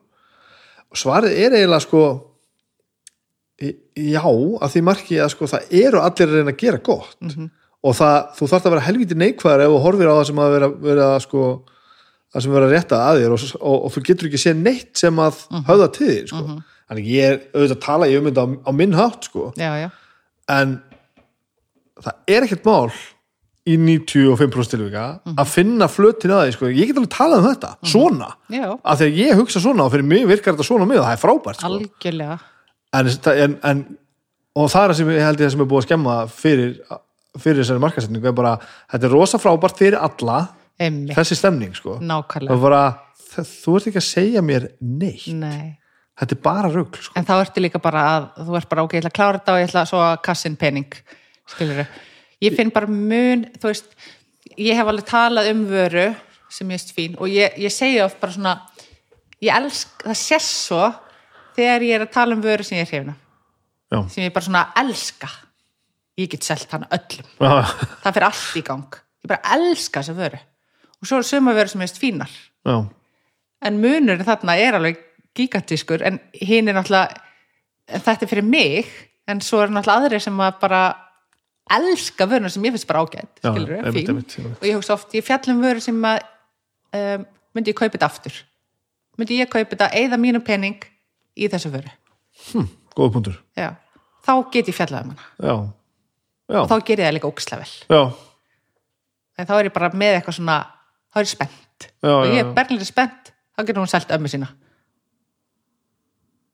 Og svarið er eiginlega sko já að því marki að sko það eru allir að reyna að gera gott. Og það, þú þarft að vera helviti neikvæður ef þú horfir á það sem að vera, vera sko, það sem vera rétta að þér og, og, og þú getur ekki séð neitt sem að höfða til þér sko. þannig ég er auðvitað að tala ég um þetta á, á minn hátt sko. já, já, en það er ekkert mál í 95% tilvika að finna flötin að því sko. ég get alveg talað um þetta, svona. Já, af því að ég hugsa svona og fyrir mig virkar þetta svona mig og það er frábært sko. algjörlega. En, en, en og það er það sem ég held ég sem er búið að skemma fyrir, fyrir þessari markasetningu er bara, þetta er rosa frábært fyrir alla Einmitt, þessi stemning sko. Nákvæmlega. Og bara, þ- þú ert ekki að segja mér neitt, Nei. þetta er bara rugl sko. en þá ertu líka bara að þú ert bara ok, ég ætla að klára þetta og ég ætla svo að kassin pening skilur ég finn bara mun, þú veist ég hef alveg talað um vöru sem ég veist fín og ég, ég segi oft bara svona ég elsk, það sést svo þegar ég er að tala um vöru sem ég er hrifna já, sem ég bara svona elska. Ég get selt hana öllum. Já, það fyrir allt í gang. Ég bara elska þessa vöru. Og svo er suma vöru sem ég veist fínar. Já, en munurinn þarna er alveg gigantískur en hinn er náttúrulega en þetta er fyrir mig en svo er náttúrulega aðri sem að bara elska vöruna sem ég finnst bara ágætt Já, skilur einmitt, einmitt, einmitt. og ég hugsa oft, ég fjallum vöru sem að um, myndi ég kaupa þetta aftur? Myndi ég kaupa þetta eða mínu pening í þessu vöru? Góða punktur. Já. þá get ég fjallað um hana. Já, og þá ger ég það líka ókslega vel. En þá er ég bara með eitthvað svona þá er ég spennt. Og ég er berlinri spennt þá getur hún selt ömmu sína.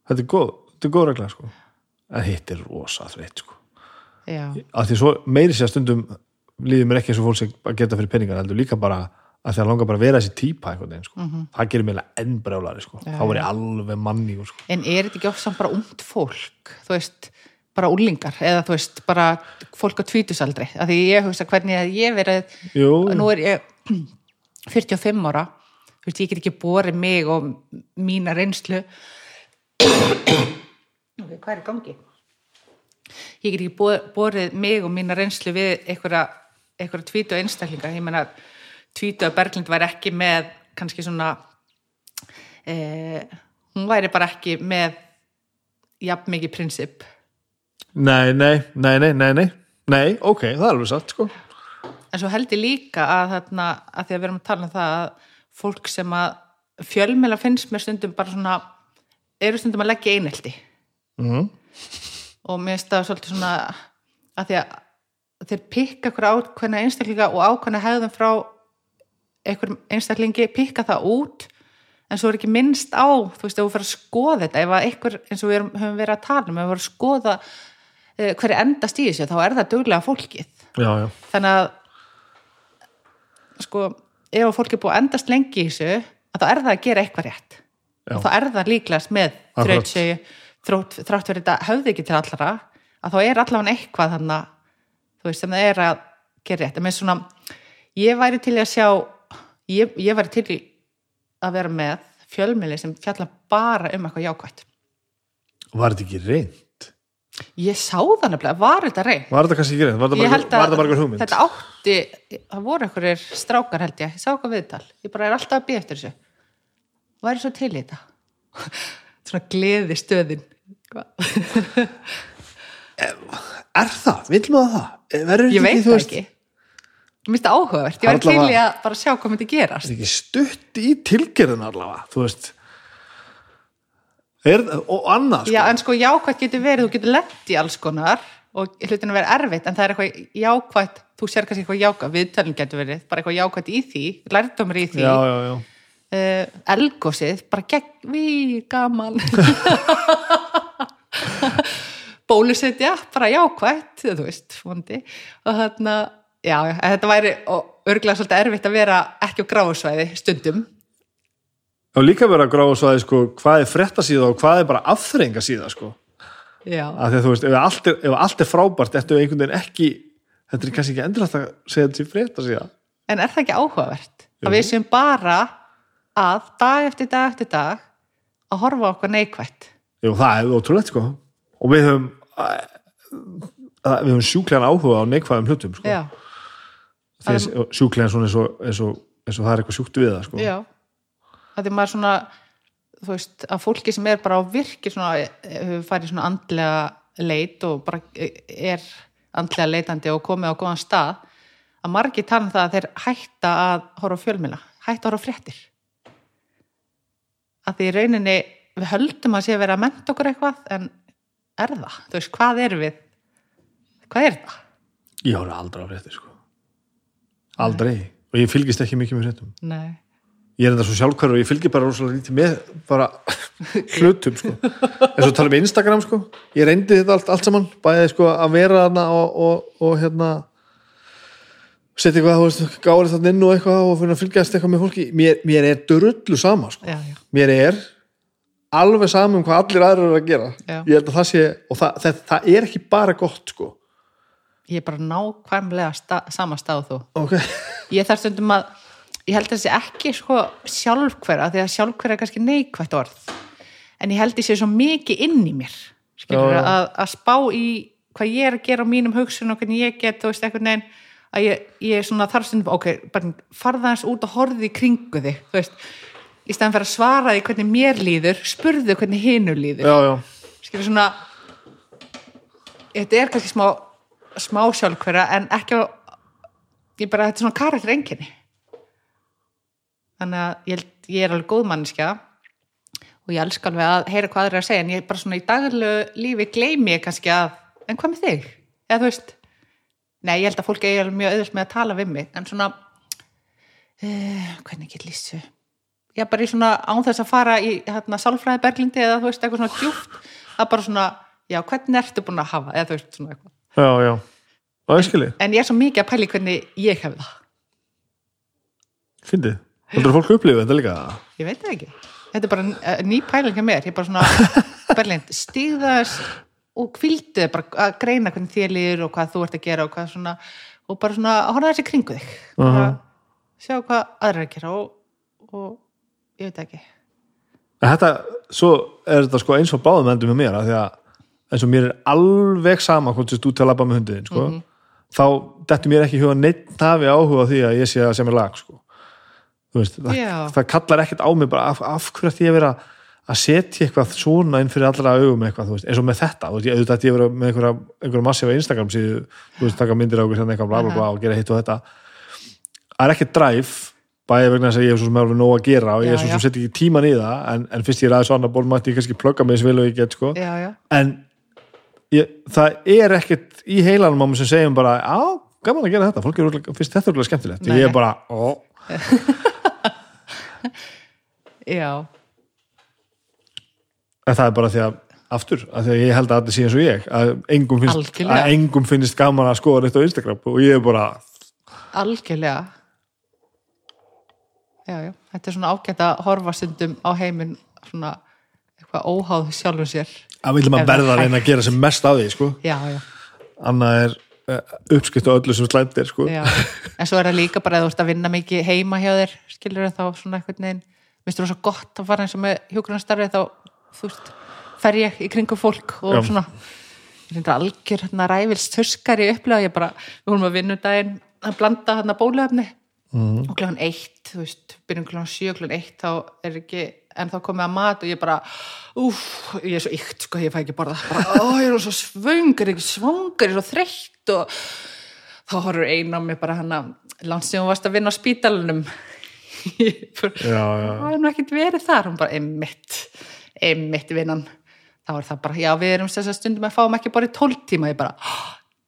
Þetta er góð þetta er góð regla sko. En hitt er rosa þreitt sko Að því svo meiri sér stundum líður mér ekki eins og fólk að geta fyrir peningar heldur líka bara að því að langa bara að vera þessi típa einhvern veginn sko. það gerir mér enn brjálari sko. þá var ég alveg manni sko. En er þetta ekki oft samt bara ungt fólk, þú veist, bara úlingar eða þú veist, bara fólk á tvítusaldri, af því ég hugsa hvernig að ég verið, Jú, nú er ég 45 ára, þú veist, ég get ekki borið mig og mína reynslu ok, hvað er í gangi? Ég get ekki bo- borið mig og mína reynslu við einhverja, einhverja tvítu einstaklinga, ég meina tvítu að Berglind var ekki með kannski svona eh, hún væri bara ekki með jafn mikið prinsip nei, nei, nei, nei, nei, nei nei, ok, það er alveg satt sko. en svo held ég líka að þarna að því að við erum að tala um það að fólk sem að fjölmjöla finnst mér stundum bara svona eru stundum að leggja einelti mm. Og mér það svolítið svona að því að þeir pikka ákveðna einstaklinga og ákveðna hegðum frá einhverjum einstaklingi, pikka það út. En svo er ekki minnst á þú veist, ef þú fyrir að skoða þetta ef að einhver, eins og við erum, höfum verið að tala um ef við fyrir að skoða uh, hverju endast í þessu, þá er það duglega fólkið. Já, já, þannig að sko, ef að fólk er búið að endast lengi í þessu, þá er það að gera eitthvað rétt. Já. og þá er það líklegast með þrautsegu, þrátt, þrátt fyrir þetta höfði ekki til allra, að þá er allavega eitthvað þannig þú veist, sem það er að gera rétt, en með svona ég væri til að sjá ég, ég væri til að vera með fjölmili sem fjalla bara um eitthvað jákvætt. Var þetta ekki reynd? ég sá það nefnilega, var þetta reynd var þetta kannski ekki reynd? var þetta ég var að einhver hugmynd? þetta átti það voru einhverjir strákar held ég. Ég sá eitthvað viðtal, ég bara er alltaf að býja eftir þessu. Væri svo til í þetta? Svona gleði stöðin er það? Vill maður það? Verður ég veit það ekki mér finnst það áhugavert, ég væri til í að bara sjá hvað myndi gerast er ekki stutt í tilgerðin allavega þú veist er, og annað sko. Já, en sko jákvætt getur verið, þú getur lett í alls konar og hlutin að vera erfitt en það er eitthvað jákvætt, þú sér kannski eitthvað jákvætt viðtölun getur verið, bara eitthvað jákvætt í því lærdómur í því já, já, já. uh, elgósið, bara gegn við gaman bólusetja bara jákvætt, þú veist vondi, og þarna já, þetta væri örgulega svolítið erfitt að vera ekki á gráusvæði stundum. Og líka vera svo að sko, hvað er fréttasíða og hvað er bara afþrengasíða sko. já, af því að þú veist, ef allt er, ef allt er frábært ertu einhvern veginn ekki þetta er kannski ekki endurlega að segja þetta sé fréttasíða. En er það ekki áhugavert? Jú. að við séum bara að dag eftir dag eftir dag að horfa á okkur neikvætt. Jú, það er ótrúlegt sko og við höfum við höfum sjúklegan áhuga á neikvæðum hlutum sko. að sjúklegan svona eins og, eins, og, eins og það er eitthvað sjúkt við það sko. já að því maður svona þú veist, að fólki sem er bara á virki svona, hefur farið svona andlega leit og bara er andlega leitandi og komið á góðan stað að margir tala um það að þeir hætta að horfa fjölmila, hætta að horfa fréttir að því rauninni við höldum að sé að vera að menta okkur eitthvað en er það, þú veist, hvað er við hvað er það? ég horfði aldrei á fréttir sko. aldrei og ég fylgist ekki mikið með fréttum Nei, ég er enda svo sjálfkvæður og ég fylgir bara rosalega lítið með bara hlutum sko. eins og tala um Instagram sko. ég reyndi þetta allt, allt saman bæði sko, að vera þarna og, og, og hérna setja eitthvað, þú veist, gáður þarna inn og eitthvað og fylgjast eitthvað með fólki mér, mér er drullu sama sko. já, já, mér er alveg saman um hvað allir aðrir eru að gera. Já. ég held að það sé, og það, það, það er ekki bara gott sko. Ég er bara nákvæmlega sta, sama stað þú. Ok, ég þarf stundum að ég held að þessi ekki sko sjálfhverfa því að sjálfhverfa er kannski neikvætt orð. En ég held að sé svo mikið inn í mér skilur, að, að spá í hvað ég er að gera á mínum hugsun og hvernig ég get, þú veist, eitthvað neginn að ég, ég svona þarf stundum, ok, bara farða hans út og horfði í kringu þig þú veist, í stæðan fyrir að svara því hvernig mér líður, spurðu hvernig hinu líður. Já, já. Skilur svona þetta er kannski smá smá sjálfhverja en ekki á ég bara, þetta er svona karakter enginni þannig að ég, ég er alveg góð mannskja og ég elska alveg að heyra hvað það er að segja en ég bara svona í daglegu lífi gleymi ég kannski að, en hvað með þig? eða þú veist nei, ég held að fólk alveg mjög auðvitað með að tala við mig en svona uh, hvernig get lýstu ég bara í svona án þess að fara í hérna, sálfræði berglindi eða þú veist eitthvað svona djúpt að bara svona, já, hvernig ertu búin að hafa eða þú veist svona eitthvað. Já, já, skilji, en ég er svo mikið að pæli hvernig ég hef það. Fyndið. Heldur fólk upplifið þetta líka? Ég veit það ekki. Þetta er bara eh, ný pæling hjá mér. Ég er bara svona berlind stíðas og kvildu bara að greina hvernig þér líður og hvað þú ert að gera og hvað svona og bara svona að horfa þessi kringu þig. Bara sjá hvað aðra er að gera og, og ég veit ekki. En þetta, svo er þetta sko eins og báðum endur með mér að því að eins og mér er alveg sama hvort þú ert að labba með hundiðin sko, þá dettur mér ekki huga neitt hafi áhuga því að ég sé að sem er lag sko. Veist, það, það kallar ekkert á mig bara af, af hverju ég að vera að setja eitthvað svona inn fyrir allra augum eitthvað, veist, eins og með þetta þú veist, ég auðvitað ég vera með einhverja, einhverja massífa Instagram síðu, þú veist, taka myndir á okkur sem eitthvað bla bla bla og gera hitt og þetta. Það er ekki dræf bæði vegna þess að ég hef svo sem alveg nóg að gera og ég er svo sem setja ekki tíman í það en, en fyrst ég er aðeins annar ból mætti ég kannski plugga mig eins vel og ég get sko. Já, já, en ég, það er ekkert í heilanum á mig sem segjum bara á, gaman að gera þetta, fólk er finnst þetta er skemmtilegt. Nei. ég er bara, já, en það er bara því að aftur, að því að ég held að allir sé eins og ég að engum finnst, að engum finnst gaman að skoða neitt á Instagram og ég er bara algjörlega já, já, þetta er svona ágætt að horfa stundum á heiminn svona eitthvað óháð sjálfum sér að viljum Ef að verða það að reyna að gera sem mest af því sko. já, já, annað er uh, uppskipt á öllu sem slæmt er sko. já en svo er það líka bara að þú ert að vinna mikið heima hjá þér skilur þá svona eitthvað neginn minnst þú svo gott að fara eins og með hjúkrunarstarfi þá, þú veist, fer ég í kringum fólk og Já. svona algjör hérna ræfils tuskari upplega, ég bara, við vorum að vinna daginn að blanda hérna bólefni Mhm. og kljóðan eitt, þú veist byrjum kljóðan sjö, kljóðan eitt, þá er ekki en þá komið að mat og ég bara úf, ég er svo ykt, sko, ég fæ ekki borða. Bara, ó, ég er svo svöng, er ekki svangur ég er svo þreytt. Og þá horfur einn á mig bara langt sem hún varst að vinna á spítalunum Ég það er nú ekkert verið þar. Hún bara, einmitt einmitt vinnan þá er það bara, já við erum þess að stundum að fáum ekki bara í 12 tíma. Ég bara,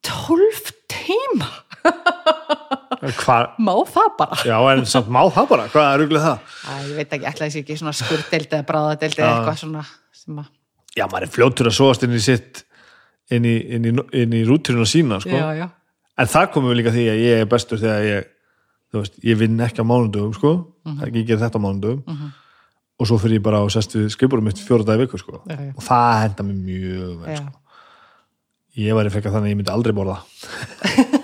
12 tíma? Hva, Má það bara? já, en samt má það bara, hvað er ruglið það? Æ, ég veit ekki, ætla þessi ekki svona skurðdeild eða bráðadeild eða eitthvað svona að, Já, maður er fljótur að sóast inn í sitt inn í, inn í, inn í rúturinn sína, sko. já, já En það komum við líka því að ég er bestur þegar ég, veist, ég vinn ekki á mánundum, sko. Það er ekki ger þetta mánundum. Og svo fyrir ég bara á sest við skrifurum mitt fjóra dagi viku, sko. Já. Og það henda mér mjög vel, sko. Ég væri frekar þannig að ég myndi aldrei borða.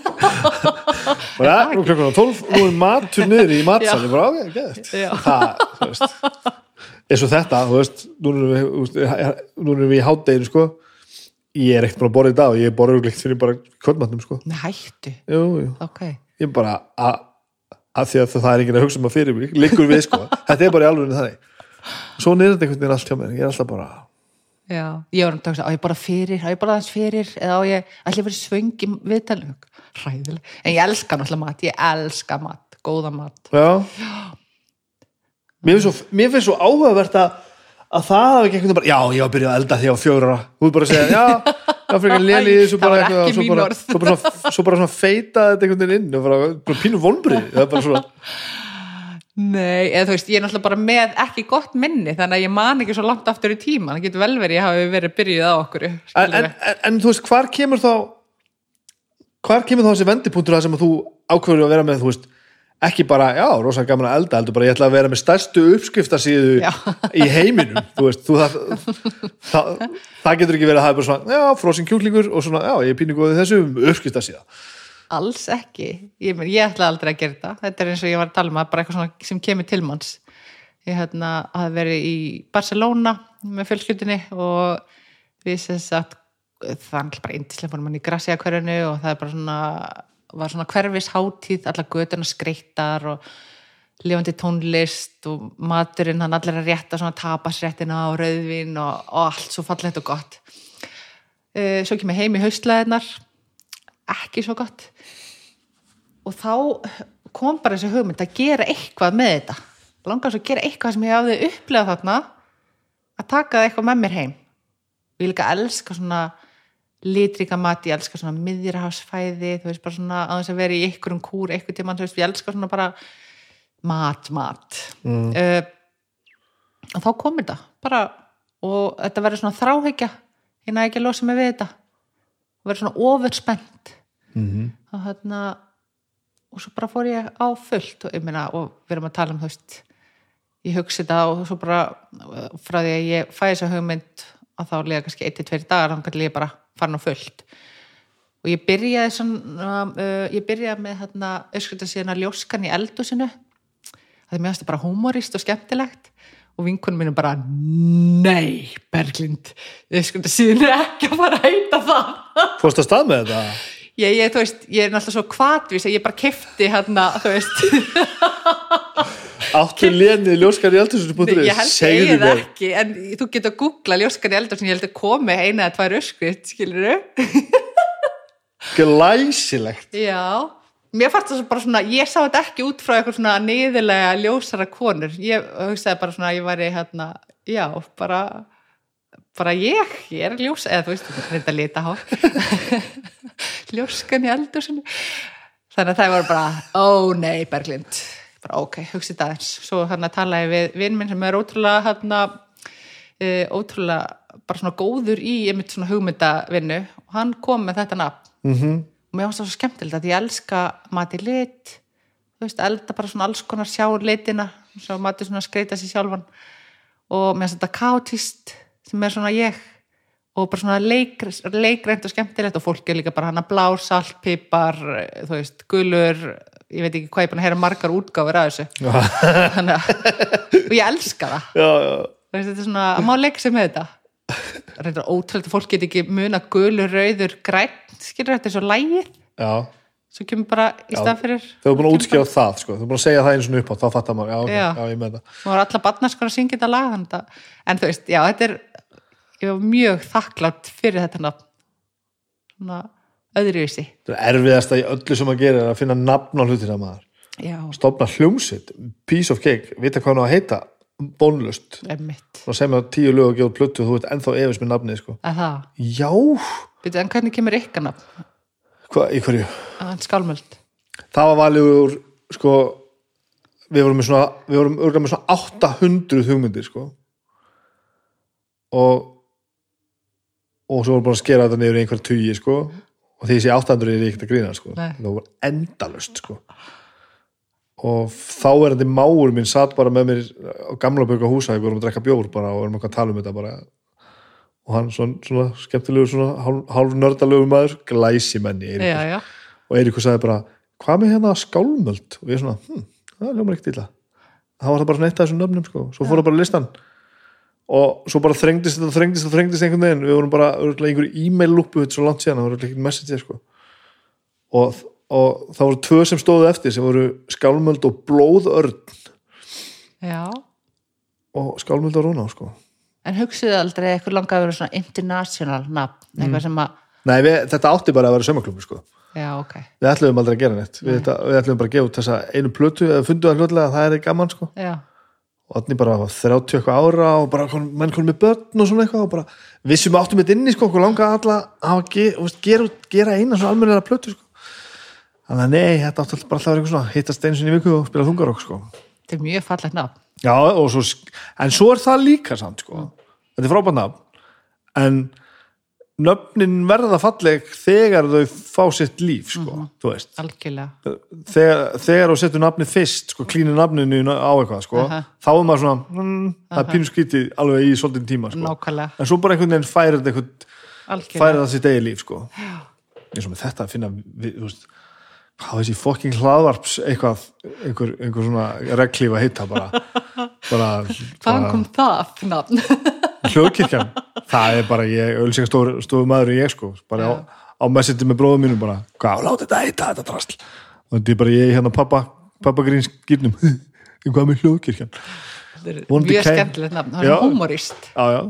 og ja, nú klukkan á 12, nú er matur niður í matsal, ég bara ágæð. Já. Það, þú veist, eins og þetta, þú veist, nú erum við, í hátdeginu, sko. Ég er ekkert búin að borða í dag og ég er borða auðvitað fyrir bara kvöldmatnum, sko. Nei, hættu, Jú, jú. ok Ég er bara að, því að það er enginn að hugsa um að fyrir mig, liggur við, sko. Þetta er bara í alveg þannig. Svo er þetta einhvern veginn allt hjá mér, ég er alltaf bara, Já, ég var um að hugsa, á ég bara fyrir, á ég bara aðeins fyrir eða á ég, ég verið svöng í viðtalinu, hræðileg. En ég elska náttúrulega mat, ég elska mat góða mat, já. Svo, mér finnst svo áhugavert að að það hafi ekki einhvern veginn bara, já, ég var að byrja að elda því á þú er bara að segja, já, já, frekar léli, svo Það bara eitthvað, svo bara, svo bara, svona, feita þetta einhvern veginn inn bara, bara pínu vonbrið, það er bara svona, Nei, eða þú veist, ég er náttúrulega bara með ekki gott minni, þannig að ég man ekki svo langt aftur í tíma, það getur vel verið ég hafi verið byrjuð á okkur en, en, en, þú veist, hvar kemur þá hvar kemur þá þessi vendipunktur það sem að þú ákveður að vera með, þú veist ekki bara, já, rosa gaman að elda heldur bara ég ætla að vera með stærstu uppskriftarsíðu Já. í heiminum, þú veist þú, það, það, það getur ekki verið að er bara svona, já, frosin kjúklingur og svona, já, ég er uppskriftarsíða Alls ekki, ég, men, ég ætla aldrei að gera þetta. Þetta er eins og ég var að tala um að bara eitthvað svona sem kemur til manns. Ég hérna hafði verið í Barcelona með fjölskyldinni og við sem sagt það náttúrulega bara indislega fórum hann í Gracia hverjunu og það bara svona var svona hverfisháttíð, alla götuna skreittar og lifandi tónlist og maturinn hann allir að rétta svona tapasréttina og rauðvin og, og allt svo fallegt og gott. Uh, svo kemur heim í haustlæðinar ekki svo gott og þá kom bara þessi hugmynd að gera eitthvað með þetta. Langar svo að gera eitthvað sem ég hafði upplegað þarna að taka það eitthvað með mér heim. Og ég líka elska svona litrika mat, ég elska svona miðjurhásfæði, þú veist bara svona að þess að vera í einhverjum kúr, einhver tímann, þú veist, ég elska svona bara mat, mat. Mm. og þá kom þetta bara, og þetta verður svona þráhyggja ég næði ekki að losa mig við þetta. Verður svona ofurspennt. Mm -hmm. og hérna og svo bara fór ég á fullt og, meina, og við erum að tala um veist ég hugsi þetta og svo bara frá því að ég fæ þessa hugmynd að þá lega kannski 1-2 dagar þá kannski ég bara farin á fullt. Og ég byrjaði svona uh, ég byrjaði með hérna öskuta síðan að ljóskan í eldusinu það er mjög aðstu bara humorist og skemmtilegt. Og vinkunum mínu bara nei Berglind öskuta síðan er ekki að fara að heita það. Fórst að stað með þetta? Ég, ég, veist, ég er náttúrulega svo kvatvís að ég bara kefti hérna, Áttu lénið ljóskar í eldhúsinu.is ég held Segðu ég það mér. ekki en þú getur að googla ljóskan í eldur sem ég held að komi eina eða tvær öskrift, skilur Glæsilegt. Já, mér fannst það bara svona ég sá þetta ekki út frá eitthvað svona niðurlega ljósara konur, ég hugsaði bara svona að ég væri hérna, já, bara bara ég, ég er ljós eða þú veist, þetta lita hár ljóskan í eldur þannig að það var bara ó nei, Berglind. Bara ok, hugsi þetta eins svo hann að tala ég við vinn minn sem er ótrúlega hann að ótrúlega bara svona góður í einmitt svona hugmyndavinnu. Og hann kom með þetta nafn. Mm -hmm. og mér finnst það svo skemmtilegt að ég elska mati lit. Þú veist, elda bara svona alls konar sjá litina svo mati svona skreita sér sjálfan. Og mér finnst þetta káttist sem er svona ég og bara svona leik, leikrænt og skemmtilegt og fólk er líka bara hann að blár, salt, pipar þú veist, gulur ég veit ekki hvað ég er búin að heyra margar útgáfur af þessu. Þannig og ég elska það. Já, já. Veist, þetta er svona, að má leika sér með þetta. Reyndar ótrúlega fólk get ekki muna gulur, rauður, græn skilur þetta er svo lægið Já, svo kemur bara í stað fyrir þau eru búin að útskjáða það sko. þau eru búin að segja það einu svona upp á, þá fattar maður. Já, okay, Já. já. ég með það. Og var alla barnaskar að syngja þetta lag en þú veist, já, þetta er ég var mjög þakklátt fyrir þetta nafn. Svona öðruvísi. Það er erfiðasta í öllu sem að gera er að finna nafn á hlutina maður. Já, stofna hljómsitt, piece of cake vita hvað hann á að heita bónlust og sem að tíu lög og gefa og þú ert ennþá efis með nafnið sko. Já, Býtu, en hvernig kemur ykkar nafn? hvað, í hverju? Hann skálmöld. það var valið úr sko, við vorum með svona við vorum örgulega með svona 800 hugmyndir sko. Og og svo vorum bara að skera þetta niður í einhver tugi sko. Og því þessi 800 er ekkert að grína sko. Nei. það var endalust sko. Og þá er þetta máur minn satt bara með mér á gamla böka húsa við vorum að drekka bjór bara og vorum að tala um þetta bara. Og hann svona, svona skemmtilegur svona hálf, nördalegur maður glæsi menni Eiríkur. Já, já. og Eiríkur sagði bara hvað með hérna skálmöld? Og ég svona, hm, það ljómar ekkert illa. Það var það bara svona eitt af þessum nöfnum sko. svo fór það bara á listan og svo bara þrengdist þetta, þrengdist þetta, þrengdist einhvern veginn við vorum bara einhverju e-mail lúpu þetta svo langt síðan, það voru ekkert message sko. og, og það voru tvö sem stóðu eftir sem voru skálmöld og blóðörn Já. og skálmöld og rúna sko. En hugsiðu aldrei eitthvað langaði að vera svona international nafn, eitthvað sem að, Nei, við, þetta átti bara að vera sömaklubbi sko. já, ok. við ætlum aldrei að gera neitt við, þetta, við ætlum bara að gefa út þessa einu plötu eða fundu það hlutlega að það er gaman sko. Já, og þannig bara var 30 eitthvað ára og bara kon, menn konum með börn og svona eitthvað og bara vissum við áttum þetta inni sko okkur langa alla að og gera, gera eina svona almennilega plötu sko. Þannig að nei, þetta alltaf bara að vera eitthvað svona hittast einu sinni viku og spila þungarokk sko. Þetta er mjög fallegt nafn. já, og svo, en svo er það líka samt sko, þetta er frábært nafn. En nöfnin verða falleg þegar þau fá sitt líf sko, þú veist þegar, þegar þú setur nafnið fyrst sko, klínir nafninu á eitthvað sko, Aha. þá er maður svona mm, það er pínu skrítið alveg í svolítinn tíma sko. En svo bara einhvern veginn færir þetta færir það sitt eigi líf sko. eins og með þetta að finna við, veist, hvað þessi fokking hlaðvarps eitthvað, einhver, einhver svona reglíf að heita bara, bara, Hvaðan kom það nafn? Hljóðkirkjan það er bara ég, ölsingastofu maður ég sko, bara á, á messendi með bróðum mínum bara, hvað, láta þetta heita þetta drasl og þetta er bara ég hérna pappa pappagríns gýrnum hvað með hljóðkirkjan mjög skemmtilegt nafn. Það er humorist. já, já.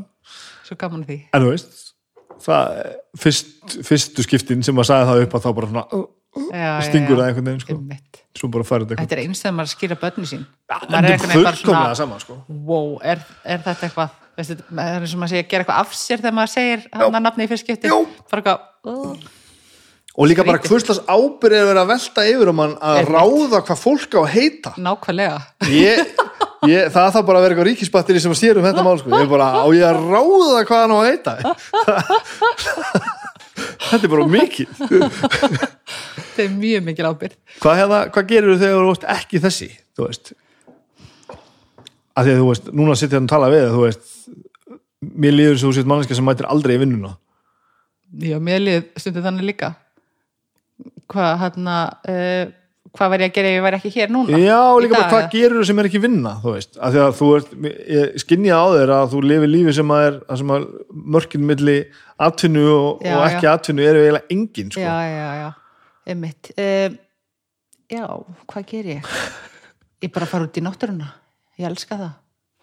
Svo gaman því. en þú veist það, fyrst, fyrstu skiptin sem maður sagði það upp að þá bara svona, Já, stingur það einhvern veginn sko. Þetta Þetta er eins þegar maður skýra börnu sín. eitthvað Maður er fullkomlega svona, sko. wow, er, er þetta eitthvað, veistu, það er eins og maður segir, gera eitthvað af sér þegar maður segir hann að nafni í fyrst skipti. Jú. Bara eitthvað, uh, og líka bara Skrítið. hvurslags ábyrð er verið að velta yfir um hann að ráða hvað fólk á að heita nákvæmlega. ég, ég, það þarf bara að vera eitthvað ríkisbatteri sem að sér um þetta mál sko. ég er bara, á ég að ráða hvað hann á að heita þetta er bara mikið Þetta er mjög mikil ábyrð. hvað, hérna, hvað gerir þú þegar þú ert ekki þessi þú veist að því að þú veist, núna sitt hérna að tala við þú veist mér líður svo sétt manneska sem mætir aldrei í vinnuna Já, mér lið stundum þannig líka. Hvað, hérna, uh, hvað var ég að gera ef ég væri ekki hér núna? já, líka bara hvað eða? gerir þú sem er ekki vinna þú veist, að því að þú ert ég skinja á þér að þú lifir lífi sem að er að sem að mörkin milli atvinnu og, og ekki atvinnu eru eiginlega engin sko. Já, já, já. Um, já, hvað ger ég? Ég bara fara út í náttúruna. Ég elska það.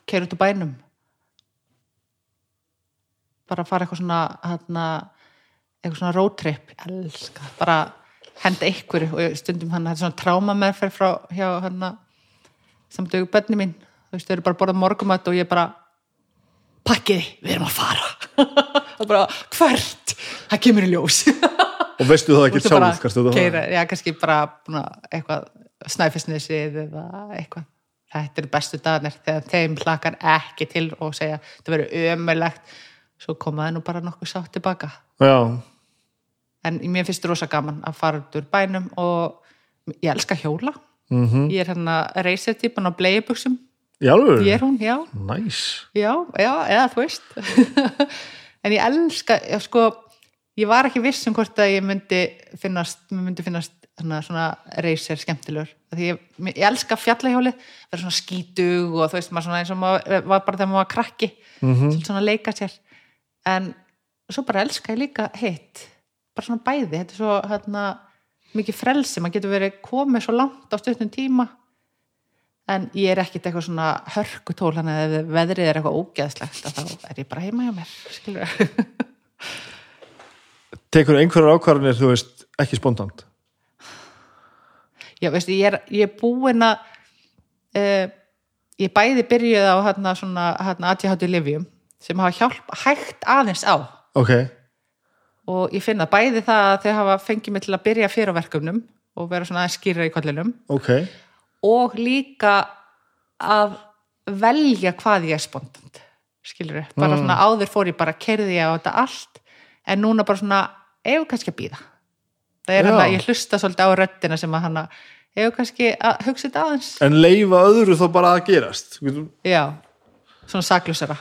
Keir út úr bænum. Bara fara eitthvað svona, hérna, eitthvað svona road trip. Elska það. Bara henda ykkur og stundum hann, þetta er svona tráma meðferð frá hjá hann samtöku bönni mín. Þú veist, þau eru bara að borða morgumat og ég bara pakkiði, við erum að fara. og bara, hvert? Það kemur í ljós. og veistu það ekki sjálf kannski, þú keyra, já, kannski bara búna, eitthvað snæfisnesið eða eitthvað þetta eru bestu dagarnir þegar þeim hlakar ekki til og segja þetta verður ömulegt svo komaði nú bara nokkuð sátt tilbaka já, en mér finnst rosa gaman að fara út úr bænum og ég elska hjóla. Mm ég er hérna reysetipan á bleibuxum já, alveg ég er hún, já, næs já, já, eða þú veist. En ég elska já, sko, ég var ekki viss um hvort að ég myndi finnast, myndi finnast svona, svona reysir skemmtilegur. Því ég, ég elska fjallahjóli vera svona skítug og þú veist maður svona eins og maður var bara þegar maður var krakki. Mhm. svolítið svona að leika sér. En svo bara elska ég líka hitt. Bara svona bæði, þetta er svo hérna, mikið frelsi, maður getur verið komið svo langt á stutnum tíma. En ég er ekkit eitthvað svona hörkutól hann eða veðrið er eitthvað ógeðslegt að þá er ég bara heima hjá mér skilur tekur einhverjar ákvarðanir, þú veist, ekki spontant já veistu, ég er, ég er búin að uh, ég bæði byrjuð á hérna svona hérna ADHD livjum sem hafa hjálp hægt aðeins á. Ok, og ég finn að bæði það að þau hafa fengið mig til að byrja fyrir verkefnum og vera svona aðeins skýra í kollinum. Ok. Og líka að velja hvað ég er spontant skilur við, bara Mm. svona áður fór ég bara kerði ég á þetta allt en núna bara svona, ef kannski að býða það er hann að ég hlusta svolítið á röddina sem að hann að ef kannski að hugsa þetta aðeins. En leifa öðru þá bara að gerast já, svona saklusara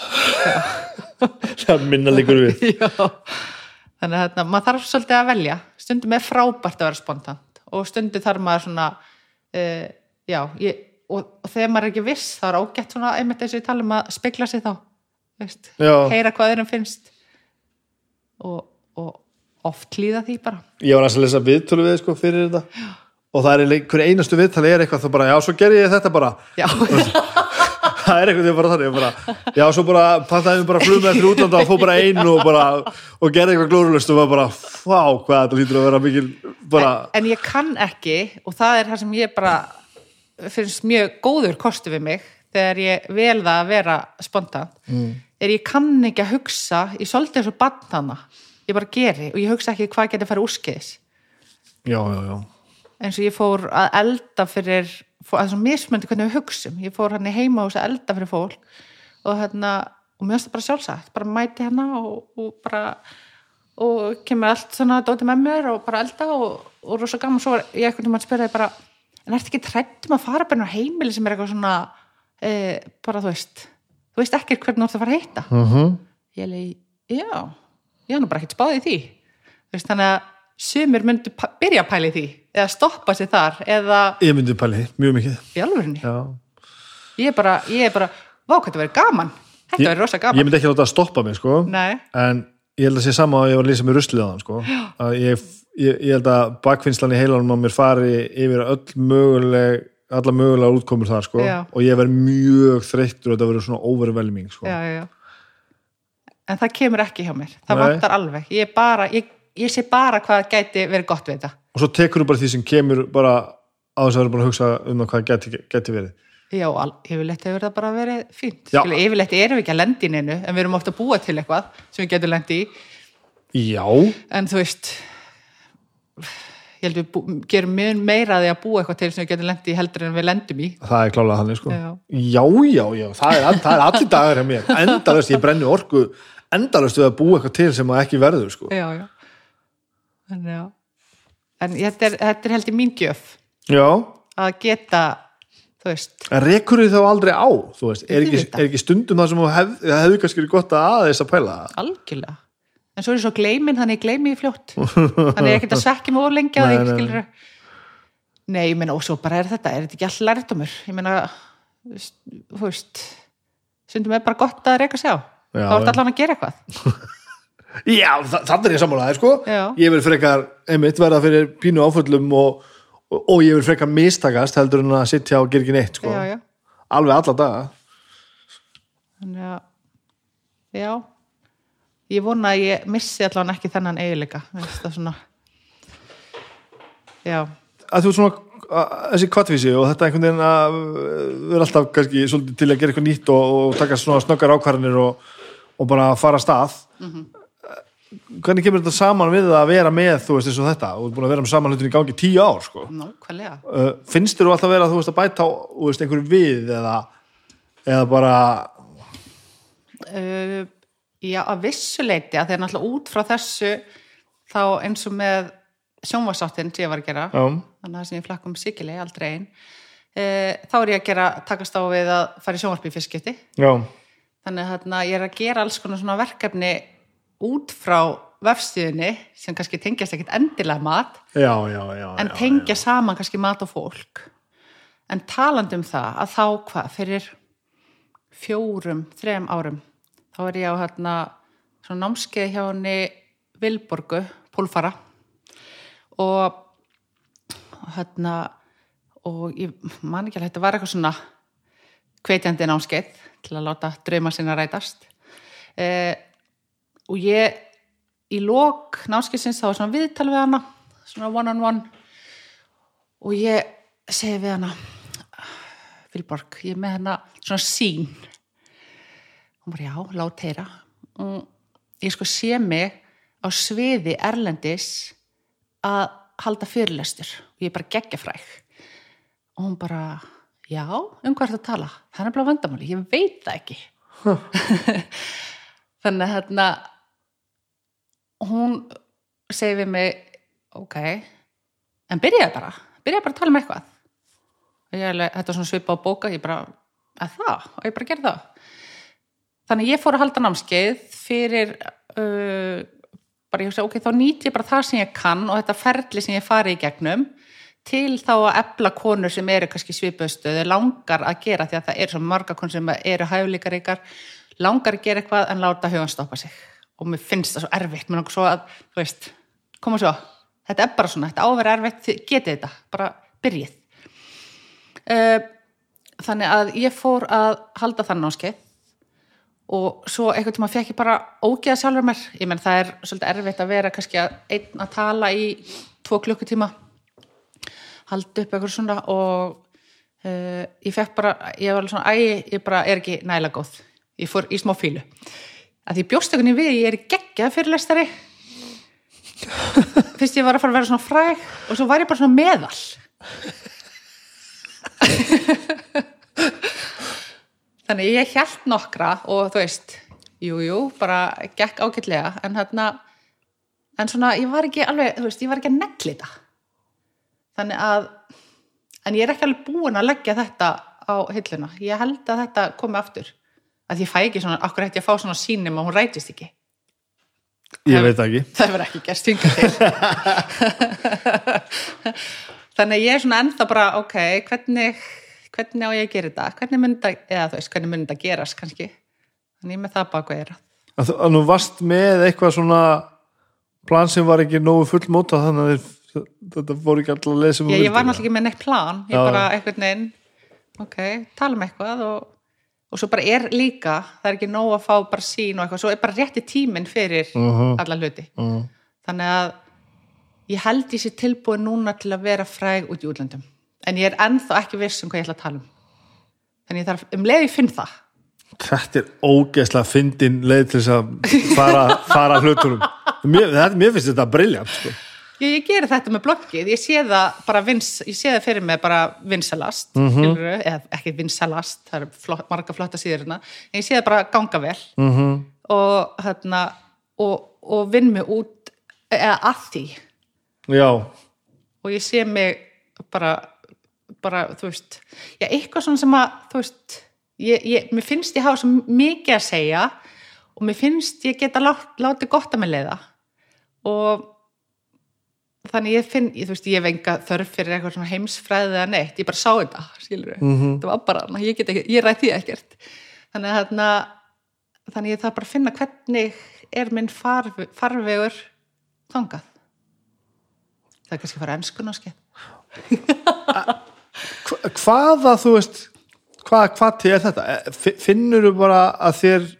það minna líkur við. Já. Þannig að hérna, maður þarf svolítið að velja. Stundum er frábært að vera spontant og stundum þarf maður svona uh, já, ég, og, og þegar maður er ekki viss þá er ágætt svona einmitt eins og ég tala um að spekla sig þá heyra hvað öðrum finnst. Og, og oft hlýða því bara. Ég var að lesa viðtölu við sko fyrir þetta. Og það er einhver einastu viðtali er eitthvað þá bara, já, svo gerði ég þetta bara. Já, það er eitthvað því bara þannig bara, já, svo bara pantaði við bara flug með eftir útlanda og fór bara einu og bara og gerði eitthvað glórulust og var bara, fá, hvað þetta lítur að vera mikil bara, en ég kann ekki og það er það sem ég bara finnst mjög góður kostu við mig þegar ég vel það að vera spontant mm. er ég kann ekki að hugsa ég eins og bann hana ég bara geri og ég hugsa ekki hvað getur farið úrskeiðis. Já, já, já. Eins og ég fór að elda fyrir fór, að mismöndi hvernig við hugsum. Ég fór hann í heima og elda fyrir fólk og hérna, og mér finnst það bara sjálfsagt. Bara mæti hérna og, og bara og kemur allt svona dóti með mér og bara elda og, og rosa gaman, svo var ég eitthvað tíma að spyrja bara, en ertu ekki trættum að fara bara heimili sem er eitthvað svona e, bara þú veist þú veist ekki hvernig þú ert að fara að heita uh -huh. ég leið, já ég nú bara ekkert spáðið í því. Veist, þannig að sumir myndu byrja að pæla í því eða stoppa sér þar eða ég myndi pæli, mjög mikið. Ég er bara, ég er bara, vá hvað þetta verið gaman. Þetta verið rosa ég gaman myndi ekki láta að stoppa mig sko. Nei, en ég held að sé sama að ég var að lýsa með ruslið á hann sko. ég, ég, ég held að bakfinnslan í heilanum á mér fari yfir öll möguleg alla mögulega útkomur þar sko. Já. og ég verð mjög þreyttur og þetta verður svona overwhelming sko. já, já en það kemur ekki hjá mér. Það Nei. vantar alveg, ég bara ég, ég sé bara hvað gæti verið gott við þetta. Og svo tekur þú bara því sem kemur bara á þess að vera búin að hugsa um það hvað geti, geti verið. Já, yfirleitt hefur það bara verið fínt. Yfirleitt erum við ekki að lendi í neinu en við erum ofta að búa til eitthvað sem við getum lendi í. Já, en þú veist ég held við bú, gerum mjög meira að því að búa eitthvað til sem við getum lendi í heldur en við lendum í. Það er klálega þannig sko. Já. já, já, já, það er, það er allir dagar hjá mér. Endalust, ég brenni orku endalust við að búa eitthvað til sem að ekki verður sko. já, já. En en þetta er, þetta er heldur mín gjöf. Já, að geta þú veist, en rekur þið þá aldrei á veist, er ekki, er ekki stundum það sem þú hef, það hefði kannski gott að aðeins að pæla? Það algjörlega. En svo er ég svo gleymin, þannig ég gleymi ég fljótt. Þannig ég að svekja mig of lengi á Nei, nei, skilur nei, ég meina, og svo bara er þetta er þetta ekki all lærdomur ég meina, þú veist, stundum er bara gott að reyka sig á þá er þetta allan að gera eitthvað. Já, þa þannig er ég sammálaði sko. Ég vil frekar, einmitt, verða fyrir pínu áföllum og, og, og ég vil frekar mistakast heldur en að sitja og gera ekki neitt sko. já, já, alveg alla daga. Þannig að já. Ég vona að ég missi allan ekki þennan eiginleika. Svona já, að þú svona að, þessi kvartvísi og þetta einhvern veginn að vera alltaf kannski svolítið til að gera eitthvað nýtt og, og taka svona snöggar ákvarðanir og, og bara fara af stað. Hvernig kemur þetta saman við að vera með þú veist eins og þetta? Og búin að vera með saman hlutin í gangi tíu ár sko. nákvæmlega. Uh, finnst þér þú alltaf vera að þú veist að bæta veist, einhverju við eða, eða bara uh, já, að vissuleiti að þeir náttúrulega út frá þessu þá eins og með sjónvarsáttin sem ég var að gera já, þannig að sem ég flakk um sikili, aldrei ein uh, þá er ég að gera, takast á við að fara í sjónvarsbí fyrstskipti já, þannig að ég er að gera alls konar svona verkefni út frá vefstíðinni sem kannski tengjast ekkit endilega mat já, já, já en tengja saman kannski mat og fólk. En talandi um það að þá hvað fyrir fjórum, þrem árum þá er ég á hérna svona námskeið hjá henni Vilborgu, Pólfara. Og hérna og ég man ekki að þetta var eitthvað svona hvetjandi námskeið til að láta drauma sinna rætast. Eh, og ég í lok námskeiðsins þá var svona viðtal við hana svona one on one og ég segi við hana Vilborg, ég er með hérna svona sín hún bara, já, lát heyra. Mm, ég sko sé mig á sviði Erlendis að halda fyrirlestur. Og ég er bara geggja fræg og hún bara, já, um hvað er það að tala? Það er bara vandamáli, ég veit það ekki. Þannig að hérna hún segir við mig ok, en byrjaði bara byrjaði bara að tala um eitthvað. Og ég alveg, þetta svona svipa á bóka ég bara, að það, og ég bara gerði það. Þannig ég fór að halda námskeið fyrir uh, bara ég hugsa, ok, þá nýtt ég bara það sem ég kann og þetta ferli sem ég fari í gegnum til þá að ebla konur sem eru kannski svipuðstöðu langar að gera því að það eru svo marga konur sem eru hæflíkar ykkar langar að gera eitthvað en láta hugan stoppa sig. Og mér finnst það svo erfitt. Mér langar svo að, þú veist, koma svo þetta er bara svona, þetta áverð erfitt þið getið þetta, bara byrjið. Uh, þannig að ég fór að halda þann námskeið og svo einhvern tíma fekk ég bara ógeða sjálfur mér, ég menn það er svolítið erfitt að vera kannski að einn að tala í tvo klukkutíma halda upp eitthvað svona og uh, ég fekk bara, ég var alveg svona æ, ég bara er ekki næla góð. Ég fór í smá fílu að því bjóstökunni við, ég er geggjað fyrirlestari fyrst ég var að fara að vera svona fræg og svo var ég bara svona meðal. Þannig ég held nokkra og þú veist jújú, jú, bara gekk ágætlega. En hérna en svona, ég var ekki alveg, þú veist, ég var ekki að negli þetta þannig að en ég er ekki alveg búin að leggja þetta á hilluna, ég held að þetta komi aftur, að ég fæ ekki svona okkur hætti að fá svona sínum og hún rætist ekki? Ég veit ekki. það verður ekki gerst hinga til. Þannig að ég er svona ennþá bara ok, hvernig hvernig á ég að gera þetta, hvernig þetta eða þú veist, hvernig þetta gerast kannski? Þannig ég er með það baka þú- að nú varst með eitthvað svona plan sem var ekki nógu fullmóta þannig að þið- þetta fór ekki alltaf að lesa um ég, ég var náttúrulega ekki með neitt plan ég Já. bara einhvern veginn ok, tala um eitthvað og, og svo bara er líka, það er ekki nóg að fá bara sín og eitthvað, svo er bara rétti tíminn fyrir Mhm. alla hluti Mhm. þannig að ég held ég sé tilbúin núna til að vera fræg út í útlöndum en ég er ennþá ekki viss um hvað ég ætla að tala um þannig ég þarf, um leið ég finn það Þetta er ógeðslega fyndin leið til þess að fara, fara hlutunum mér, þetta, mér finnst þetta briljant sko. Ég, ég geri þetta með bloggið, ég sé það bara vins, ég sé það fyrir mig bara vinsalast mm. -hmm. eða ekki vinsalast það eru flott, marga flotta síður hérna en ég sé það bara ganga vel mm -hmm. og, hérna, og, og vinn mig út eða að því Já, og ég sé mig bara, bara þú veist, já, eitthvað svona sem að þú veist, ég, ég, mér finnst ég hafa svo mikið að segja og mér finnst ég geta lát, látið gott að mig leiða og þannig ég finn, ég, þú veist, ég hef enga þörf fyrir eitthvað svona heimsfræði eða neitt, ég bara sá þetta, skilur við, Mhm. þetta var bara, ég get ekki, ég ræði því ekkert, þannig að þarna, þannig ég þarf bara að finna hvernig er minn farve, farvegur þangað. Það er kannski að fara enskun á. Hva- hvaða þú veist hvað, hvað til er þetta Eh, fi- finnurðu bara að þér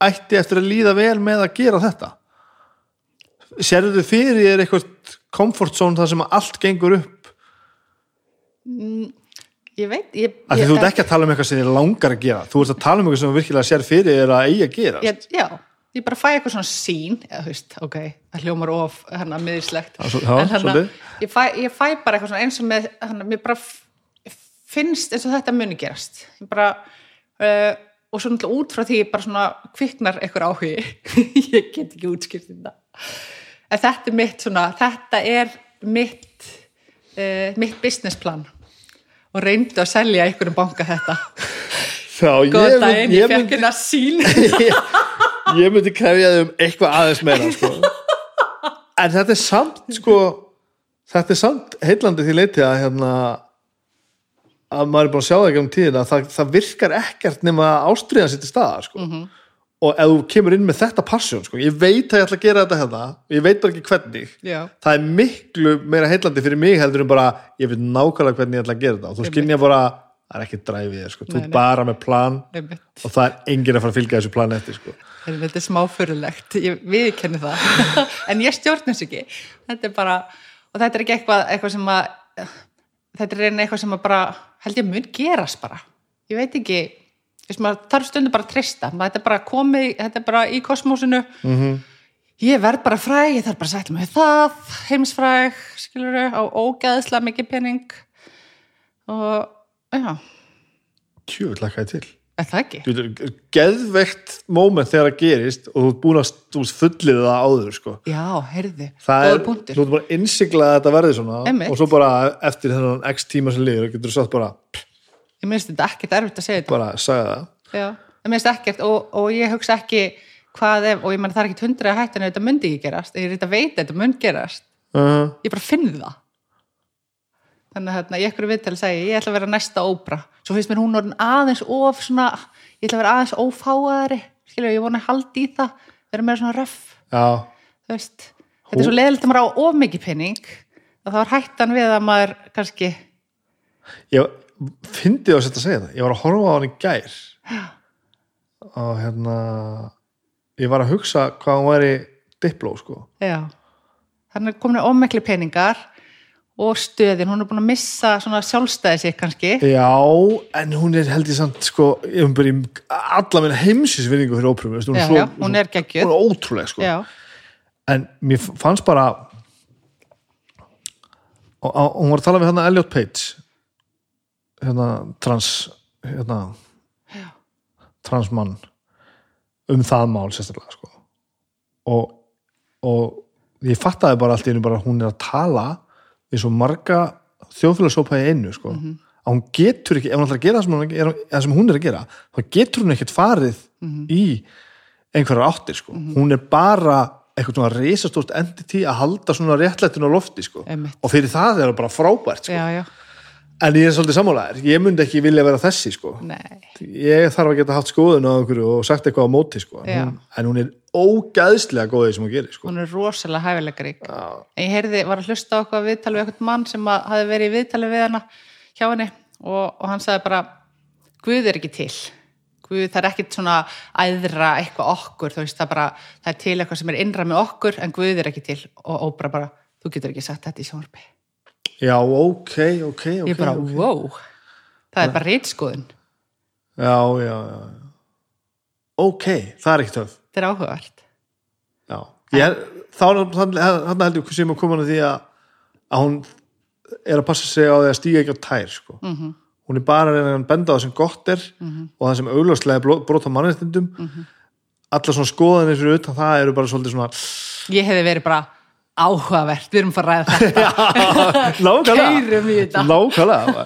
ætti eftir að líða vel með að gera þetta sérðu þið fyrir þér eitthvað comfort zone þar sem allt gengur upp Ég veit, ég... ég, þú ert ekki að tala um eitthvað sem þið langar að gera þú ert að tala um eitthvað sem virkilega sér fyrir þér að eigi að gera ég, Já, ég bara fæ eitthvað svona sín, eða veist, ok, það hljómar of hérna miðislegt. Hérna, ég, fæ, ég fæ bara eitthvað svona eins og með, hérna, mér bara finnst eins og þetta muni gerast. Ég bara, uh, og svo náttúrulega út frá því bara svona kviknar eitthvað áhugi. ég get ekki útskýrt þetta. Þetta er mitt svona, þetta er mitt, uh, mitt businessplan og reyndu að selja einhverjum banka þetta. Góðan daginn, ég, ég, fekk hérna sín. ég myndi krefja þig um eitthvað aðeins meira sko. en þetta er samt sko, þetta er samt heillandi því leiti að hérna að maður er búin að sjá það ekki um tíðina að það, það virkar ekkert nema ástriðan sitt í staðar sko. Og ef þú kemur inn með þetta passion sko, ég veit að ég ætla að gera þetta hérna ég veit bara ekki hvernig Já. það er miklu meira heillandi fyrir mig heldur en bara, ég veit nákvæmlega hvernig ég ætla að gera þetta og þú skynja bara, það er ekki dræfið sko. þú Nei, nei. bara með plan Einmitt. og það er enginn að fara að fylgja þessu plan eftir sko. Þetta er smáfurulegt, ég viðkenni það en ég stjórn þess ekki þetta er bara, og þetta er ekki eitthvað, eitthvað sem að þetta er eitthvað sem að bara held ég mun gerast bara ég veit ekki þarf stundu bara að treysta þetta er bara komið, þetta er bara í kosmósinu Mhm. ég verð bara fræg ég þarf bara að setja mig það heimsfræg, skilur á ógæðslega mikið pening og já, Tjöfull lakkaði til er það ekki? Þú geðveikt moment þegar það gerist og þú ert búin að þú veist, fullið það áður sko. Já, er, góður þú punktur ert bara innsiklað að þetta verði svona Einmitt. og svo bara eftir þennan x tíma sem liður getur þú sagt bara, ég minnst þetta ekkert erfitt að segja þetta. Bara sagði það. Já, ég minnst ekkert og, og ég hugsa ekki hvað ef, og ég menn það er ekkert hundrið að hætta en þetta myndi ekki gerast, ég er veit að þetta myndi gerast. Uh, ég bara finn það. Þannig að hérna, ég ekkur viðtali segi ég ætla að vera næsta óbra svo finnst mér hún orðin aðeins of svona, ég ætla að vera aðeins ófáaðari. Skilur, ég vona að haldi í það vera meira svona já, þú veist, þetta er svo leðilegt að maður á of mikið penning og þá er hættan við að maður kannski, ég fyndi á að setja að segja það. Ég var að horfa á hann í gær. Og hérna ég var að hugsa hvað hann væri dipló sko. Já. Þannig er komin of miklu peningar og stöðin, hún er búin að missa svona sjálfstæði sig kannski. Já, en hún er held ég samt sko, ég hef bara í alla minna heimsins-vinningu fyrir ópröfu hún, Já, svo- já, hún er geggjuð. Hún er ótrúleg sko. En mér fannst bara og, og hún var að tala við hérna Elliot Page hérna trans hérna transmann um það mál sérstaklega sko. Og, og ég fattaði bara allt í einu bara hún er að tala við svo marga þjóðfélagsópa í einu sko. Að hún getur ekki, ef hún ætlar að gera það sem hún er, sem hún er að gera, þá getur hún ekkert farið í einhverjar áttir sko, hún er bara eitthvað svona reisastórt entity að halda svona réttlættinu á lofti sko. Og fyrir það er það bara frábært sko. Já, já, en ég er svolítið sammálaðir, ég myndi ekki vilja vera þessi sko, nei. Ég þarf að geta haft skoðun á einhverju og sagt eitthvað á móti sko. Hún, en hún er ógæðslega góðið sem hún gerir sko. Hún er rosalega en ég heyrði, var að hlusta á eitthvað viðtal við eitthvað mann sem hafi verið í viðtali við hana hjá henni og, og hann sagði bara Guð er ekki til. Guð, það er ekkit svona æðra eitthvað okkur, þú veist, það bara það er til eitthvað sem er innra með okkur en Guð er ekki til. Og Óbra bara, þú getur ekki sagt þetta í sjónvarpi já, ok, ok, ok ég bara, ok. wow það er bara reitskoðun, já, já, já ok, það er ekki töf þetta er áhugavert já, ég, þá hann held ég sem að koma að því að, að hún er að passa sig á því að stíga ekki á tær sko. Mhm. -hmm. hún er bara að benda á það sem gott er og það sem augljóslega er brot á mannréttindum Mhm. allar svona skoðanir fyrir utan það eru bara svolítið svona ég hefði verið bara áhugavert, við erum að fara að ræða þetta. Keyrum í þetta. nákvæmlega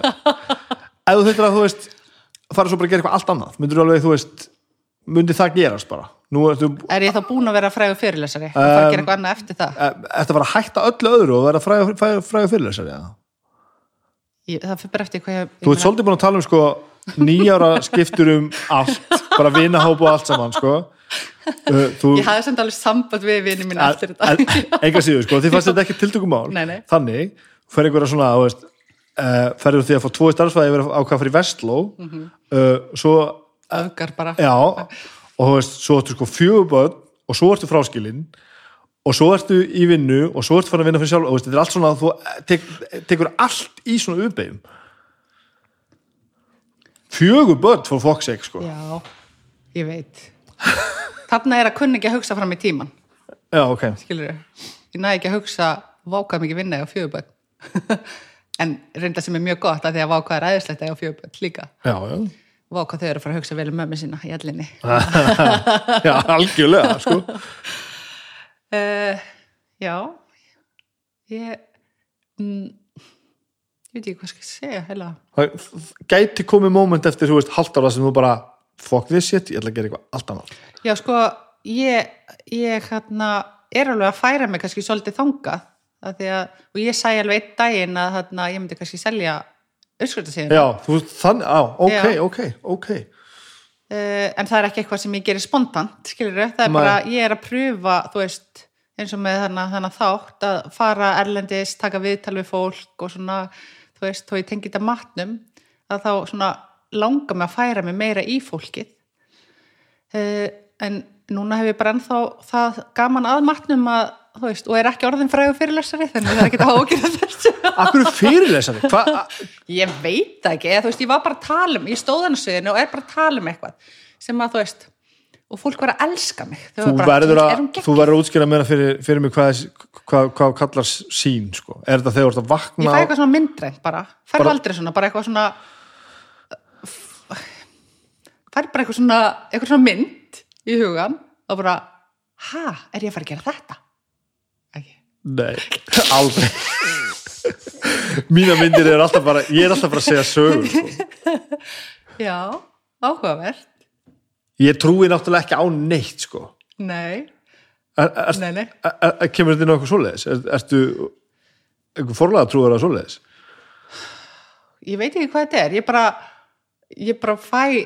ef þú þurftir að þú veist fara svo bara að gera eitthvað allt annað myndir þú alveg, þú veist myndi það gerast bara? Nú ertu er ég þá búin að vera frægur fyrirlesari? Og fara að gera eitthvað annað eftir það? Þetta var að hætta öllu öðru og vera fræðu, fræðu, fræðu fyrirlesari ja. ég, það fyrir bara eftir hvað ég, Þú ert svolítið búin að tala um sko nýjára skiptur um allt bara vinahóp og allt saman sko þú, ég hafði samt alveg samband við vinni mín eftir þetta. en- enga síður sko, því fannst þetta ekki tiltökumál. Nei, nei. þannig, fer einhverja svona þú uh, ferður því að fá tvo í starfsfæði yfir á hvað fyrir Vestló. Mhm. uh, svo, öfgar bara. Já og þú veist, svo ertu sko fjöguböld og svo ertu fráskilinn og svo ertu í vinnu og svo ertu farin að vinna fyrir sjálf og veist, þetta er allt svona, þú tek, tekur allt í svona uppeyjum fjöguböld for fuck's sake sko. Já, ég veit þarna er að kunna ekki að hugsa fram í tíman já, ok, skilur ég næði ekki að hugsa vákað mikið vinna á fjöguböld en reynda sem er mjög gott að því að vákað er æðislegt að á fjöguböld líka. Já, já. Vákað þau eru að fara að hugsa vel um mömmu sína í allinni já, algjörlega sko. Uh, já. Ég mm, ég veit ekki hvað skal ég segja heila. Það gæti komið moment eftir, þú veist, halvt ára sem þú bara fuck this shit, ég ætla að gera eitthvað allt annað Já, sko, ég, ég hérna, er alveg að færa mig kannski svolítið þangað að því að, og ég sæði alveg einn daginn að hérna, ég myndi kannski selja uppskriftasíðuna já, þú þannig, á, ok, Já. ok, ok uh, en það er ekki eitthvað sem ég gerir spontant skilur það er Nei. bara, ég er að pröfa þú veist, eins og með þannig þátt að fara erlendis, taka viðtal við fólk og svona, þú veist, þó ég tengi þetta matnum, að þá svona langar mig að færa mig meira í fólkið uh, en núna hef ég bara ennþá það gaman að matnum að veist, og er ekki orðin frægur fyrirlesari þannig að það er ekki að ágjöra þessu Akkur fyrirlesari? Hva, ég veit það ekki, eða, veist, ég var bara að tala um ég stóð hann sviðinu og er bara að tala um eitthvað sem að þú veist og fólk var að elska mig Þau þú, verður "Er að, hún geggjuð?" þú verður að útskýra meira fyrir, fyrir mig hvað, hvað, hvað kallar sín sko. er þetta þegar þú ert að ég vakna fæ eitthvað svona myndrænt bara fær aldrei svona, bara eitthvað svona fær bara eitthvað svona eitthvað svona mynd í hugan og bara, ha, er ég að fara að gera þetta? ekki Nei, aldrei Mína myndir er alltaf bara ég er alltaf bara að segja sögur sko. já, áhugavert Ég trúi náttúrulega ekki á neitt sko. nei, er, er, nei, nei er, Kemur þetta inn á eitthvað svoleiðis? Er, ertu einhver forlega trúður að svoleiðis? ég veit ekki hvað þetta er, ég bara ég bara fæ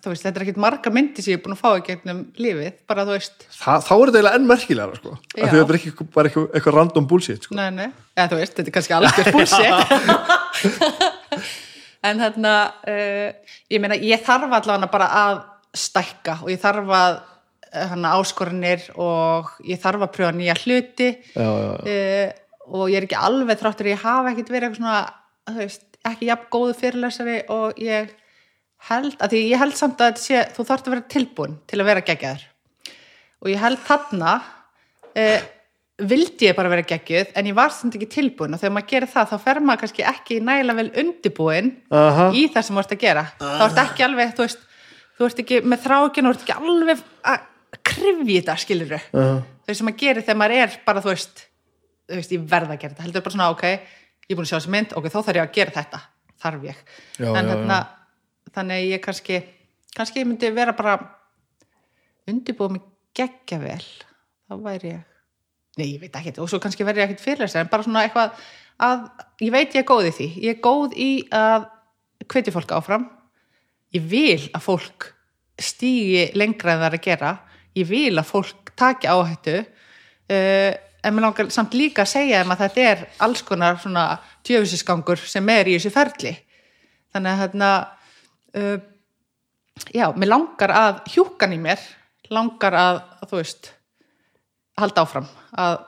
þú veist, þetta er ekkert marga myndi sem ég er búin að fá í gegnum lífið, bara þú veist Þa, þá er þetta eiginlega enn merkilega sko. Þetta er ekki bara eitthvað, eitthvað random bullshit sko. nei, nei, eða þú veist, þetta er kannski algjör bullshit en þarna uh, ég meina, ég þarf allavega bara að stækka og ég þarf að hana, áskoranir og ég þarf að pröfa nýja hluti já, já, já. uh, og ég er ekki alveg þráttur ég hafa ekkert verið eitthvað svona þú veist, ekki jafn góðu fyrirlesari og ég held, að því ég held samt að þetta sé, þú þarft að vera tilbúin til að vera geggjaður. Og ég held þarna uh, vildi ég bara vera geggjuð en ég var samt ekki tilbúin. Og þegar maður gerir það þá fer maður kannski ekki nægilega vel undirbúin Aha. í það sem þú ert að gera. Þá ert ekki alveg, þú veist þú ert ekki með þrákin og ert ekki alveg að krifja þetta, skilur Aha. þau sem maður gerir þegar maður er bara, þú veist, þú veist ég verð að gera þetta. Heldur bara svona, ok, ég er búin að sjá þessi mynd ok, þá þarf ég að gera þetta, þarf ég. Já, en já, þarna þannig að ég kannski kannski ég myndi vera bara undirbúið mig geggja vel. Þá væri ég nei, ég veit ekki, og svo kannski verði ég ekkit fyrirlesar en bara svona eitthvað að ég veit ég er góð í því, ég er góð í að hvetja fólk áfram. Ég vil að fólk stígi lengra en það er að gera. Ég vil að fólk taki áhættu. Uh, en mér langar samt líka að segja þeim að þetta er alls konar svona tjöfisisgangur sem er í þessu ferli. Þannig að hérna uh, já, mér langar að hjúkan í mér langar að, þú veist halda áfram að,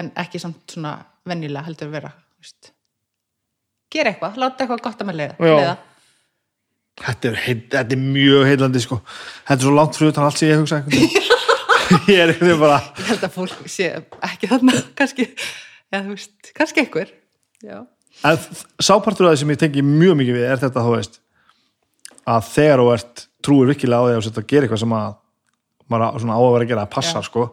en ekki samt svona venjulega heldur vera þú veist. gera eitthvað, láta eitthvað gott að með leiða. Þetta, er heit, þetta er mjög heillandi sko. Þetta er svo langt fyrir utan allt sem ég hugsa. Ég er veginn bara ég held að fólk sé ekki þarna kannski, eða þú veist, kannski einhver já, En sápartur af því sem ég tengi mjög mikið við er þetta, þú veist, að þegar þú ert trúir virkilega á því að þú sett að gera eitthvað sem að maður á- að vera að gera að passa, sko.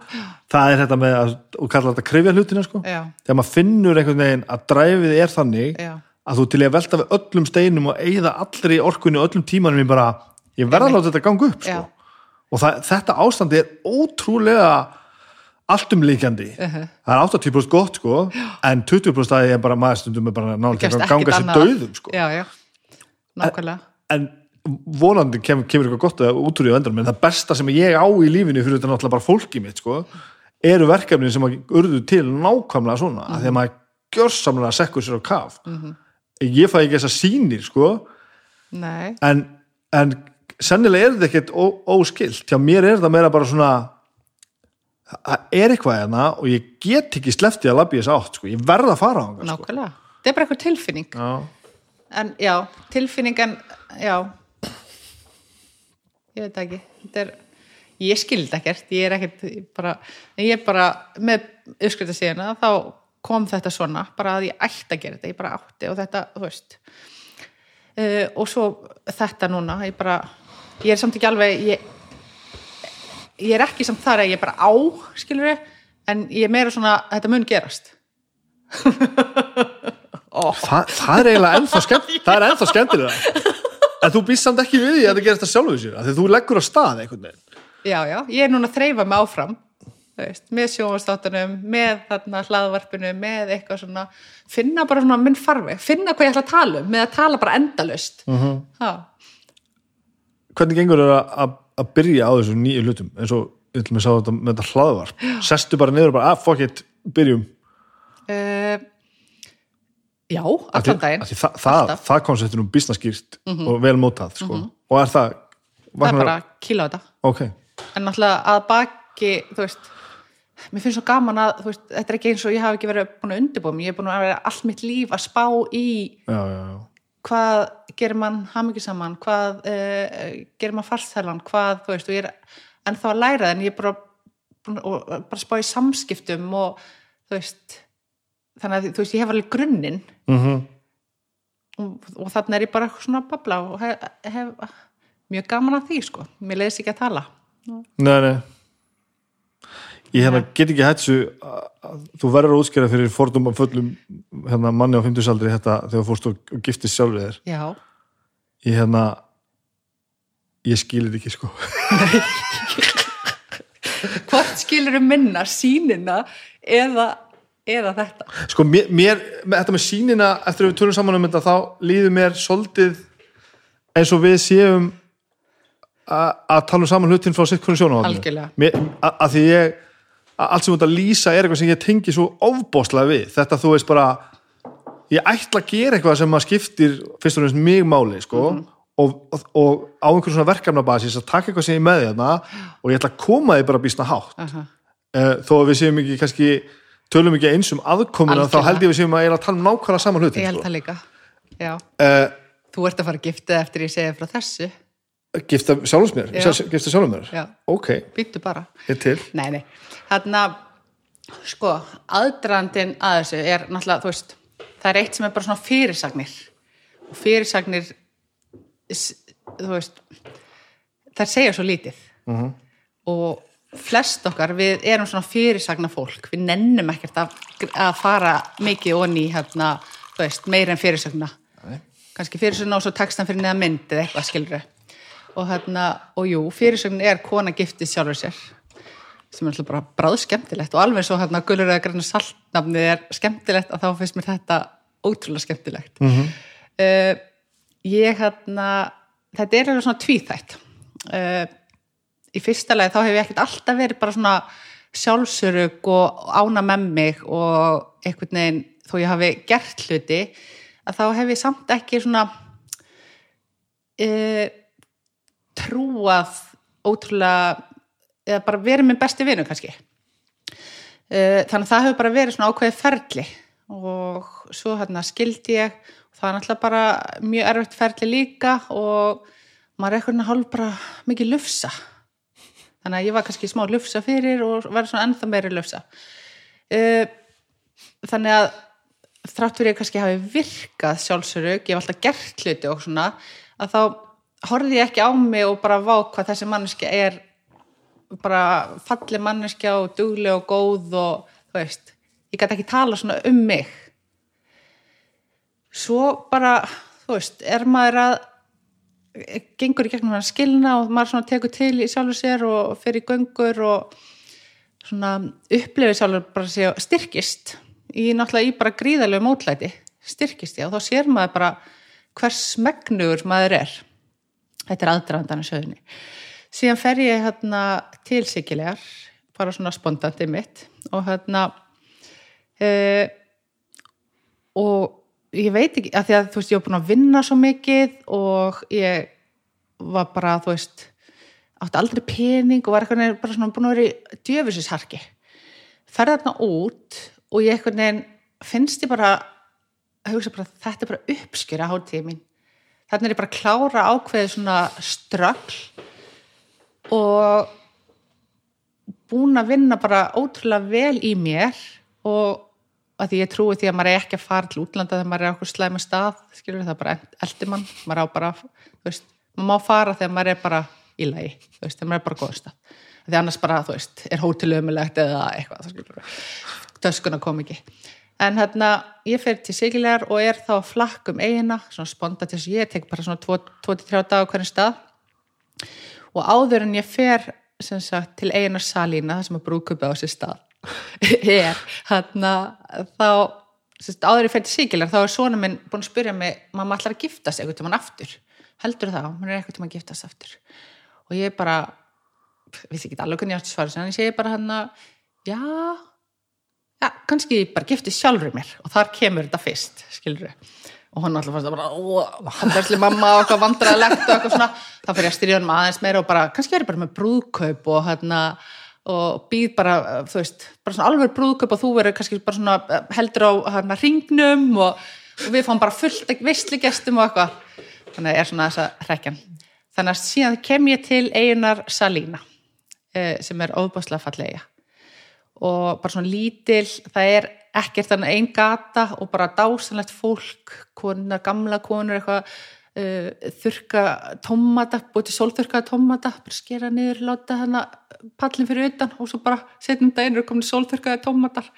Það er þetta með að, og kalla þetta krifja hlutina, sko. já, Þegar maður finnur einhvern veginn að dræfið er þannig já að þú til að velta við öllum steinum og eigða allri orkunni og öllum tímanum í bara, ég verða að láta þetta ganga upp, sko. Og það, þetta ástandi er ótrúlega alltumlíkjandi. Uh-huh. Það er 80% gott, sko, en 20% að ég er bara maður stundum er bara ekkert ganga sér döðum, sko. já, já, nákvæmlega En vonandi kem, kemur eitthvað gott að útrúið á endanum, en það besta sem ég á í lífinu fyrir þetta náttúrulega bara fólkið mitt, sko, eru verkefni sem að urðu til nákvæmlega svona, mm -hmm. að því að maður gjörsamlega sekkur sér á kaf. Ég fæ ekki þessa sýnir, sko, nei, en, en sennilega er þetta ekkert óskilt hjá mér er það meira bara svona það er eitthvað hérna og ég get ekki sleftið að labbi þess átt sko. ég verð að fara á hann sko. nákvæmlega þetta er bara eitthvað tilfinning Já. en já, tilfinningan já ég veit ekki. Er, ég skildi ekkert. Ég er ekkert ég bara, ég er bara með uppskriftasíðuna þá kom þetta svona, bara að ég ætti að gera þetta. Ég bara átti og þetta, þú veist. Uh, og svo þetta núna, ég bara ég er samt ekki alveg ég, ég er ekki samt þar að ég bara á skilur en ég er meira svona, þetta mun gerast. Þa, það er eiginlega ennþá skemmt það er ennþá skemmtilega en þú býst samt ekki við því að það gerist að sjálfu sér því þú leggur á stað einhvern veginn. Já, já, ég er núna að þreifa mig áfram veist, með sjónvastáttunum með þarna hlaðvarpinu, með eitthvað svona finna bara svona minn farveg finna hvað ég ætla að tala um, með að tala bara endalust uh Mhm. -huh. hvernig gengur það að, að, byrja á þessu nýju hlutum eins og við ætlum að sá þetta með þetta hlaðvarp? Sestu bara niður og bara, ah, fuck it, byrjum. Uh, Já, allan daginn. það, það, það koncept er nú business og vel mótað sko. og er það það er bara að kýla á þetta. Ok, en náttúrulega að baki, þú veist mér finnst svo gaman að, veist, þetta er ekki eins og ég hafi ekki verið búin að undirbúa mig, ég er búin að vera allt mitt líf að spá í já, já, já. hvað gerir mann hamingisaman, hvað uh, gerir mann farþælan, hvað, þú veist, og ég er ennþá að læra en ég er bara, bara spá í samskiptum og, þú veist, þannig að, þú veist, ég hef alveg grunninn. Mm og, og þannig er ég bara svona að babla og hef, hef mjög gaman að því, sko, mér leiðis ekki að tala. Nei, nei. Ég hérna get ekki hætt svo að þú verður að útskjara fyrir fordóma fullum hérna, manni á 50 aldri þetta þegar fórst og, og giftist sjálfið þér. Já, ég hérna ég skilir ekki sko. Hvort skilur minna sínina eða, eða þetta? sko mér, mér þetta með sýnina eftir að við tölum saman um þetta þá líður mér soldið eins og við séum að tala um saman hlutin frá sitt hvernig Algjörlega. að því ég að allt sem að lýsa er eitthvað sem ég tengi svo ofbóðslega við þetta þú veist bara ég ætla að gera eitthvað sem að skiptir fyrst og fremst mig máli sko Mhm. og, og, og á einhverjum svona verkefnabasis að taka eitthvað sem ég með þarna og ég ætla að koma því bara býsna hátt Aha. uh, þó að við séum ekki kannski tölum ekki eins um aðkomuna þá held ég við séum að ég er að tala um nákvæmlega saman hlutin Ég held það líka. Uh, Þú ert að fara að gifta eftir ég segja frá þessu. gifta sjálfs mér gifta sjálfum mér Já. ok, Býttu bara. er Nei, nei. Þannig að, sko, aðdrandin að þessu er náttúrulega, þú veist, það er eitt sem er bara svona fyrirsagnir. Og fyrirsagnir, þú veist, þær segja svo lítið. Mhm. Og flest okkar, við erum svona fyrirsagna fólk. Við nennum ekkert að, að fara mikið onni, hérna, þú veist, meira en fyrirsagna. Kannski fyrirsögn og svo textan fyrir neða mynd eða eitthvað skilur og hérna, og jú, fyrirsögn er kona giftið sjálfur sér sem er alltaf bara bráð skemmtilegt og alveg svo hérna gulur eða græna saltnafnið er skemmtilegt að þá finnst mér þetta ótrúlega skemmtilegt Mhm. uh, ég hérna þetta er alveg svona tvíþætt uh, í fyrsta lagi þá hef ég ekkert alltaf verið bara svona sjálfsörug og ána með mig og einhvern veginn þó ég hafi gert hluti að þá hef ég samt ekki svona e, trúað ótrúlega eða bara verið minn besti vinur kannski. E, þannig að það hefur bara verið svona ákveðið ferli og svo hérna skildi ég og það er náttúrulega bara mjög erfitt ferli líka og maður er eitthvað hálf bara mikið lufsa þannig að ég var kannski smá lufsa fyrir og var svona ennþá meiri lufsa. Uh, þannig að þrátt fyrir ég kannski hafi virkað sjálfsörug, ég hef alltaf gert hluti og svona, að þá horfði ég ekki á mig og bara vá hvað þessi manneskja er. Bara falli manneskja og dugleg og góð og þú veist, ég gæti ekki tala svona um mig. Svo bara þú veist, er maður að gengur í gegnum hann skilna og maður tekur til í sjálfur sér og fer í göngur og upplifir sjálfur bara sé styrkist í náttúrulega í bara gríðalegu mótlæti. Styrkist ég og þá sér maður bara hvers megnugur maður er. Þetta er aðdraðandan að sögunni. Síðan fer ég hérna til Sigilegar bara svona spontandi mitt og hérna e, og ég veit ekki, að því að þú veist, ég var búin að vinna svo mikið og ég var bara, þú veist átti aldrei pening og var eitthvað bara svona búin að vera í djöfisisharki ferði þarna út og ég eitthvað neginn finnst ég bara að hugsa bara, þetta er bara uppskjöra hátíði mín. Þarna er ég bara að klára ákveðið svona ströggl og búin að vinna bara ótrúlega vel í mér og að því ég trúi því að maður er ekki að fara til útlanda þegar maður er okkur slæmi stað skilur það bara eldir mann maður á bara, þú veist, maður má fara þegar maður er bara í lagi, þú veist, þegar maður er bara góð stað. Því annars bara, þú veist, er hótelumulegt eða eitthvað, töskuna kom ekki. En hérna, ég fer til Sigilegar og er þá að flakka um eigina, svona sponda til þess að ég tek bara svona 2-3 dag á hvernig stað. Og áður en ég fer sagt til eigina salína það sem að brúkupi á sér stað er hérna þá sérst, áður ég fer til Sigilegar þá er svona minn búin að spyrja mig mamma ætlar að giftast eitthvað til mann aftur? Heldur það, hún er eitthvað til mann að giftast aftur. Og ég bara vissi ekki alveg hvernig ég átti að svara en ég segi bara hann að já, já, kannski ég bara giftist sjálfur mér og þar kemur þetta fyrst skilur og hún alltaf fannst að bara hann versli mamma og eitthvað vandræðilegt og eitthvað svona. Þá fyrir ég að styrja hann aðeins meira og bara kannski verið bara með brúðkaup og hérna og býð bara, þú veist, bara svona alveg brúðköp og þú verður kannski bara svona uh, heldur á hérna ringnum og, og við fáum bara fullt veistlugestum og eitthvað. Þannig að er svona þessa hrekkjan. Þannig að síðan kem ég til eigunar Salína eh, sem er óbáslega fallega og bara svona lítil, það er ekkert þannig einn gata og bara dásanlegt fólk, konar, gamla konur eitthvað uh, þurka tómata, búið til sólþurkaða tómata bara skera niður, láta hana pallin fyrir utan og svo bara setjum daginn og komin sólþurkaða tómatar.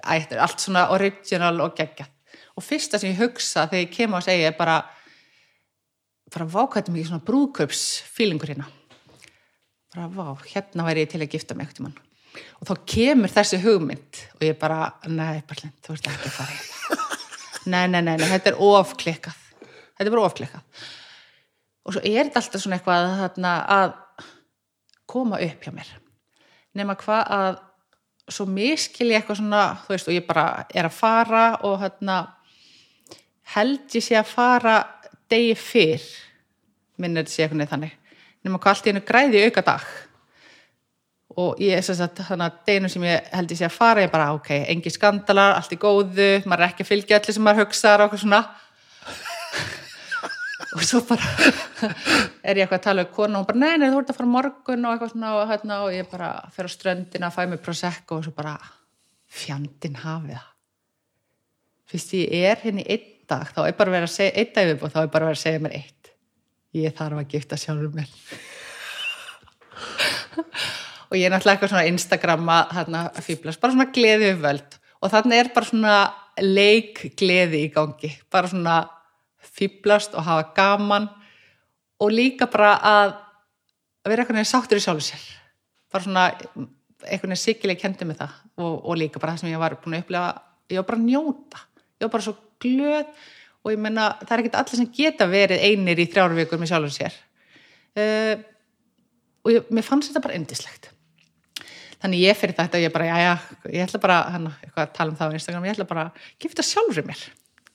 Æ, þetta er allt svona original og geggjað. Og fyrsta sem ég hugsa þegar ég kem á að segja er bara bara vákvættum ekki svona brúðkaupsfílingur hérna. Bara vá, hérna væri ég til að gifta mig í mann og þá kemur þessi hugmynd og ég bara, nei, Berlind, þú veist ekki að fara þetta nei, nei, nei, nei, þetta er ofklikkað þetta er bara ofklikkað. Og svo er þetta alltaf svona eitthvað þarna, að koma upp hjá mér. Nema hvað að svo miskil ég eitthvað svona þú veist, og ég bara er að fara og hérna held ég sé að fara degi fyrr minnir þetta sé eitthvað neð þannig. Nema hvað allt í hennu græði auka dag og ég er þess að þannig að deginu sem ég held ég sé að fara ég bara ok, engi skandalar, allt í góðu maður er ekki að fylgja allir sem maður hugsaðar og eitthvað svona og svo bara er ég eitthvað að tala um konu og hún bara nei, nei, þú ert að fara morgun og eitthvað svona og, hérna, og ég bara fer á ströndina fæ mig prosecco og svo bara fjandin hafið það. Fyrst ég er henni einn dag þá er bara verið að segja, einn dag við og þá er bara verið að segja mér eitt. Ég þarf að gifta sjálfur mér. Og ég er náttúrulega eitthvað svona Instagramma hérna að fýblast, bara svona gleði við völd og þannig er bara svona leik gleði í gangi. Bara svona fýblast og hafa gaman og líka bara að vera eitthvað sáttur í sjálfu sér. Bara svona eitthvað sikileg kendi með það og, og líka bara það sem ég var búin að upplega ég var bara að njóta, ég var bara svo glöð og ég menna það er ekkert allir sem geta verið einir í þrjáru vikur með sjálfur sér. Uh, og ég, mér fannst þetta bara endislegt þannig ég fyrir þetta ég bara, já já, ég ætla bara hana, eitthvað að tala um það á Instagram, ég ætla bara að gifta sjálfur mér,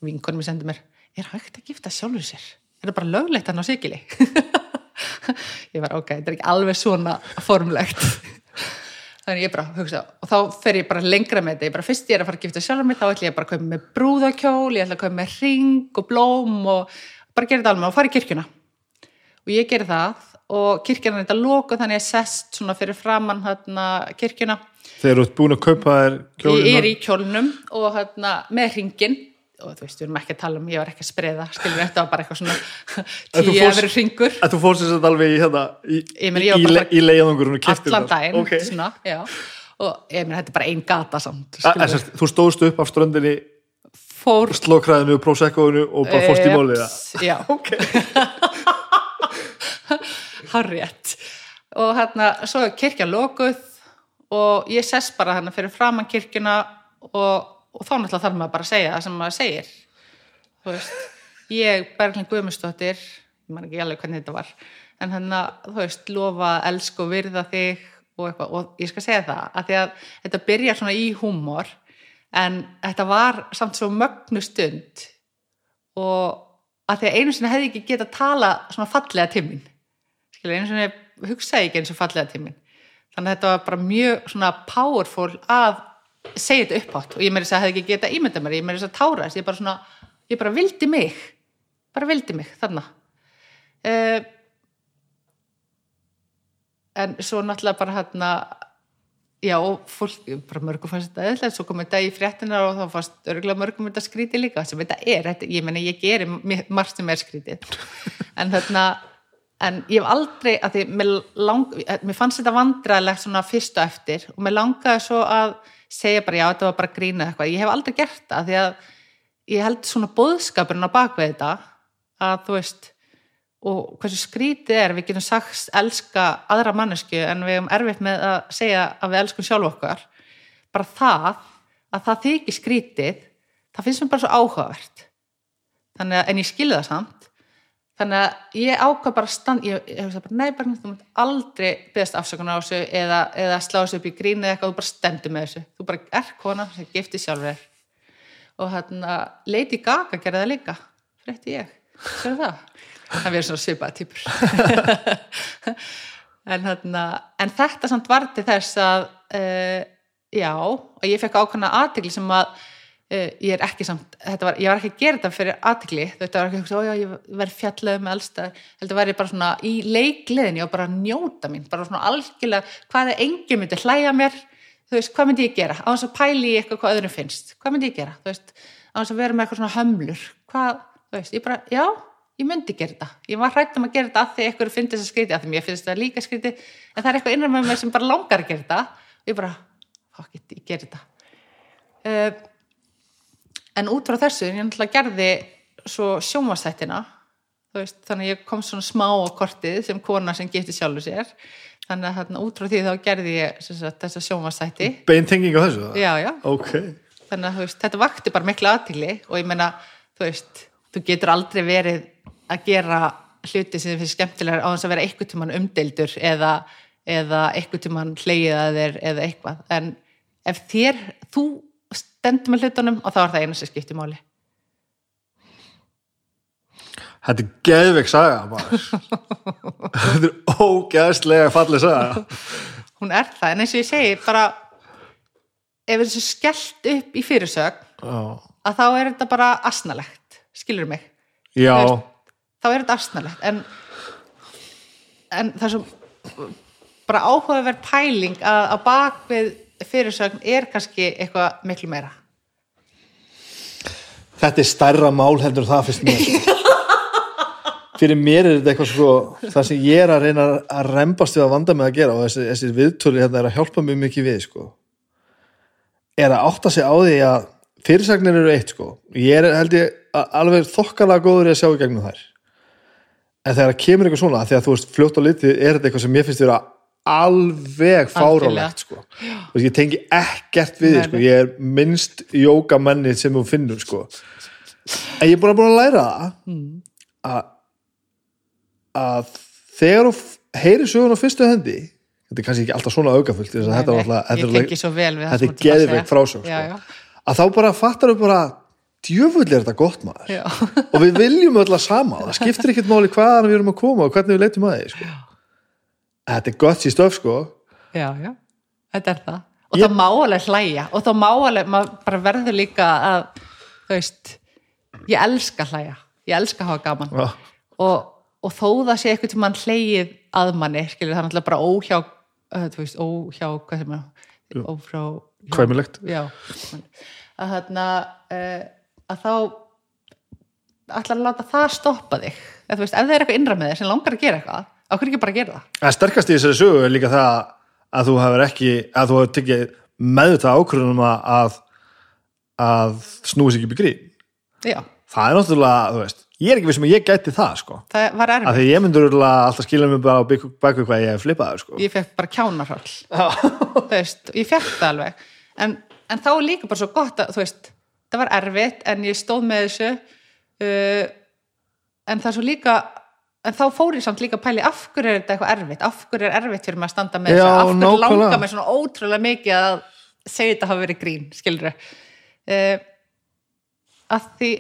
vinkonum ég sendi mér er hægt að gifta sjálfur sér? Er það bara löglegt hann á sigili ég var ok, þetta er ekki alveg svona formlegt. Þannig ég bara hugsa og þá fer ég bara lengra með þetta. Ég bara fyrst ég er að fara að gifta sjálfur mér þá ætla ég bara að kaupa með brúðakjól ég ætla að kaupa með ring og blóm og bara gera þetta alveg og fara í kirkjuna. Og ég geri það og kirkjana er þetta lóku þannig að ég sest svona fyrir framann kirkjuna. Þegar þú ert búin að kaupa þér kjólina ég er í kjólnum og hérna með ringin og þú veist, við erum ekki að tala um, ég var ekki að spreða skilur þetta var bara eitthvað svona tíu efri ringur að þú fórst þess að alveg í hérna í, í, í, leiðangurinn og kiptir allan daginn okay. svona, og ég meina, þetta er bara ein gata samt A, þú stóðst upp af ströndinni fór slókraðinu og prósekkoinu og bara fórst í Eps, já, harriett og hérna, svo er kirkja lokuð og ég sess bara hérna fyrir framann kirkjuna og, og þá náttúrulega þarf maður bara að segja það sem maður segir. Þú veist, ég Berglind Guðmundsdóttir ég man ekki alveg hvernig þetta var en hérna, þú veist, lofa að elska og virða þig og eitthvað. Og ég skal segja það, að því að þetta byrjar svona í húmor en þetta var samt svo mögnu stund. Og að því að einu sinni hefði ekki getað tala svona fallega til mín. Skilja, einu sinni hugsaði ekki eins og fallega til mín. Þannig að þetta var bara mjög svona powerful að segja þetta upphátt og ég meiri þess að hefði ekki getað ímynda mér, ég meiri þess að tára þess ég bara svona, ég bara vildi mig bara vildi mig, þannig uh, en svo náttúrulega bara hérna já, og fólk, bara mörgum fannst þetta eðlega, svo kom þetta í fréttina og þá fannst örgulega mörgum þetta skrítið líka sem þetta er, þetta, ég meina ég geri margt sem er skrítið. En þarna en ég hef aldrei, að því mér, lang, mér fannst þetta vandræðilegt svona fyrst og eftir og mér langaði svo að segja bara já, þetta var bara grínað eitthvað, ég hef aldrei gert það því að ég held svona bóðskapurinn á bakvið þetta að þú veist og hversu skrítið er, við getum sagt elska aðra mannesku en við hefum erfitt með að segja að við elskum sjálf okkar. Bara það að það þykir skrítið það finnst mér bara svo áhugavert. Þannig að, en ég skilði það samt þannig að ég ákvað bara stand, ég, hef bara, nei, bara, þú mútt aldrei beðast afsökun á þessu eða, eða slá þessu upp í grínu eða eitthvað, þú bara stendur með þessu. Þú bara er kona sem gifti sjálfur þér. Og hérna Lady Gaga gerði það líka, frétti ég. Sér það, það verður svona svipaða týpur. En, þarna, en þetta samt var til þess að uh, já, og ég fekk ákvæmna aðtegli sem að ég er ekki samt, var, ég var ekki að gera þetta fyrir aðtegli, þetta var ekki, ó já, ég verð fjallað með elsta, þetta var ég bara svona í leikliðinni og bara að njóta mín, bara svona algjörlega, hvað er engin myndi hlæja mér, þú veist, hvað myndi ég gera, á þess að pæli í eitthvað hvað öðrum finnst, hvað myndi ég gera, þú veist, á þess að vera með eitthvað svona hömlur, hvað, þú veist, ég bara, já, ég myndi gera þetta, ég var hrætt um að gera þetta að því eitthvað finnst þess að skriti, að því mér finnst þetta líka skriti, en það er eitthvað innan með mér sem bara langar að gera þetta, og ég bara, fuck it, ég gera þetta. Uh, en út frá þessu, ég náttúrulega gerði svo sjónvastættina, þú veist, þannig að ég kom svona smá á kortið sem kona sem geti sjálfu sér, þannig að þarna, út frá því þá gerði ég sagt, þessa sjónvastætti. beintenging á þessu? Já, já, ok, þannig að veist, þetta vakti bara mikla aðtili og ég meina, þú veist þú getur aldrei verið að gera hluti sem þið finnst skemmtilegar á þess að vera eitthvað tímann umdeildur eða, eða eitthvað tímann hleyið að þér eða eitthvað, en ef þér, þú stendur með hlutunum og þá er það eina sem skiptir máli. Þetta er geðveik saga þetta er ógeðslega fallið saga. Hún er það, en eins og ég segi bara ef þessu skellt upp í fyrirsögn já, að þá er þetta bara asnalegt, skilur mig? Veist, þá er þetta astnalegt en, en það er svo bara áhugaverð pæling að, að bakvið fyrirsögn er kannski eitthvað miklu meira þetta er stærra mál heldur það fyrst mér fyrir mér er þetta eitthvað svo það sem ég er að reyna að rembast við að vanda með að gera og þessi, þessi viðtölu hérna er að hjálpa mjög mikið við sko. er að átta sig á því að fyrirsagnir eru eitt sko. ég er held ég að- alveg þokkalega góður að sjá í gegnum þær en þegar kemur eitthvað svona því að þú veist fljótt á litið er þetta eitthvað sem mér finnst vera alveg fárálegt sko. Þú veist, ég tengi ekkert við Nei, sko. ég er minnst jókamenni sem þú finnur sko. en ég er að, búin að læra Mm. að, að þegar þú heyri sögun á fyrstu hendi þetta er kannski ekki alltaf svona augafullt þetta er alltaf er geðveik frásög sko. að þá bara fattar við bara djöfull er þetta gott maður já, og við viljum öll að sama það skiptir ekkert máli hvaðan við erum að koma og hvernig við leitum að því sko. Þetta er gott í stöf sko. Já, já. Þetta er það. Og Ég- það má alveg hlæja. Og það má alveg, maður bara verður líka að þú veist ég elska hlæja, ég elska að hafa gaman. Já. og, og þó það sé eitthvað til mann hlegið að manni skilur það er náttúrulega bara óhjá uh, þú veist, óhjá, hvað sem er ófrá Kvæmilegt. já, að þarna uh, að þá ætla að láta það stoppa þig. Eða þú veist, ef það er eitthvað innra með þér sem langar að gera eitthvað okkur ekki bara að gera það En sterkast í þessari sögu er líka það að þú hefur ekki, að þú hefur tekið meðvitað ákvörðunum að að snúi sig upp í grín. já, Það er náttúrulega, þú veist, ég er ekki við sem ég gæti það, sko. það var erfið Af því ég myndur alltaf skilja mig bara á baku hvað ég hef flippaður, sko. ég fekk bara kjánarhall þú veist, ég fekk það alveg en, en þá er líka bara svo gott að þú veist, það var erfitt en ég stóð með þessu uh, en það er svo líka en þá fór ég samt líka að pæli af hverju er þetta eitthvað erfitt, af hverju er erfitt fyrir mig að standa með Já, þessu, af hverju nákvæmlega. langar mig svona ótrúlega mikið að segja þetta hafa verið grín, skilur uh, að því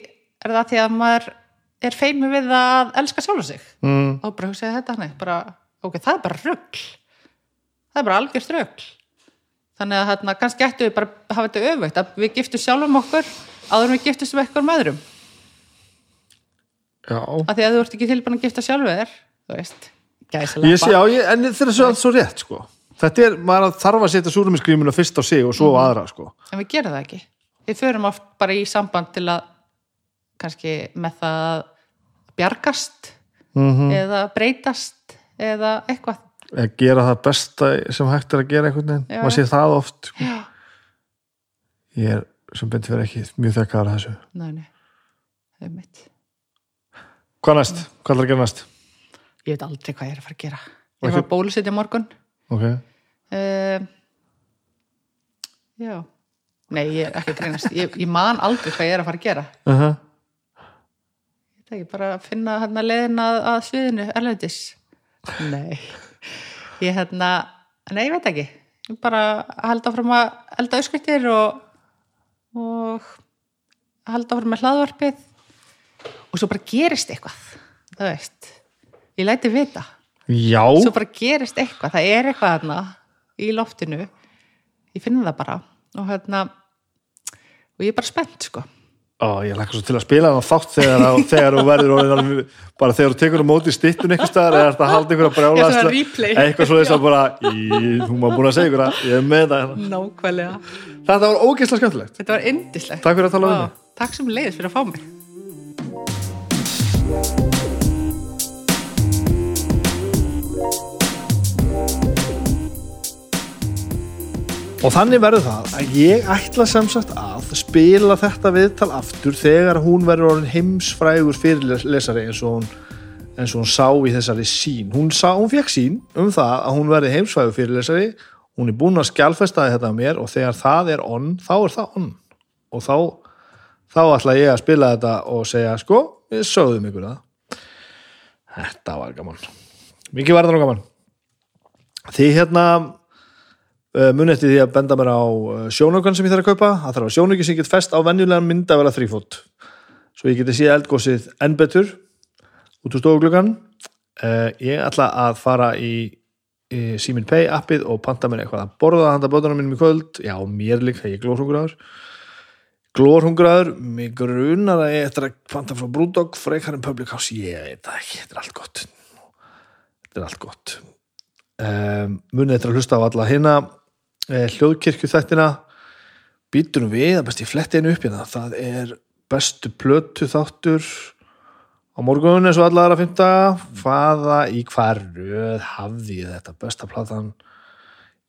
er það því að maður er feimur við að elska sjálfa sig? Mm. og bara hugsaði þetta hann bara, ok, það er bara rugl. Það er bara algjörst rugl þannig að hérna, kannski ættu við bara að hafa þetta öfugt, að við giftum sjálfum okkur áður við giftum sem eitthvað með öðrum Að því að þú ert ekki tilbúin að gifta sjálfu þér þú veist, gæsilega Ég sé, já, ég, en þetta er svo, svo rétt, sko. Þetta er, maður þarf að setja súrumiskrímuna fyrst á sig og svo á aðra, sko. en við gerum það ekki við förum oft bara í samband til að kannski með það að bjargast Mm eða breytast eða eitthvað Að gera það besta sem hægt er að gera einhvern veginn. Já. Maður sé það oft, sko. Ég er, sem betur fyrir ekki, mjög þekkaður að þessu. næ, nei, það er mitt Hvað næst? Hvað er að gera næst? ég veit aldrei hvað ég er að fara að gera. Ég var að bólusetja morgun. Ok. uh, já. Nei, ég er ekki að greinast ég, ég man aldrei hvað ég er að fara að gera. Uh -huh. ég veit ekki, bara að finna hérna leiðin að, sviðinu erlendis. Nei. Ég hérna, nei, ég veit ekki. Ég bara held áfram að elda auskvættir og og held áfram með hlaðvarpið og svo bara gerist eitthvað það veist, ég læti vita. Já, svo bara gerist eitthvað, það er eitthvað þarna í loftinu. Ég finn það bara. Og hérna og ég er bara spennt sko. Ó, ég lakka svo til að spila það þátt þegar, þegar þú verður bara þegar þú tekur á móti stittun eitthvað staðar eða þetta haldi ykkur að brjála eitthvað svo þess að bara hún var búin að segja ykkur að ég er með það hérna. nákvæmlega, þetta var ógeðslega skemmtilegt. Þetta var indislegt Takk fyrir að tala Vá, mig. takk sem leiðis fyrir að fá mig og þannig verður það að ég ætla sem sagt að spila þetta viðtal aftur þegar hún verður orðin heimsfrægur fyrirlesari eins og hún eins og hún sá í þessari sín hún, sá, hún fekk sín um það að hún verði heimsfrægur fyrirlesari. Hún er búin að skjálfesta þetta á mér og þegar það er on, þá er það on. Og þá þá ætla ég að spila þetta og segja sko, við sögðum ykkur það. Þetta var gaman. Mikið var þetta nú gaman. Því hérna uh, muni eftir því að benda mér á uh, sjónaukan sem ég þarf að kaupa. Það þarf að sjónauki sem get fest á venjulegan myndavela þrýfót svo ég geti séð eldgósið enn betur út úr stofuglugan uh, ég ætla að fara í, í Simin Pay appið og panta mér eitthvað að borða handa bóðunum mínum í kvöld. Já, mér líka, ég er glórhungraður glórhungraður mig grunar að ég ætla að panta frá Brúdog frekar en Public House, ég veit það ekki þetta er allt gott. Þetta er allt gott. Um, munið þetta að hlusta á alla hérna eh, hljóðkirkju þættina býtunum við að best ég fletti einu upp hérna. Það er bestu plötu þáttur á morgun eins og alla aðra fymta hvaða í röð hafði þetta besta platan?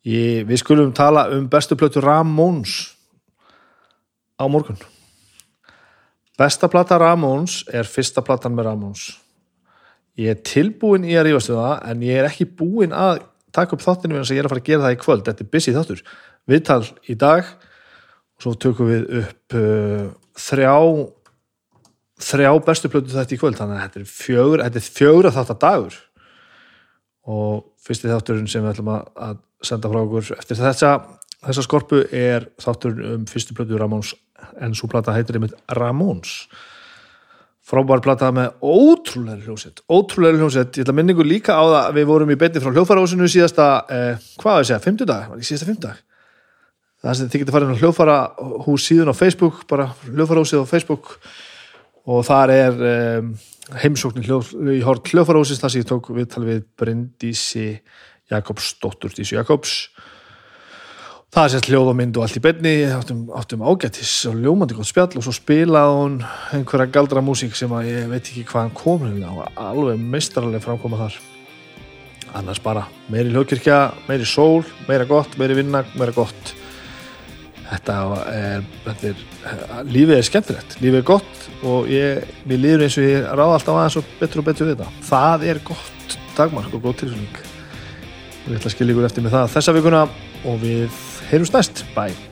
Ég, við skulum tala um bestu plötu Ramóns á morgun. Besta plata Ramóns er fyrsta platan með Ramóns ég er tilbúin í að rífast við það en ég er ekki búin að taka upp þáttinu eins og ég er að fara að gera það í kvöld. Þetta er busy þáttur, viðtal í dag og svo tökum við upp uh, þrjá þrjá bestu plötu þetta í kvöld. Þannig að þetta er fjögur, þetta er fjögur að þáttar dagur. Og fyrsti þátturinn sem við ætlum að, að senda frá okkur eftir þessa, þessa skorpu er þátturinn um fyrstu plötu Ramóns en svo plata heitir einmitt Ramóns frábær plata með ótrúlega hljómsett ótrúlega hljómsett, ég ætla að minna ykkur líka á það að við vorum í beinni frá hljóðfærahúsinu síðasta eh, hvað var ég að segja, fimmtudag, var ég síðasta fimmtudag? Það sem þið getur farið á hljóðfærahús síðun á Facebook, bara hljóðfærahúsið á Facebook. Og þar er í hort hljóðfærahúsins þar sem ég tók viðtal við Bryndísi Jakobs, dóttur Dísi Jakobs það er sérst hljóð og og allt í benni áttum, áttum ágættis og ljómandi gott spjall og svo spilaði hún einhverja galdra músík sem að ég veit ekki hvað hann kom hérna, alveg meistaraleg framkoma þar. Annars bara meiri hljóðkirkja, meiri sól meira gott, meiri vinna, meira gott. Þetta er, þetta er lífið er skemmtilegt, lífið er gott og ég, mér líður eins og ég ráða alltaf aðeins og betur og betur við þetta. Það er gott dagmark og góð tilfinning. Og ég ætla að skilja ykkur eftir með það þessa vikuna og við heyrjumst næst, bye